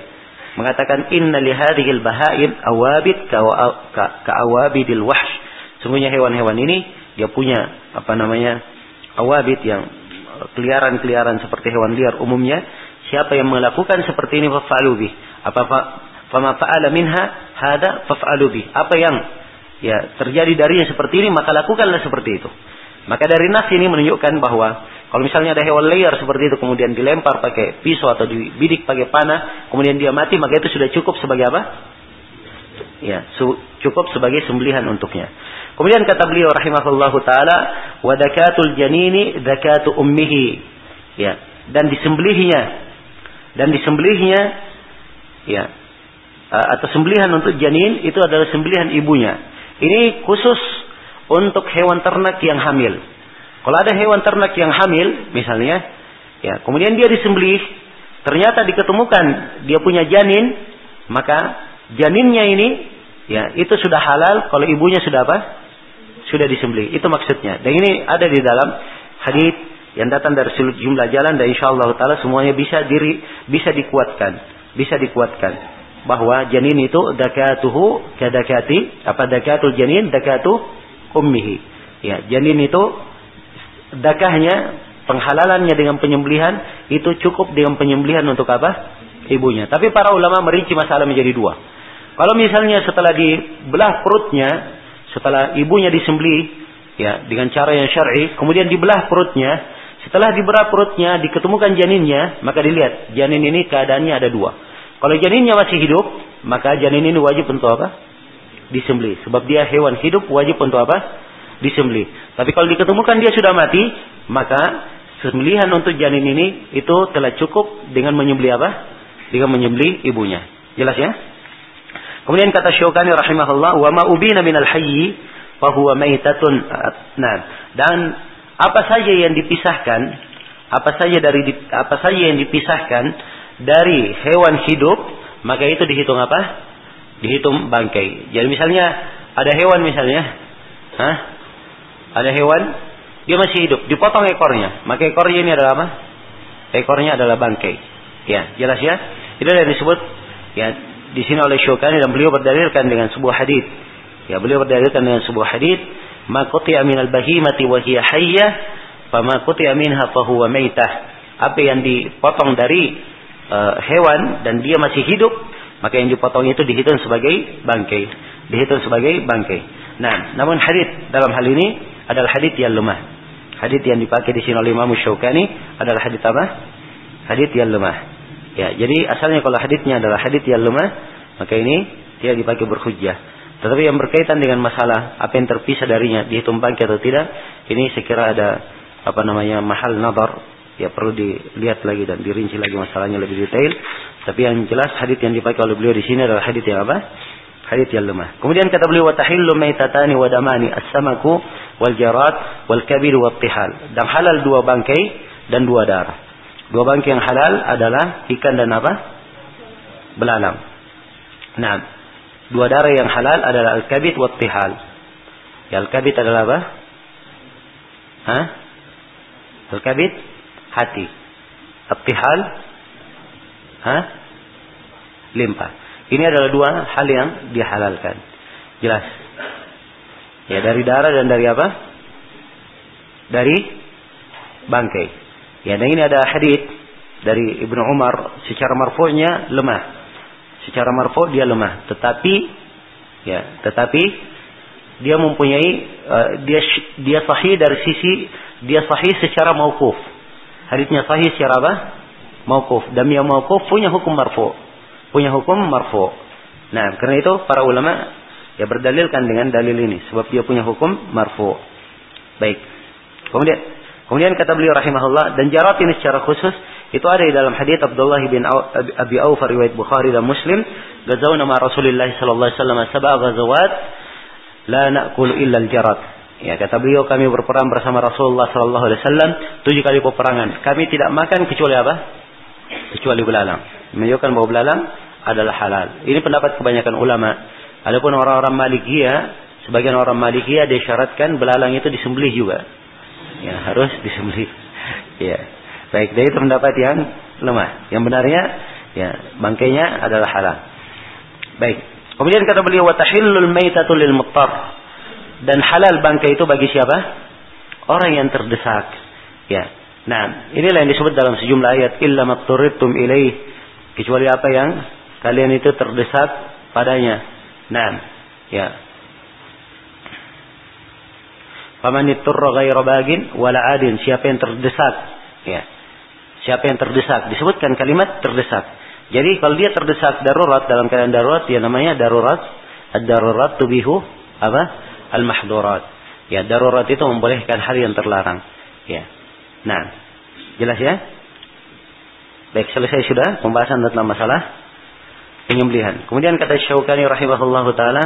mengatakan Inna lihadihil bahaim awabid ka awabidil wahsh. Sungguhnya hewan-hewan ini dia punya apa namanya awabid yang keliaran-keliaran seperti hewan liar umumnya. Siapa yang melakukan seperti ini fa'alu. Apa fama fa'ala minha hada fa'alu. Apa yang ya terjadi darinya seperti ini maka lakukanlah seperti itu. Maka dari nas ini menunjukkan bahwa kalau misalnya ada hewan liar seperti itu kemudian dilempar pakai pisau atau dibidik pakai panah, kemudian dia mati, maka itu sudah cukup sebagai apa? Ya, cukup sebagai sembelihan untuknya. Kemudian kata beliau rahimahullahu taala, wa dakatul janini zakatu ummihi. Ya, dan disembelihnya dan disembelihnya ya atau sembelihan untuk janin itu adalah sembelihan ibunya. Ini khusus untuk hewan ternak yang hamil. Kalau ada hewan ternak yang hamil, misalnya, ya, kemudian dia disembelih, ternyata diketemukan dia punya janin, maka janinnya ini, ya, itu sudah halal kalau ibunya sudah apa? Sudah disembelih. Itu maksudnya. Dan ini ada di dalam hadis yang datang dari seluruh jumlah jalan dan insya Allah taala semuanya bisa diri bisa dikuatkan, bisa dikuatkan bahwa janin itu dakatuhu kadakati apa dakatul janin dakatu ummihi. Ya, janin itu dakahnya penghalalannya dengan penyembelihan itu cukup dengan penyembelihan untuk apa? Ibunya. Tapi para ulama merinci masalah menjadi dua. Kalau misalnya setelah dibelah perutnya, setelah ibunya disembelih, ya dengan cara yang syar'i, kemudian dibelah perutnya, setelah dibelah perutnya, diketemukan janinnya, maka dilihat janin ini keadaannya ada dua. Kalau janinnya masih hidup, maka janin ini wajib untuk apa? Disembelih. Sebab dia hewan hidup wajib untuk apa? disembelih. Tapi kalau diketemukan dia sudah mati, maka sembelihan untuk janin ini itu telah cukup dengan menyembelih apa? Dengan menyembelih ibunya. Jelas ya? Kemudian kata Syukani rahimahullah, "Wa ma ubina minal hayyi fa huwa maitatun." Nah, dan apa saja yang dipisahkan, apa saja dari apa saja yang dipisahkan dari hewan hidup, maka itu dihitung apa? Dihitung bangkai. Jadi misalnya ada hewan misalnya, Hah? Ada hewan, dia masih hidup, dipotong ekornya. Maka ekornya ini adalah apa? Ekornya adalah bangkai. Ya, jelas ya. Itu yang disebut ya di sini oleh Syukani dan beliau berdalilkan dengan sebuah hadis. Ya, beliau berdalilkan dengan sebuah hadis, "Ma qutiya minal bahimati wa hiya hayyah, fa maitah." Apa yang dipotong dari uh, hewan dan dia masih hidup, maka yang dipotong itu dihitung sebagai bangkai, dihitung sebagai bangkai. Nah, namun hadis dalam hal ini adalah hadis yang lemah. Hadis yang dipakai di sini oleh Imam Syaukani adalah hadis apa? Hadis yang lemah. Ya, jadi asalnya kalau hadisnya adalah hadis yang lemah, maka ini tidak dipakai berhujjah. Tetapi yang berkaitan dengan masalah apa yang terpisah darinya dihitung bangkai atau tidak, ini sekira ada apa namanya mahal nadar ya perlu dilihat lagi dan dirinci lagi masalahnya lebih detail. Tapi yang jelas hadis yang dipakai oleh beliau di sini adalah hadis yang apa? Hadis yang lemah. Kemudian kata beliau wa tahillu maitatani wa damani as-samaku wal jarat wal kabir wa tihal. Dan halal dua bangkai dan dua darah. Dua bangkai yang halal adalah ikan dan apa? Belalang. Nah, dua darah yang halal adalah al-kabid wa tihal. Ya, al-kabid adalah apa? Hah? Al-kabid hati. At-tihal Hah? Limpa. Ini adalah dua hal yang dihalalkan. Jelas. Ya dari darah dan dari apa? Dari bangkai. Ya dan ini ada hadis dari Ibnu Umar secara marfu'nya lemah. Secara marfu' dia lemah, tetapi ya, tetapi dia mempunyai uh, dia dia sahih dari sisi dia sahih secara mauquf. Hadisnya sahih secara apa? Mauquf. Dan yang mauquf punya hukum marfu' punya hukum marfu. Nah, karena itu para ulama ya berdalilkan dengan dalil ini sebab dia punya hukum marfu. Baik. Kemudian kemudian kata beliau rahimahullah dan jarat ini secara khusus itu ada di dalam hadis Abdullah bin Abi Auf riwayat Bukhari dan Muslim, gazawna ma Rasulullah sallallahu alaihi wasallam sab'a ghazawat la na'kul illa al-jarat. Ya, kata beliau kami berperang bersama Rasulullah sallallahu alaihi wasallam tujuh kali peperangan. Kami tidak makan kecuali apa? Kecuali belalang menunjukkan bahwa belalang adalah halal. Ini pendapat kebanyakan ulama. Adapun orang-orang Malikiyah, sebagian orang Malikiyah disyaratkan belalang itu disembelih juga. Ya, harus disembelih. Ya. Baik, dari itu pendapat yang lemah. Yang benarnya ya, bangkainya adalah halal. Baik. Kemudian kata beliau wa tahillul maitatu lil muttar. Dan halal bangkai itu bagi siapa? Orang yang terdesak. Ya. Nah, inilah yang disebut dalam sejumlah ayat illa matturittum ilaih kecuali apa yang kalian itu terdesak padanya. Nah, ya. Faman iturra ghaira bagin wala adin, siapa yang terdesak, ya. Siapa yang terdesak? Disebutkan kalimat terdesak. Jadi kalau dia terdesak darurat dalam keadaan darurat ya namanya darurat. Ad-darurat tubihu apa? Al-mahdurat. Ya, darurat itu membolehkan hal yang terlarang. Ya. Nah, jelas ya? Baik, selesai sudah pembahasan tentang masalah penyembelihan. Kemudian kata Syaukani rahimahullah taala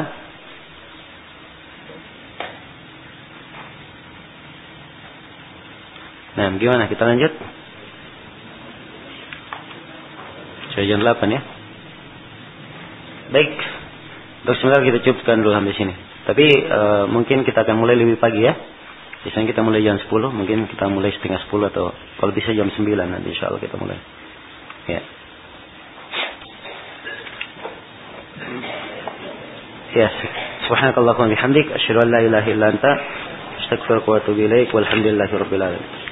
Nah, gimana? Kita lanjut? Jam 8 ya. Baik. Untuk sementara kita cukupkan dulu sampai sini. Tapi e, mungkin kita akan mulai lebih pagi ya. Biasanya kita mulai jam 10, mungkin kita mulai setengah 10 atau kalau bisa jam 9 nanti insya Allah kita mulai. Ya. Ya, subhanakallahumma bihamdik asyhadu an la ilaha illa anta astaghfiruka wa atubu ilaik walhamdulillahi rabbil alamin.